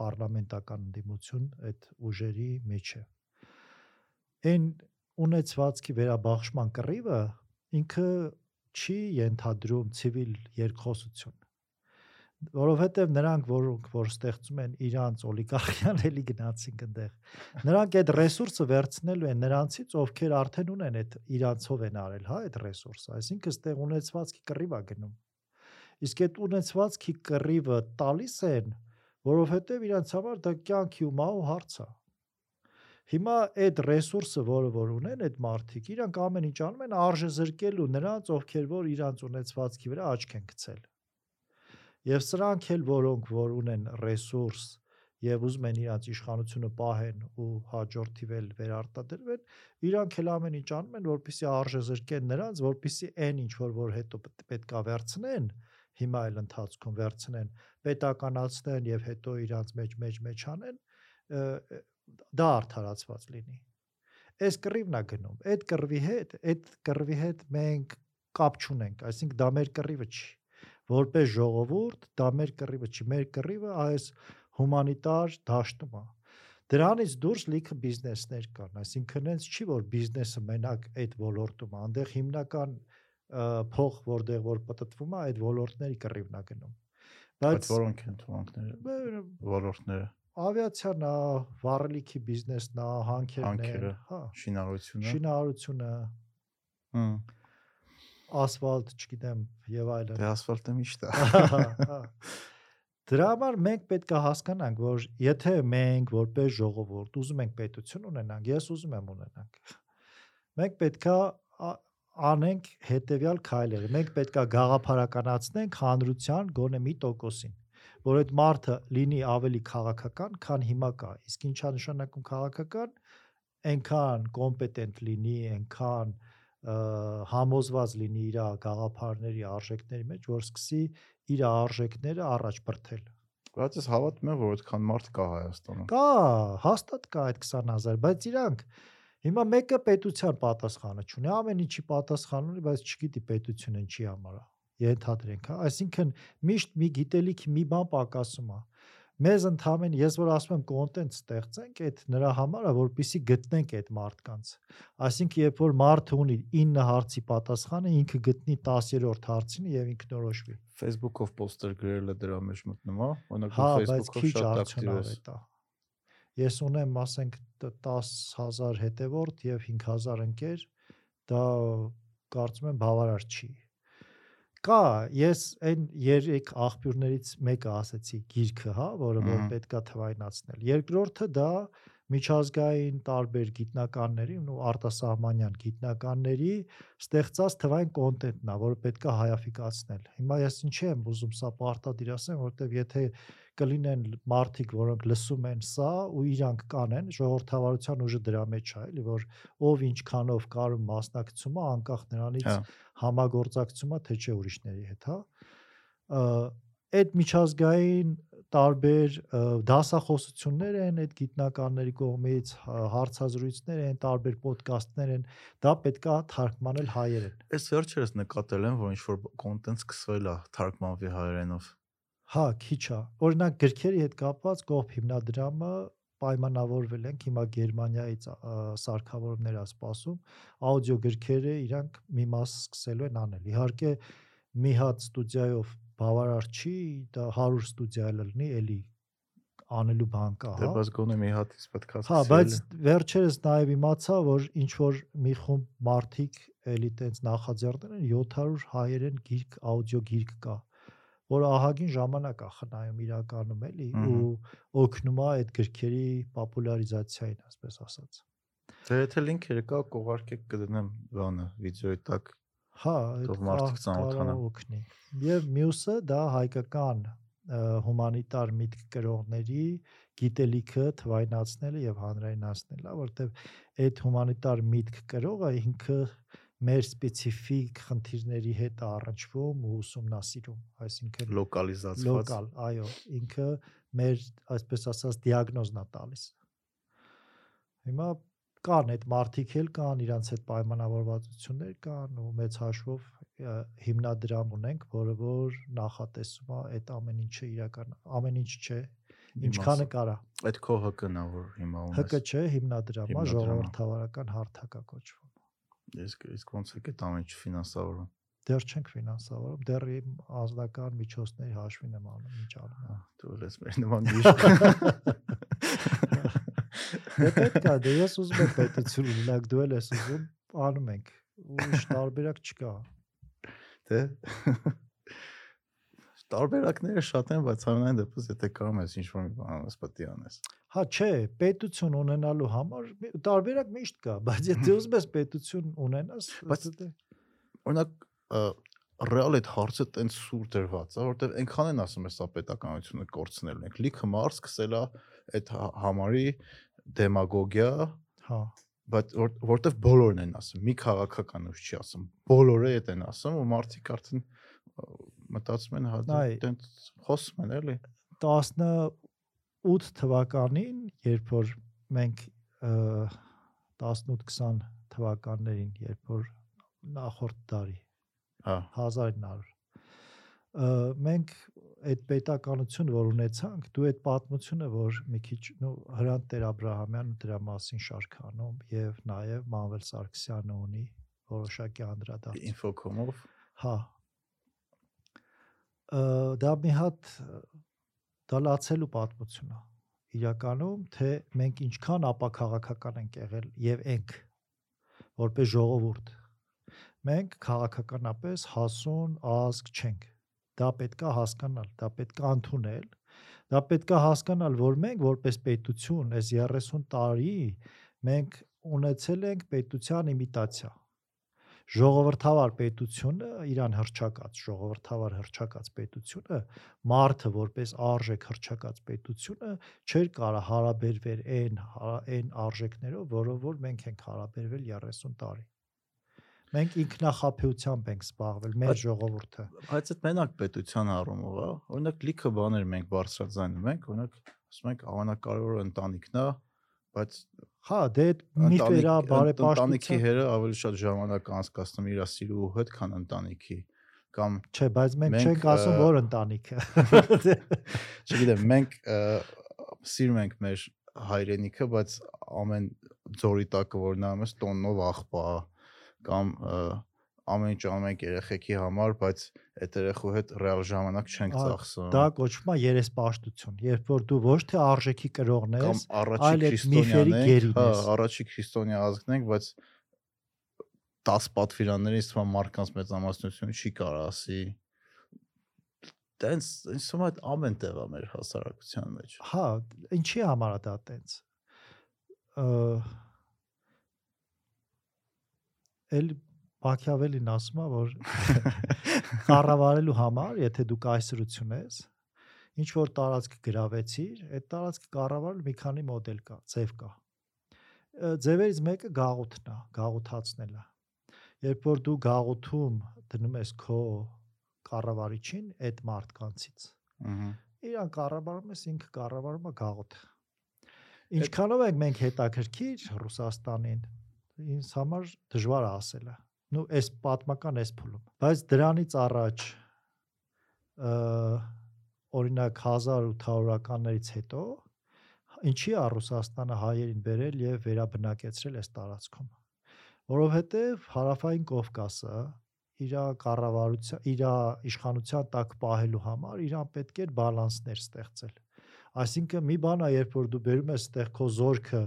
Speaker 3: պարլամենտական ընդդիմություն այդ ուժերի մեջ է։ Այն ունեցվածքի վերաբաշխման կռիվը ինքը չի ենթադրում ցիվիլ երկխոսություն որովհետև նրանք որոնք որ ստեղծում են իրանց օլիգարխիան <laughs> էլի գնացին այնտեղ նրանք այդ ռեսուրսը վերցնելու են նրանցից ովքեր արդեն ունեն այդ իրանցով են արել հա այդ ռեսուրսը այսինքն ստեղ ունեցվածքի կռիվ է գնում իսկ այդ ունեցվածքի կռիվը տալիս են որովհետև իրանց համար դա կյանքի ու մահու հարց է Հիմա այդ ռեսուրսը, որը որ ունեն այդ մարդիկ, իրանք ամեն ինչ անում են արժե զրկելու նրանց, ովքեր որ իրանց ունեցվածքի վրա աչք են գցել։ Եվ սրանք էլ, որոնք որ ունեն ռեսուրս եւ ուզում են իրանց իշխանությունը պահեն ու հաջորդիվել վերարտադրվեն, իրանք էլ ամեն ինչ անում են, որպեսզի արժե զրկեն նրանց, որպեսզի այն ինչ որ որ հետո պետք- պետքա վերցնեն, հիմա էլ ընթացքում վերցնեն պետականացնեն եւ հետո իրանց մեջ մեջ մեջ անեն դա արդարացված լինի այս կռիվն է գնում այդ կռվի հետ այդ կռվի հետ մենք կապ չունենք այսինքն դա մեր կռիվը չի որպես ժողովուրդ դա մեր կռիվը չի մեր կռիվը այս հումանիտար դաշտում է դրանից դուրս լիքը բիզնեսներ կան այսինքն հենց չի որ բիզնեսը մենակ այդ ոլորտում է այնտեղ հիմնական փող որտեղ որ պատտվում է այդ ոլորտների կռիվն է գնում
Speaker 1: Բայց որոնք են թվանքները, ոլորտները,
Speaker 3: ավիացիան վառելիքի բիզնեսն հանքերն հա,
Speaker 1: շինարարությունը։
Speaker 3: շինարարությունը,
Speaker 1: Հմ,
Speaker 3: ասֆալտ, չգիտեմ, եւ այլն։
Speaker 1: Դե ասֆալտը միշտ է։ <laughs>
Speaker 3: Դրա համար մենք պետք է հասկանանք, որ եթե մենք որպես ժողովուրդ ուզում ենք պետություն ունենանք, ես ուզում եմ ունենանք։ Մենք պետք է անենք հետեւյալ քայլերը։ Մենք պետք է գաղափարականացնենք հանրության գոնե մի տոկոսին, որ այդ մարդը լինի ավելի քաղաքական, քան հիմա կա։ Իսկ ինչա նշանակում քաղաքական, այնքան կոմպետենտ լինի, այնքան համոզված լինի իր գաղափարների արժեքների մեջ, որ սկսի իր արժեքները առաջ բրթել։
Speaker 1: Բայց ես հավատում եմ, որ այդքան մարդ կա Հայաստանում։
Speaker 3: Կա, հաստատ կա այդ 20000, բայց իրանք հիմա մեկը պետության պատասխանը չունի, ամեն ինչի պատասխան ունի, բայց չգիտի պետությունը ինչի համար է։ Ենթադրենք, հա, այսինքն միշտ մի գիտելիք մի բան պակասում է։ Մեզ ընդհանրեն ես որ ասում եմ կոնտենտ ստեղծենք, այդ նրա համար է, որպեսի գտնենք այդ մարդկանց։ Այսինքն երբ որ մարդը ունի 9 հարցի պատասխանը, ինքը գտնի 10-րդ հարցին եւ ինքնորոշվի։
Speaker 1: Facebook-ով poster գրելը դրա մեջ մտնում է, օրինակ
Speaker 3: Հա,
Speaker 1: դու
Speaker 3: բայց
Speaker 1: Facebook-ով շատ ակտիվ ես։
Speaker 3: է։ Ես ունեմ, ասենք, տ- 10000 հետևորդ եւ 5000 ընկեր, դա կարծում եմ բավարար չի։ Կա, ես այն երեք աղբյուրներից մեկը ասեցի գիրքը, հա, որը որ պետքա թվայնացնել։ Երկրորդը դա միջազգային տարբեր գիտնականների ու արտասահմանյան գիտնականների ստեղծած թվային կոնտենտն է, որը պետքա հայաֆիկացնել։ Հիմա ես ինչի եմ ուզում սա պարտադիր ասեմ, որովհետև եթե կլինեն մարդիկ, որոնք լսում են սա ու իրանք կանեն, ժողովրդավարության ուժը դրա մեջ է, էլի որ ով ինչքանով կարում մասնակցում է, անկախ նրանից
Speaker 1: Հա։
Speaker 3: համագործակցում է թե չէ ուրիշների հետ, հա։ Այդ միջազգային տարբեր դասախոսություններ են այդ գիտնականների կողմից, հա- հարցազրույցներ են, տարբեր ոդկասթներ են, դա պետքա թարգմանել հայերեն։
Speaker 1: Այս վերջերս նկատել եմ, որ ինչ որ կոնտենտ սկսվել է թարգմանվի հայերենով։
Speaker 3: Հա, քիչ է։ Օրինակ գրքերի հետ կապված կողմ հիմնադրամը պայմանավորվել ենք հիմա Գերմանիայից սարքավորումներ ա սպասում, աուդիո գրքերը իրանք մի մաս սկսելու են անել։ Իհարկե մի հատ ստուդիայով բավարար չի, դա 100 ստուդիա լինի, էլի անելու բան կա,
Speaker 1: Դե
Speaker 3: հա։
Speaker 1: բայց գոնե մի հատից պետք է
Speaker 3: Հա, բայց վերջերս նաև իմացա, որ ինչ որ մի խումբ մարդիկ էլի տենց նախաձեռնել են 700 հայերեն գիրք, աուդիո գիրք կա, որը ահագին ժամանակ է խնայում իրականում էլի ու օգնում է այդ գրքերի պոպուլարիզացիային, ասպես ասած։
Speaker 1: Դե եթե լինքերը կա, կողարկեք կդնեմ բանը, վիդեոյի տակ։
Speaker 3: Հա,
Speaker 1: թող մարդիկ ծանոթանան։
Speaker 3: Օգնի։ Եվ մյուսը դա հայկական հումանիտար միտք կրողների գիտելիքը թվայնացնելը եւ հանրայնացնելը, հա, որտեւ այդ հումանիտար միտք կրողը ինքը մեր սպეციფიկ խնդիրների հետ առնչվում ու ուսումնասիրում, այսինքն
Speaker 1: լոկալիզացված։
Speaker 3: Լոկալ, այո, ինքը մեր, այսպես ասած, դիագնոզն է տալիս։ Հիմա կան այդ մարտիկ էլ կան, իրանց հետ պայմանավորվածություններ կան ու մեծ հաշվով հիմնադրամ ունենք, որը որ նախատեսում է այդ ամեն ինչը իրական ամեն ինչ չէ, ինչքանը կարա։
Speaker 1: Այդ քո ՀԿ-ն է, որ հիմա ունես։
Speaker 3: ՀԿ չէ, հիմնադրամա, ժողովրդավարական հարթակա կոչվում։
Speaker 1: Իսկ իսկ ոնց է այդ ամեն ինչ ֆինանսավորում։
Speaker 3: Դեռ չենք ֆինանսավորում, դեռ իմ ազնական միջոցների հաշվին եմ անում, ինչ անում
Speaker 1: Դու լես մեր նման գիշեր։ <laughs>
Speaker 3: Դե պետք է, դե ես ուզում եմ պետություն ունենալ, դու էլ ես ուզում, անում ենք։ Ուրիշ <laughs> տարբերակ չկա։
Speaker 1: Դե տարբերակները շատ են, բայց ամենայն դեպս եթե կարող ես ինչ-որ մի բան անես, պետք է անես։
Speaker 3: Հա, չէ, պետություն ունենալու համար տարբերակ միշտ կա, բայց եթե <laughs> ուզում ես պետություն ունենաս,
Speaker 1: Բայց-
Speaker 3: դե-
Speaker 1: Օրինակ ռեալ այդ հարցը տենց սուր դրված է, որովհետև այնքան են ասում է սա պետականությունը կորցնելու ենք։ Լիքը մարդ սկսել է այդ հա- համարի դեմագոգիա,
Speaker 3: հա,
Speaker 1: բայց որ- որովհետև բոլորն են ասում, մի քաղաքական ուժ չի ասում։ Բոլորը այդ են ասում ու մարդիկ արդեն մտածում են հա
Speaker 3: Նայ։
Speaker 1: տենց խոսում են էլի
Speaker 3: 18 թվականին, երբ որ մենք 18-20 թվականներին, երբ որ նախորդ տարի
Speaker 1: հա
Speaker 3: 1900 ը, մենք այդ պետականությունը որ ունեցանք, դու այդ պատմությունը որ մի քիչ նո Հրանտ Տեր-Աբրահամյանը դրա մասին շարքանում եւ նաեւ Մանվել Սարգսյանը ունի որոշակի անդրադարձ։
Speaker 1: ինֆոկոմով
Speaker 3: Հա։ Ը, Դա մի հատ դա լացելու պատմություն է։ Իրականում թե մենք ինչքան ապակաղակական ենք եղել եւ ենք որպես ժողովուրդ։ Մենք քաղաքականապես հասուն ազգ չենք։ Դա պետքա հասկանալ, դա պետքա ընդունել։ Դա պետքա հասկանալ, որ մենք որպես պետություն այս 30 տարի մենք ունեցել ենք պետության իմիտացիա ժողովրդավար պետությունը իրան հրճակած ժողովրդավար հրճակած պետությունը մարդը որպես արժեք հրճակած պետությունը չէր կարա հարաբերվել այն հա- այն արժեքներով, որով որ մենք ենք հարաբերվել 30 տարի։ Մենք ինքնախապեյությամբ ենք զբաղվել մեր ժողովուրդը։
Speaker 1: բայց այդ մենակ պետության առումով է օրինակ լիքը բաներ մենք բարձրաձայնում ենք օրինակ ասում ենք ամենակարևորը ընտանիքն է բայց
Speaker 3: Հա, դե միֆերա
Speaker 1: ընտանիքի
Speaker 3: բարեպաշտության
Speaker 1: հերը ավելի շատ ժամանակ անցկացնում իր սիրու հետ, քան ընտանիքի կամ
Speaker 3: Չէ, բայց մենք չենք ասում, որ ընտանիքը։ <laughs>
Speaker 1: չգիտեմ, մենք սիրում ենք մեր հայրենիքը, բայց ամեն ձորի տակը որ նայում ես տոննով աղբա կամ ամեն ինչ անում ենք երեխեքի համար, բայց այդ երեխու հետ ռեալ ժամանակ չենք ծախսում։
Speaker 3: Դա կոչվում է երեսպաշտություն, երբ որ դու ոչ թե արժեքի կրողն ես, այլ այդ միֆերի գերին
Speaker 1: հա,
Speaker 3: ես։
Speaker 1: առաջի քրիստոնյա ազգն ենք, բայց 10 պատվիրաններից թվա մարդկանց մեծամասնությունը չի կարող ասի տենց ինձ թվում է այդ ամեն տեղ է մեր հասարակության մեջ
Speaker 3: Հա, ինչի համար է դա տենց։ Ա Էլ Մաքիավելին ասում է, որ կառավարելու համար, եթե դու կայսրություն ես, ինչ որ տարածք գրավեցիր, այդ տարածքը կառավարել մի քանի մոդել կա, ձև կա։ Ձևերից մեկը գաղութն է, գաղութացնելը։ Երբ որ դու գաղութում դնում ես քո կառավարիչին այդ մարդկանցից,
Speaker 1: ըհը
Speaker 3: իրան կառավարում ես ինքը կառավարում է գաղութը ինչքանով ենք մենք հետաքրքիր Ռուսաստանին ինձ համար դժվար է ասելը նու այս պատմական այս փուլում բայց դրանից առաջ օրինակ 1800-ականներից հետո ինչի է Ռուսաստանը հայերին բերել եւ վերաբնակեցրել այս տարածքում որովհետեւ հարավային Կովկասը իր կառավարության իր իշխանության տակ պահելու համար իրան պետք էր բալանսներ ստեղծել այսինքն մի բան է երբ որ դու բերում ես այդտեղ քո զորքը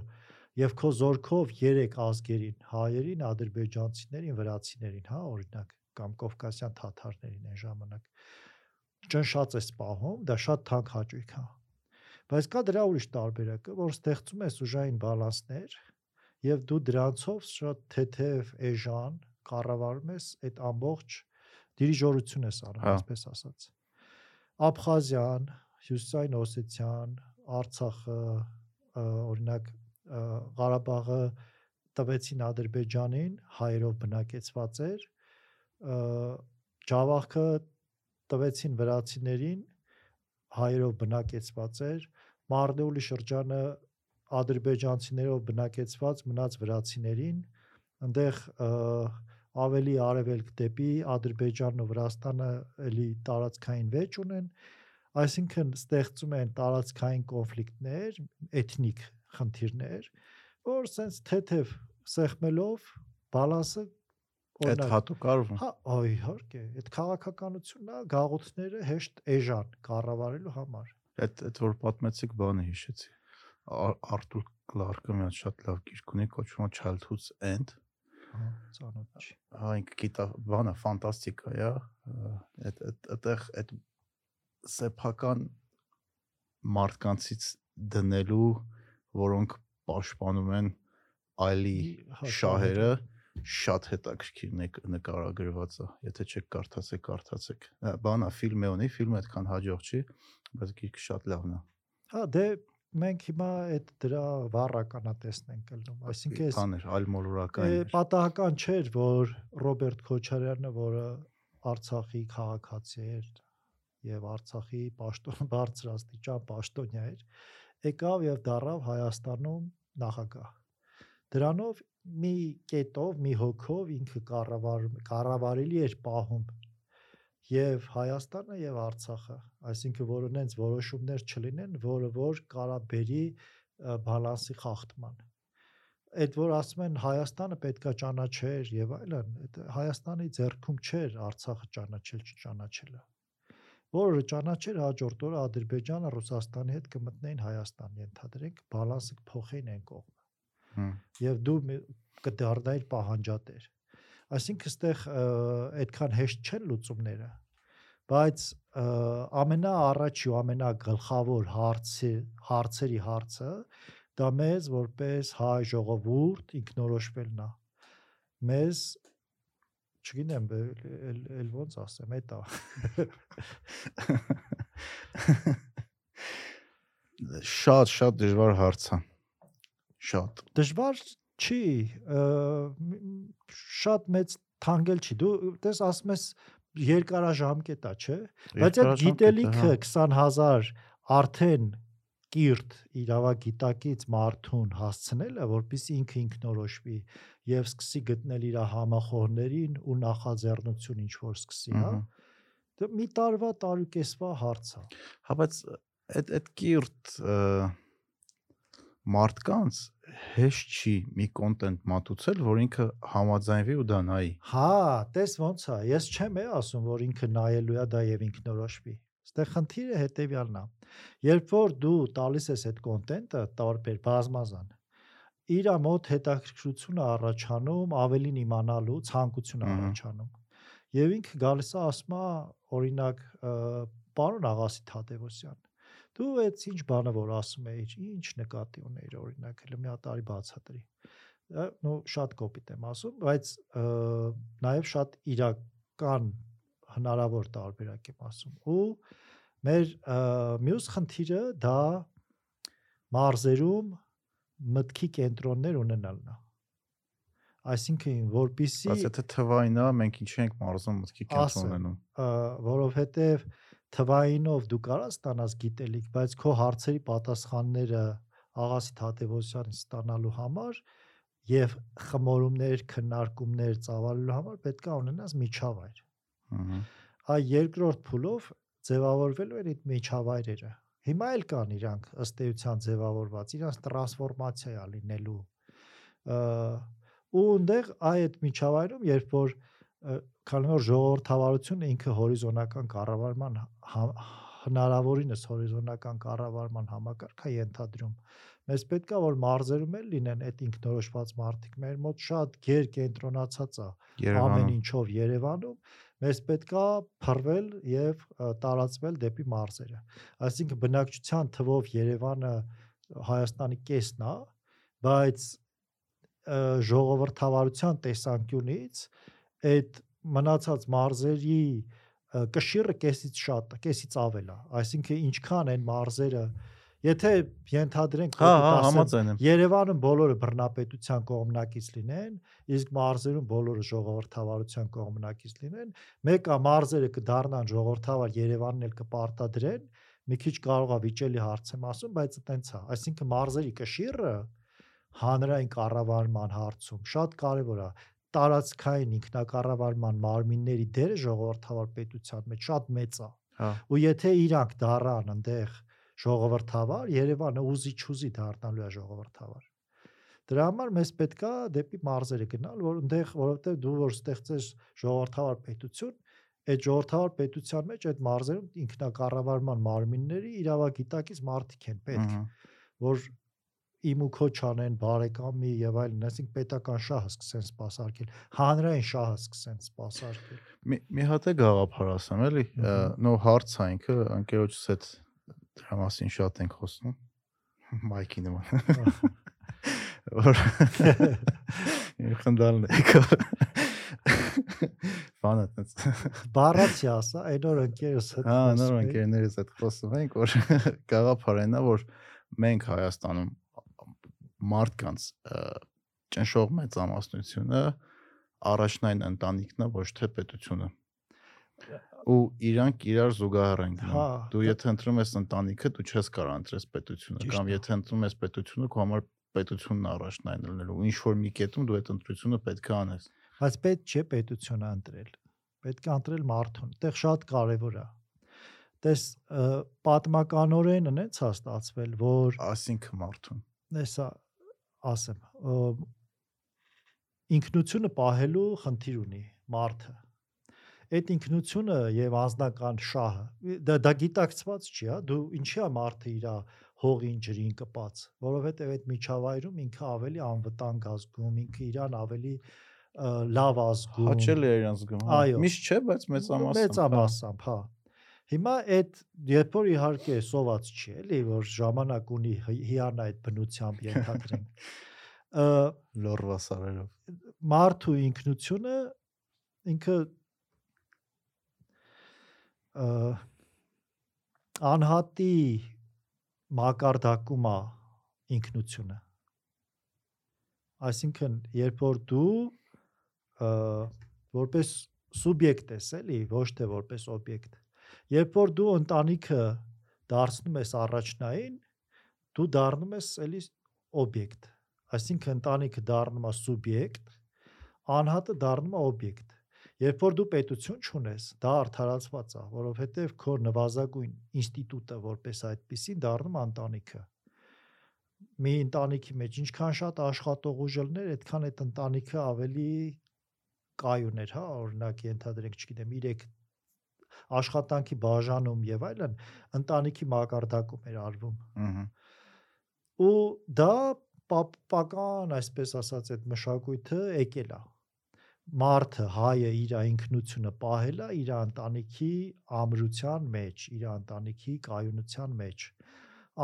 Speaker 3: եւ քո զորքով 3 ազգերին հայերին ադրբեջանցիներին վրացիներին հա օրինակ կամ կովկասյան թաթարներին այն ժամանակ ճնշած է սպահում դա շատ թանկ հաճույք է բայց կա դրա ուրիշ տարբերակը որ ստեղծում ես ուժային բալանսներ եւ դու դրանցով շատ թեթև էժան կառավարում ես այդ ամբողջ դիրիժորություն ես անում,
Speaker 1: Հա։
Speaker 3: այսպես ասած։ Աբխազիան, Հյուսիսային Օսեթիան, Արցախը, օրինակ Ղարաբաղը տվեցին Ադրբեջանին, հայերով բնակեցված էր, Ջավախը տվեցին վրացիներին, հայերով բնակեցված էր, Մարդեուլի շրջանը ադրբեջանցիներով բնակեցված մնաց վրացիներին, այնտեղ ավելի արևելք դեպի Ադրբեջանն ու Վրաստանը էլի տարածքային վեճ ունեն, այսինքն ստեղծում են տարածքային կոնֆլիկտներ, էթնիկ խնդիրներ, որ սենց թեթև սեղմելով բալանսը
Speaker 1: այդ հատուկ արվում
Speaker 3: Հա, իհարկե, այդ քաղաքականությունն է գաղութները հեշտ էժան կառավարելու համար։
Speaker 1: այդ այդ որ պատմեցիք բանը հիշեցի Արտուր Կլարկը մի հատ շատ լավ գիրք ունի կոչվում է Childhood's End
Speaker 3: Հա, ծանոթ չի։
Speaker 1: հա ինքը գիտա բանը ֆանտաստիկա է այդ այդ այդտեղ այդ սեփական մարդկանցից դնելու որոնք պաշտպանում են այլի շահերը շատ հետաքրքիր նկ- նկարագրված է եթե չեք կարդացեք կարդացեք բանա ֆիլմ է ունի ֆիլմը այդքան հաջող չի բայց գիրքը շատ լավն է
Speaker 3: Հա, դե մենք հիմա այդ դրա վառականատեսն ենք ելնում։ Այսինքն այս
Speaker 1: բաներ այլ մոլորակային
Speaker 3: է, պատահական չէր, որ Ռոբերտ Քոչարյանը, որը Արցախի քաղաքացիեր եւ Արցախի պաշտոն բարձրաստիճան պաշտոնյա էր, եկավ եւ դարավ Հայաստանում նախագահ։ Դրանով մի կետով, մի հոգով ինքը կառավար կառավարելի էր պահում եւ Հայաստանը եւ Արցախը, այսինքն որ ունենց որոշումներ չլինեն, որը որ կարա բերի բալանսի խախտման այդ որ ասում են Հայաստանը պետքա ճանաչեր եւ այլն, այդ Հայաստանի ձեռքում չէր Արցախը ճանաչել չճանաչելը։ Որը ճանաչեր հաջորդ օրը Ադրբեջանը Ռուսաստանի հետ կմտնեին Հայաստան, ենթադրենք, բալանսը կփոխեին այն կողմը։ Եվ դու կդառնայիր պահանջատեր։ Այսինքն այստեղ այդքան հեշտ չեն լուծումները, բայց ամենաառաջի ու ամենագլխավոր հարցի հարցերի հարցը դա մեզ որպես հայ ժողովուրդ ինքնորոշվելն է մեզ չգիտեմ էլ էլ ոնց ասեմ էտա
Speaker 1: շատ շատ դժվար հարց է շատ
Speaker 3: դժվար չի շատ մեծ թանկել չի դու տես ասում ես երկարաժամկետ է չէ բայց այդ գիտելիքը 20000 արդեն կիրթ իրավագիտակից մարդուն հասցնելը, որpիսի ինքը ինքնորոշվի եւ սկսի գտնել իր համախոհներին ու նախաձեռնություն ինչ որ սկսի, հա։ Դա մի տարվա տարուկեսվա հարց է։
Speaker 1: Հա, բայց այդ այդ կիրթ մարդկանց հեշտ չի մի կոնտենտ մատուցել, որ ինքը համաձայնվի ու դա նայի։
Speaker 3: Հա, տես ոնց է։ Ես չեմ է ասում, որ ինքը նայելու է դա եւ ինքնորոշվի։ Ստեղ խնդիրը հետեւյալն է։ Երբ որ դու տալիս ես այդ կոնտենտը տարբեր բազմազան, իր մոտ հետաքրքրությունը առաջանում, ավելին իմանալու ցանկություն առաջանում։ Եվ ինքը գալիս է ասում է, օրինակ, պարոն Աղասի Թադևոսյան, դու այդ ինչ բանը որ ասում էիր, ինչ նկատի ունեիր օրինակ, հələ մի հատ արի բացատրի։ նո շատ կոպիտ եմ ասում, բայց նաև շատ իրական հնարավոր տարբերակ եմ ասում ու մեր մյուս խնդիրը դա մարզերում մտքի կենտրոններ ունենալն է այսինքն որpիսի
Speaker 1: բայց եթե թվային է մենք ինչ ենք մարզում մտքի կենտրոն ունենում
Speaker 3: որովհետև թվայինով դու կարաս ստանաս գիտելիք բայց քո հարցերի պատասխանները աղասի Թատևոսյանից ստանալու համար եւ խմորումներ, քննարկումներ ծավալելու համար պետք է ունենաս միջավայր այ երկրորդ փուլով ձևավորվելու են այդ միջավայրերը հիմա էլ կան իրանք ըստ էության ձևավորված իրանք տրանսֆորմացիա է լինելու ու այնտեղ այդ միջավայրում երբ որ քանի որ ժողովրդավարությունը ինքը հորիզոնական կառավարման հնարավորինս հորիզոնական կառավարման համակարգ է ենթադրում մեզ պետքա որ մարզերում էլ լինեն այդ ինքնորոշված մարդիկ մեր մոտ շատ ģեր կենտրոնացած է ամեն ինչով Երևանում մեզ պետքա փռվել եւ տարածվել դեպի մարզերը։ Այսինքն բնակչության թվով Երևանը Հայաստանի կեսն է, բայց ժողովրդավարության տեսանկյունից այդ մնացած մարզերի կշիռը կեսից շատ կեսից ավել է։ Այսինքն ինչքան են մարզերը Եթե ենթադրենք
Speaker 1: հա, հա, եմ։
Speaker 3: Երևանում բոլորը բռնապետության կողմնակից լինեն, իսկ մարզերում բոլորը ժողովրդավարության կողմնակից լինեն, մեկը մարզերը կդառնան ժողովրդավար Երևանն էլ կպարտադրեն, մի քիչ կարող է վիճելի հարց եմ ասում, բայց այտենց է։ Այսինքն մարզերի կշիռը հանրային կառավարման հարցում շատ կարևոր է տարածքային ինքնակառավարման մարմինների դերը ժողովրդավար պետության մեջ շատ մեծ է։
Speaker 1: Հա։
Speaker 3: Ու եթե իրանք դառան այնտեղ ժողովրդավար, Երևանը ուզի չուզի դառնալու է ժողովրդավար։ Դրա համար մեզ պետքա դեպի մարզերը գնալ, որ այնտեղ, որովհետև դու որ ստեղծես ժողովրդավար պետություն, այդ ժողովրդավար պետության մեջ այդ մարզերում ինքնակառավարման մարմինների իրավագիտակից մարդիկ են պետք, որ իմ ու քո չանեն բարեկամի եւ այլն, այսինքն պետական շահը սկսեն սпасարկել, հանրային շահը սկսեն սпасարկել։
Speaker 1: Մի մի հատ է գաղափար ասեմ, էլի, նո հարցա ինքը անկերոջս այդ Դրա մասին շատ ենք խոսում։ <laughs> Մայքի նման։ Որ <laughs> խնդալն է եկա։ <laughs> Բանը տես։
Speaker 3: Բառացի ասա, այն օր ընկերս հետ։
Speaker 1: Հա, նոր ընկերներից հետ խոսում ենք, որ գաղափարն է, որ մենք Հայաստանում մարդկանց ճնշող մեծամասնությունը առաջնային ընտանիքն է, ոչ թե պետությունը ու իրանք իրար զուգահեռ են գնում։
Speaker 3: Հա,
Speaker 1: Դու եթե ընտրում ես ընտանիքը, դու չես կարող ընտրես պետությունը, կամ եթե ընտրում ես պետությունը, քո համար պետությունն առաջնային լինելու։ Ինչ որ մի կետում դու այդ ընտրությունը պետք է անես։
Speaker 3: բայց պետք չէ պետությունը ընտրել։ Պետք է ընտրել մարդուն։ Այդտեղ շատ կարևոր է։ Տես պատմականորեն ունեց հա ստացվել, որ
Speaker 1: Այսինքն մարդուն։
Speaker 3: հեսա ասեմ, ինքնությունը պահելու խնդիր ունի մարդը։ Այդ ինքնությունը եւ անձնական շահը դա դա գիտակցված չի, հա, դու ինչի է մարդը իր հողին ջրին կպած, որովհետեւ այդ միջավայրում ինքը ավելի անվտանգ ազգում, ինքը իրան ավելի լավ ազգում։
Speaker 1: Հաճելի է իրենց զգում։ հա։
Speaker 3: Այո։
Speaker 1: Միշտ չէ, բայց մեծամասն։
Speaker 3: մեծամասամբ, հա։ Հիմա այդ երբ որ իհարկե սոված չի, էլի, որ ժամանակ ունի հի- հիանա այդ բնությամբ ենթադրենք։ <laughs> ը,
Speaker 1: լորվա սարերով։
Speaker 3: մարդու ինքնությունը ինքը անհատի մակարդակում է ինքնությունը այսինքն երբ որ դու որպես սուբյեկտ ես էլի ոչ թե որպես օբյեկտ երբ որ դու ընտանիքը դարձնում ես առաջնային դու դառնում ես էլի օբյեկտ այսինքն ընտանիքը դառնում է սուբյեկտ անհատը դառնում է օբյեկտ երբ որ դու պետություն չունես դա արդարացված է որովհետև քո նվազագույն ինստիտուտը որպես այդպեսին դառնում ընտանիքը մի ընտանիքի մեջ ինչքան շատ աշխատող ուժ լներ այդքան այդ ընտանիքը ավելի կայուն էր հա օրինակ ենթադրենք չգիտեմ 3 աշխատանքի բաժանում եւ այլն ընտանիքի մակարդակում էր արվում
Speaker 1: Ահա։
Speaker 3: ու դա պապական, այսպես ասած, այդ մշակույթը եկել է։ Մարդը հայը իր ինքնությունը պահել է իր ընտանիքի ամրության մեջ, իր ընտանիքի կայունության մեջ։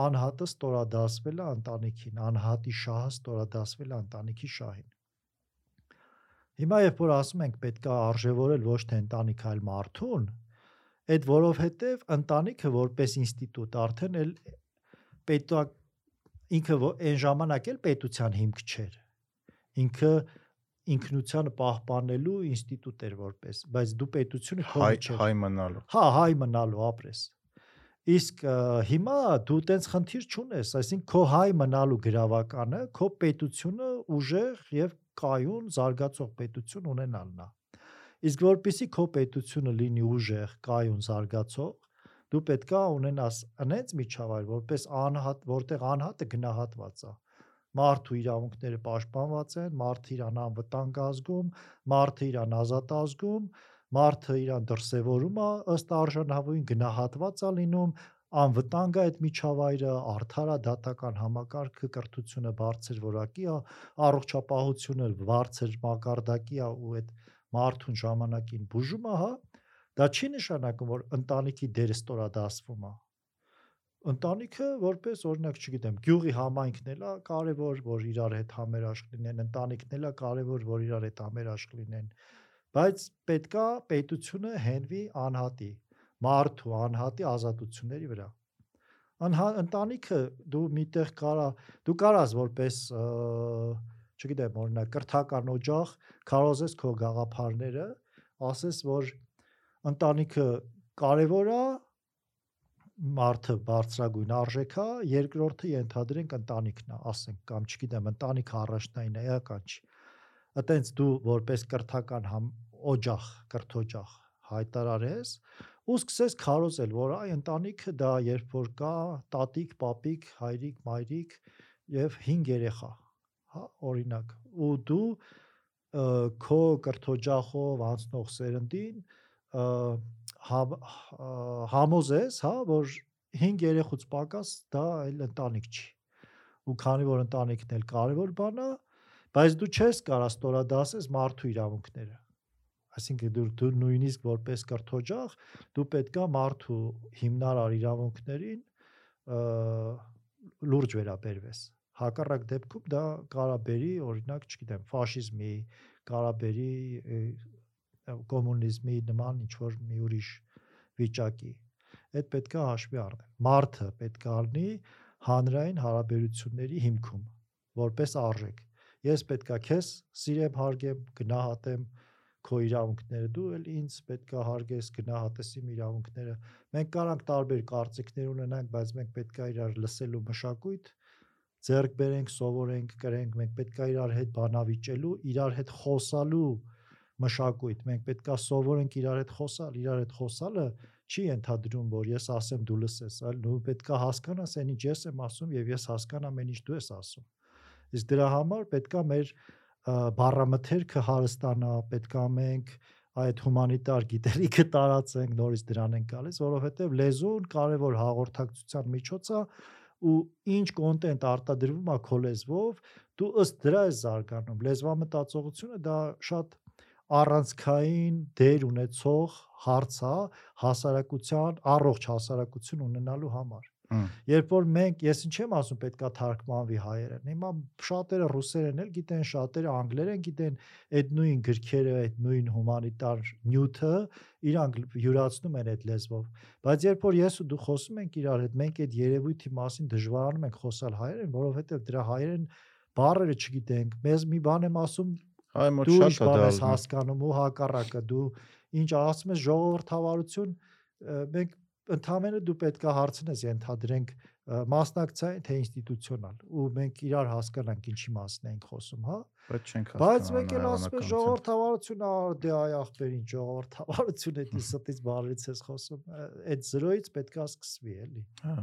Speaker 3: Անհատը ստորադասվել է ընտանիքին, անհատի շահը ստորադասվել է ընտանիքի շահին։ Հիմա երբ որ ասում ենք պետք է արժևորել ոչ թե ընտանիքը, այլ մարդուն, այդ որովհետև ընտանիքը որպես ինստիտուտ արդեն էլ պետա ինքը այն ժամանակ էլ պետության հիմք չէր։ Ինքը ինքնությանը պահպանելու ինստիտուտ էր որպես, բայց դու պետությունը քո չէր։
Speaker 1: հայ մնալու։
Speaker 3: Հա, հայ մնալու ապրես։ Իսկ հիմա դու տենց խնդիր չունես, այսինքն քո հայ մնալու գրավականը քո պետությունը ուժեղ եւ կայուն զարգացող պետություն ունենալն է։ Իսկ որpիսի քո պետությունը լինի ուժեղ, կայուն, զարգացող, դու պետքա ունենաս անենց միջավայր, որպես անհատ, որտեղ անհատը գնահատված է։ Մարդու իրավունքները պաշտպանված են, մարդը իրան անվտանգ ազգում, մարդը իրան ազատ ազգում, մարդը իրան դրսևորում է ըստ արժանավույն գնահատված է լինում, անվտանգ է այդ միջավայրը, արդար է դատական համակարգը, կրթությունը բարձր որակի է, առողջապահությունը բարձր մակարդակի է ու այդ մարդուն ժամանակին բուժում է, հա, դա չի նշանակում, որ ընտանիքի դերը ստորադասվում է։ Ընտանիքը որպես օրինակ, չգիտեմ, գյուղի համայնքն էլ է կարևոր, որ իրար հետ համերաշխ լինեն, ընտանիքն էլ է կարևոր, որ իրար հետ համերաշխ լինեն, բայց պետքա պետությունը հենվի անհատի, մարդու անհատի ազատությունների վրա։ ընտանիքը դու միտեղ կարա դու կարաս որպես չգիտեմ օրինակ կրթական օջախ կարոզես քո գաղափարները ասես որ ընտանիքը կարևոր է մարդը բարձրագույն արժեք է երկրորդը ենթադրենք ընտանիքն է ասենք կամ չգիտեմ ընտանիքը առաջնային է էական չի այտենց դու որպես կրթական համ օջախ կրթօջախ հայտարարես ու սկսես քարոզել որ այ ընտանիքը դա երբ որ կա տատիկ, պապիկ, հայրիկ, մայրիկ եւ 5 երեխա, հա, օրինակ։ Ու դու քո կրթօջախով անցնող սերնդին համոզես, հա, որ 5 երեխուց պակաս դա այլ ընտանիք չի։ Ու քանի որ ընտանիքն էլ կարևոր բան է, բայց դու չես կարա ստորադասես մարդու իրավունքները այսինքն դու, դու նույնիսկ որպես կրթօջախ դու պետքա մարդու հիմնարար իրավունքներին լուրջ վերաբերվես հակառակ դեպքում դա կարաբերի օրինակ չգիտեմ ֆաշիզմի կարաբերի կոմունիզմի նման ինչ որ մի ուրիշ վիճակի այդ պետքա հաշվի առնել մարդը պետքա առնի հանրային հարաբերությունների հիմքում որպես արժեք ես պետքա քեզ սիրեմ հարգեմ գնահատեմ քո իրավունքները դու էլ ինձ պետքա հարգես գնահատես իմ իրավունքները մենք կարանք տարբեր կարծիքներ ունենանք բայց մենք պետքա իրար լսելու մշակույթ ձեռք բերենք սովորենք կրենք մենք պետքա իրար հետ բանավիճելու իրար հետ խոսալու մշակույթ մենք պետքա սովորենք իրար հետ խոսալ իրար հետ խոսալը չի ընդհանրում որ ես ասեմ դու լսես այլ դու պետքա հասկանաս այն ինչ ես եմ ասում եւ ես հասկանամ այն ինչ դու ես ասում իսկ դրա համար պետքա մեր բառամթերքը հարստանա պետքա մենք այդ հումանիտար գիտելիքը տարածենք նորից դրան են գալիս որովհետեւ լեզուն կարևոր հաղորդակցության միջոց է ու ինչ կոնտենտ արտադրվում է քո լեզվով դու ըստ դրա ես զարգանում լեզվամտածողությունը դա շատ առանցքային դեր ունեցող հարց է հասարակության առողջ հասարակություն ունենալու համար Երբ որ մենք, ես ինչ եմ ասում, պետքա թարգմանվի հայերեն։ Հիմա շատերը ռուսերեն էլ գիտեն, շատերը անգլերեն գիտեն, այդ նույն գրքերը, այդ նույն հումանիտար նյութը իրանք յուրացնում են այդ լեզվով։ Բայց երբ որ ես ու դու խոսում ենք իրար հետ, մենք այդ երևույթի մասին դժվարանում ենք խոսալ հայերեն, որովհետև դրա հայերեն բառերը չգիտենք։ Մեզ մի բան եմ ասում,
Speaker 1: Այ մոտ
Speaker 3: դու
Speaker 1: շատ
Speaker 3: ինչ
Speaker 1: է
Speaker 3: բան
Speaker 1: դա
Speaker 3: ես հասկանում ու հակառակը դու ինչ ասում ես ժողովրդավարություն մենք ընդհանրապես դու պետքա հարցնես ենթադրենք մասնակցային թե ինստիտուցիոնալ ու մենք իրար հասկանանք ինչի մասն ենք խոսում, հա։
Speaker 1: բայց չենք
Speaker 3: Բայց մեկ էլ ասում է
Speaker 1: հավանականություն։
Speaker 3: ժողովրդավարություն, ա դե այ ախպերին ժողովրդավարություն է դի <laughs> ստից բառից ես խոսում։ Այդ զրոյից պետքա սկսվի էլի։
Speaker 1: Հա։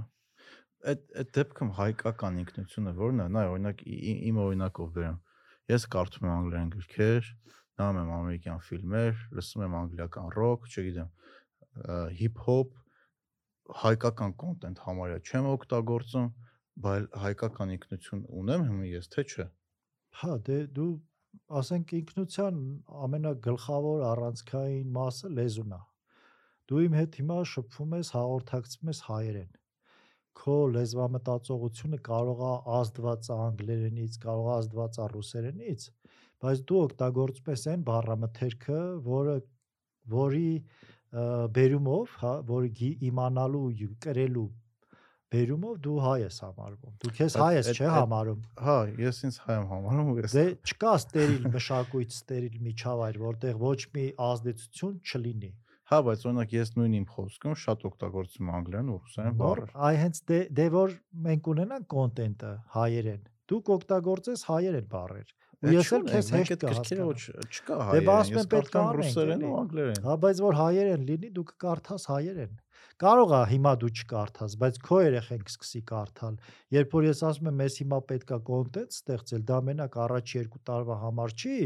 Speaker 1: Այդ այդ դեպքում հայկական ինքնությունը ո՞րն է։ Նա օրինակ իմ օրինակով բերեմ։ Ես կարդում եմ անգլերեն գրքեր, նայում եմ ամերիկյան ֆիլմեր, լսում եմ անգլիական ռոք, չգիտեմ, հիփ-հոփ, հայկական կոնտենտ համարյա չեմ օգտագործում, բայց հայկական ինքնություն ունեմ հիմա ես թե չէ։
Speaker 3: Հա, դե դու ասենք ինքնության ամենագլխավոր առանցքային մասը լեզուն է։ Դու իմ հետ հիմա շփվում ես, հաղորդակցվում ես հայերեն։ Քո լեզվամտածողությունը կարող է ազդված անգլերենից, կարող է ազդված ռուսերենից, բայց դու օգտագործում ես այն բառամթերքը, որը որի բերումով, հա, որը գի- իմանալու ու կրելու բերումով դու հայ ես համարվում։ Դու քեզ հայ ես չէ համարում։
Speaker 1: Հա, ես ինձ հայ եմ համարում ու ես
Speaker 3: Դե չկա ստերիլ մշակույթ, ստերիլ միջավայր, որտեղ ոչ մի ազդեցություն չլինի։
Speaker 1: Հա, բայց օրինակ ես նույն իմ խոսքում շատ օգտագործում անգլերեն ու ռուսերեն բառեր։
Speaker 3: այ հենց դե դե որ մենք ունենանք կոնտենտը հայերեն։ Դու կօգտագործես հայերեն բառեր։ Ու ես էլ քեզ հեշտ
Speaker 1: այդ գրքերը
Speaker 3: կհասկանամ։
Speaker 1: ոչ չկա
Speaker 3: Դե
Speaker 1: հայերեն։
Speaker 3: բասում
Speaker 1: Ես
Speaker 3: են պետք է
Speaker 1: ռուսերեն ու անգլերեն։
Speaker 3: Հա, բայց որ հայերեն լինի, դու կկարդաս հայերեն։ Կարող է հիմա դու չկարդաս, բայց քո երեխեն կսկսի կարդալ։ Երբ որ ես ասում եմ, մեզ հիմա պետքա կոնտենտ ստեղծել, դա մենակ առաջ 2 տարվա համար չի,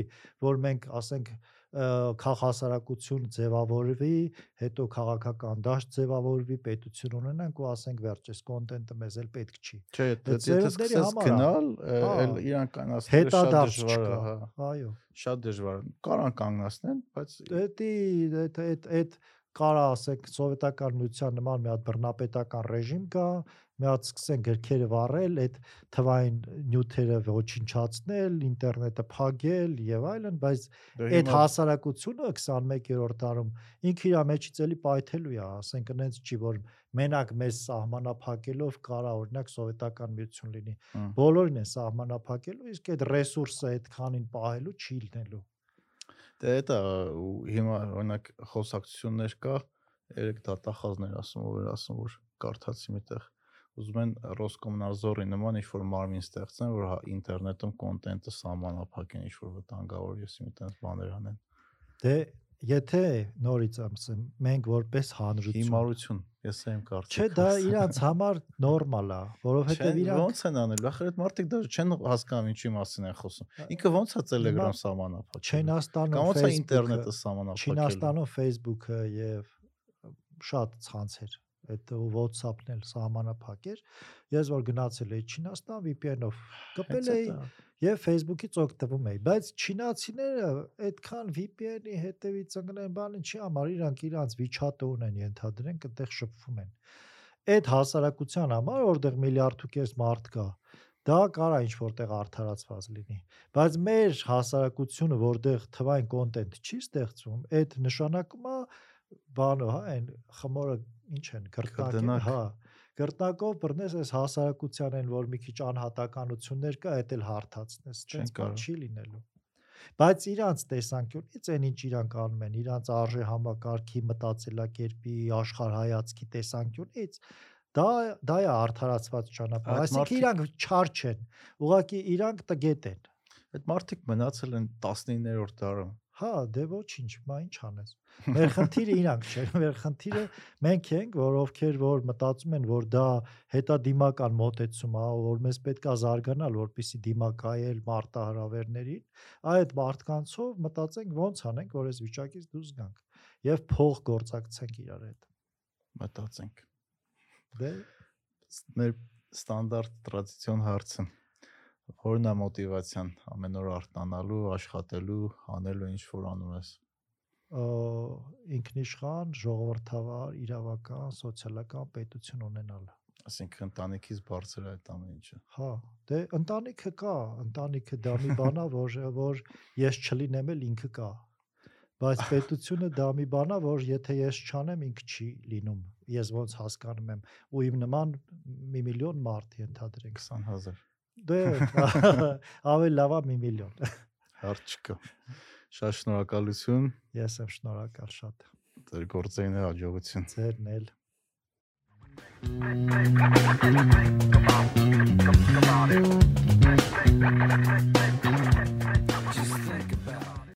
Speaker 3: որ մենք ասենք քաղաքասարակություն ձևավորվի, հետո քաղաքական դաշտ ձևավորվի, պետություն ունենանք ու ասենք վերջ, այս կոնտենտը մեզ էլ պետք չի։
Speaker 1: Չէ, եթե սկսես գնալ, էլ իրան կանացնելը շատ դժվար է, հա։
Speaker 3: Այո։
Speaker 1: Շատ դժվար է։ Կարան կանգնացնեն, բայց
Speaker 3: Դա այդ այդ այդ կարա ասենք սովետական միության նման մի հատ բռնապետական ռեժիմ կա, մի հատ սկսեն գրքերը վառել, այդ թվային նյութերը ոչնչացնել, ինտերնետը փակել եւ այլն, բայց
Speaker 1: դա
Speaker 3: այդ հասարակությունը 21-րդ դարում ինքը իր մեջից էլի պայթելու է, ասենք այնց չի որ մենակ մեզ սահմանափակելով կարա օրինակ սովետական միություն լինի։ Բոլորին է սահմանափակելու, իսկ այդ ռեսուրսը այդքանին պահելու չի լինելու։
Speaker 1: Դե դա հիմա օրինակ խոսակցություններ կա, երեք դատախազներ ասում որ ասում որ կարդացի միտեղ ուզում են Ռոսկոմնadzor-ի նման ինչ-որ մարմին ստեղծեն, որ հա ինտերնետում կոնտենտը սահմանափակեն ինչ-որ վտանգավոր եսի մի տես բաներ անեն։
Speaker 3: Դե եթե նորից ասեմ, մենք որպես հանրություն
Speaker 1: Հիմարություն, ես եմ կարծիք։
Speaker 3: Չէ, դա իրանց համար նորմալ է, որովհետև իրանք
Speaker 1: ոնց են անել, ախր այդ մարդիկ դա չեն հասկանում ինչի մասին են խոսում։ Ինքը ոնց է Telegram սահմանափակել։
Speaker 3: Չինաստանում
Speaker 1: Կամ ոնց է
Speaker 3: Facebook-ը,
Speaker 1: ինտերնետը սահմանափակել։
Speaker 3: Չինաստանում Facebook-ը եւ շատ ցանցեր այդ WhatsApp-ն էլ սահմանափակեր։ Ես որ գնացել էի Չինաստան VPN-ով, կպել էի եւ Facebook-ից օգտվում էի, բայց չինացիները այդքան VPN-ի հետևից ընկնեն բանը չի համար, իրանք իրանց WeChat-ը ունեն, ենթադրենք, այդտեղ շփվում են։ Այդ հասարակության համար, որտեղ միլիարդ ու կես մարդ կա, դա կարա ինչ որտեղ արդարացված լինի բայց մեր հասարակությունը որտեղ թվային կոնտենտ չի ստեղծվում այդ նշանակում է բանը հա այն խմորը ինչ են գրտակ հա գրտակով բռնես այս հասարակության են որ մի քիչ անհատականություններ կա այդ էլ հարթացնես
Speaker 1: Չեն կարող։
Speaker 3: չի լինելու բայց իրանց տեսանկյունից այն ինչ իրանք անում են, իրանց արժե համակարգի մտածելակերպի, աշխարհայացքի տեսանկյունից դա դա է արդարացված ճանապարհ։ Այսինքն իրանք չար չեն։ Ուղղակի իրանք տգետ են։
Speaker 1: Այդ մարդիկ մնացել են 19-րդ դարում։
Speaker 3: Հա, դե ոչինչ, բա ինչ անես։ <laughs> Մեր խնդիրը իրանք չեն, մեր խնդիրը մենք ենք, որ ովքեր որ մտածում են, որ դա հետադիմական մոտեցում է, որ մեզ պետքա զարգանալ, որպիսի դիմակայել մարտահրավերներին, այդ մարդկանցով մտածենք ոնց անենք, որ այս վիճակից դուրս գանք եւ փող գործակցենք իրար հետ։
Speaker 1: Մտածենք։
Speaker 3: Դե
Speaker 1: Մեր ստանդարտ տրադիցիոն հարցը որն է մոտիվացիան ամեն օր արտանալու, աշխատելու, անելու ինչ որ անում ես։
Speaker 3: ինքնիշխան, ժողովրդավար, իրավական, սոցիալական պետություն ունենալը։
Speaker 1: Այսինքն ընտանիքից բարձր է այդ ամեն ինչը։
Speaker 3: Հա, դե ընտանիքը կա, ընտանիքը դա մի բան է, որ որ ես չլինեմ էլ ինքը կա։ Բայց պետությունը դա մի բան է, որ եթե ես չանեմ, ինքը չի լինում։ Ես ոնց հասկանում եմ, ու իմ նման մի միլիոն մարդ ենթադրենք։
Speaker 1: 20000
Speaker 3: Դե <laughs> ավելի լավ է մի միլիոն։
Speaker 1: հարց չկա։ Շատ շնորհակալություն
Speaker 3: Ես եմ շնորհակալ շատ։
Speaker 1: ձեր գործերին հաջողություն։
Speaker 3: Ձերն էլ։
Speaker 2: Come on. Come on.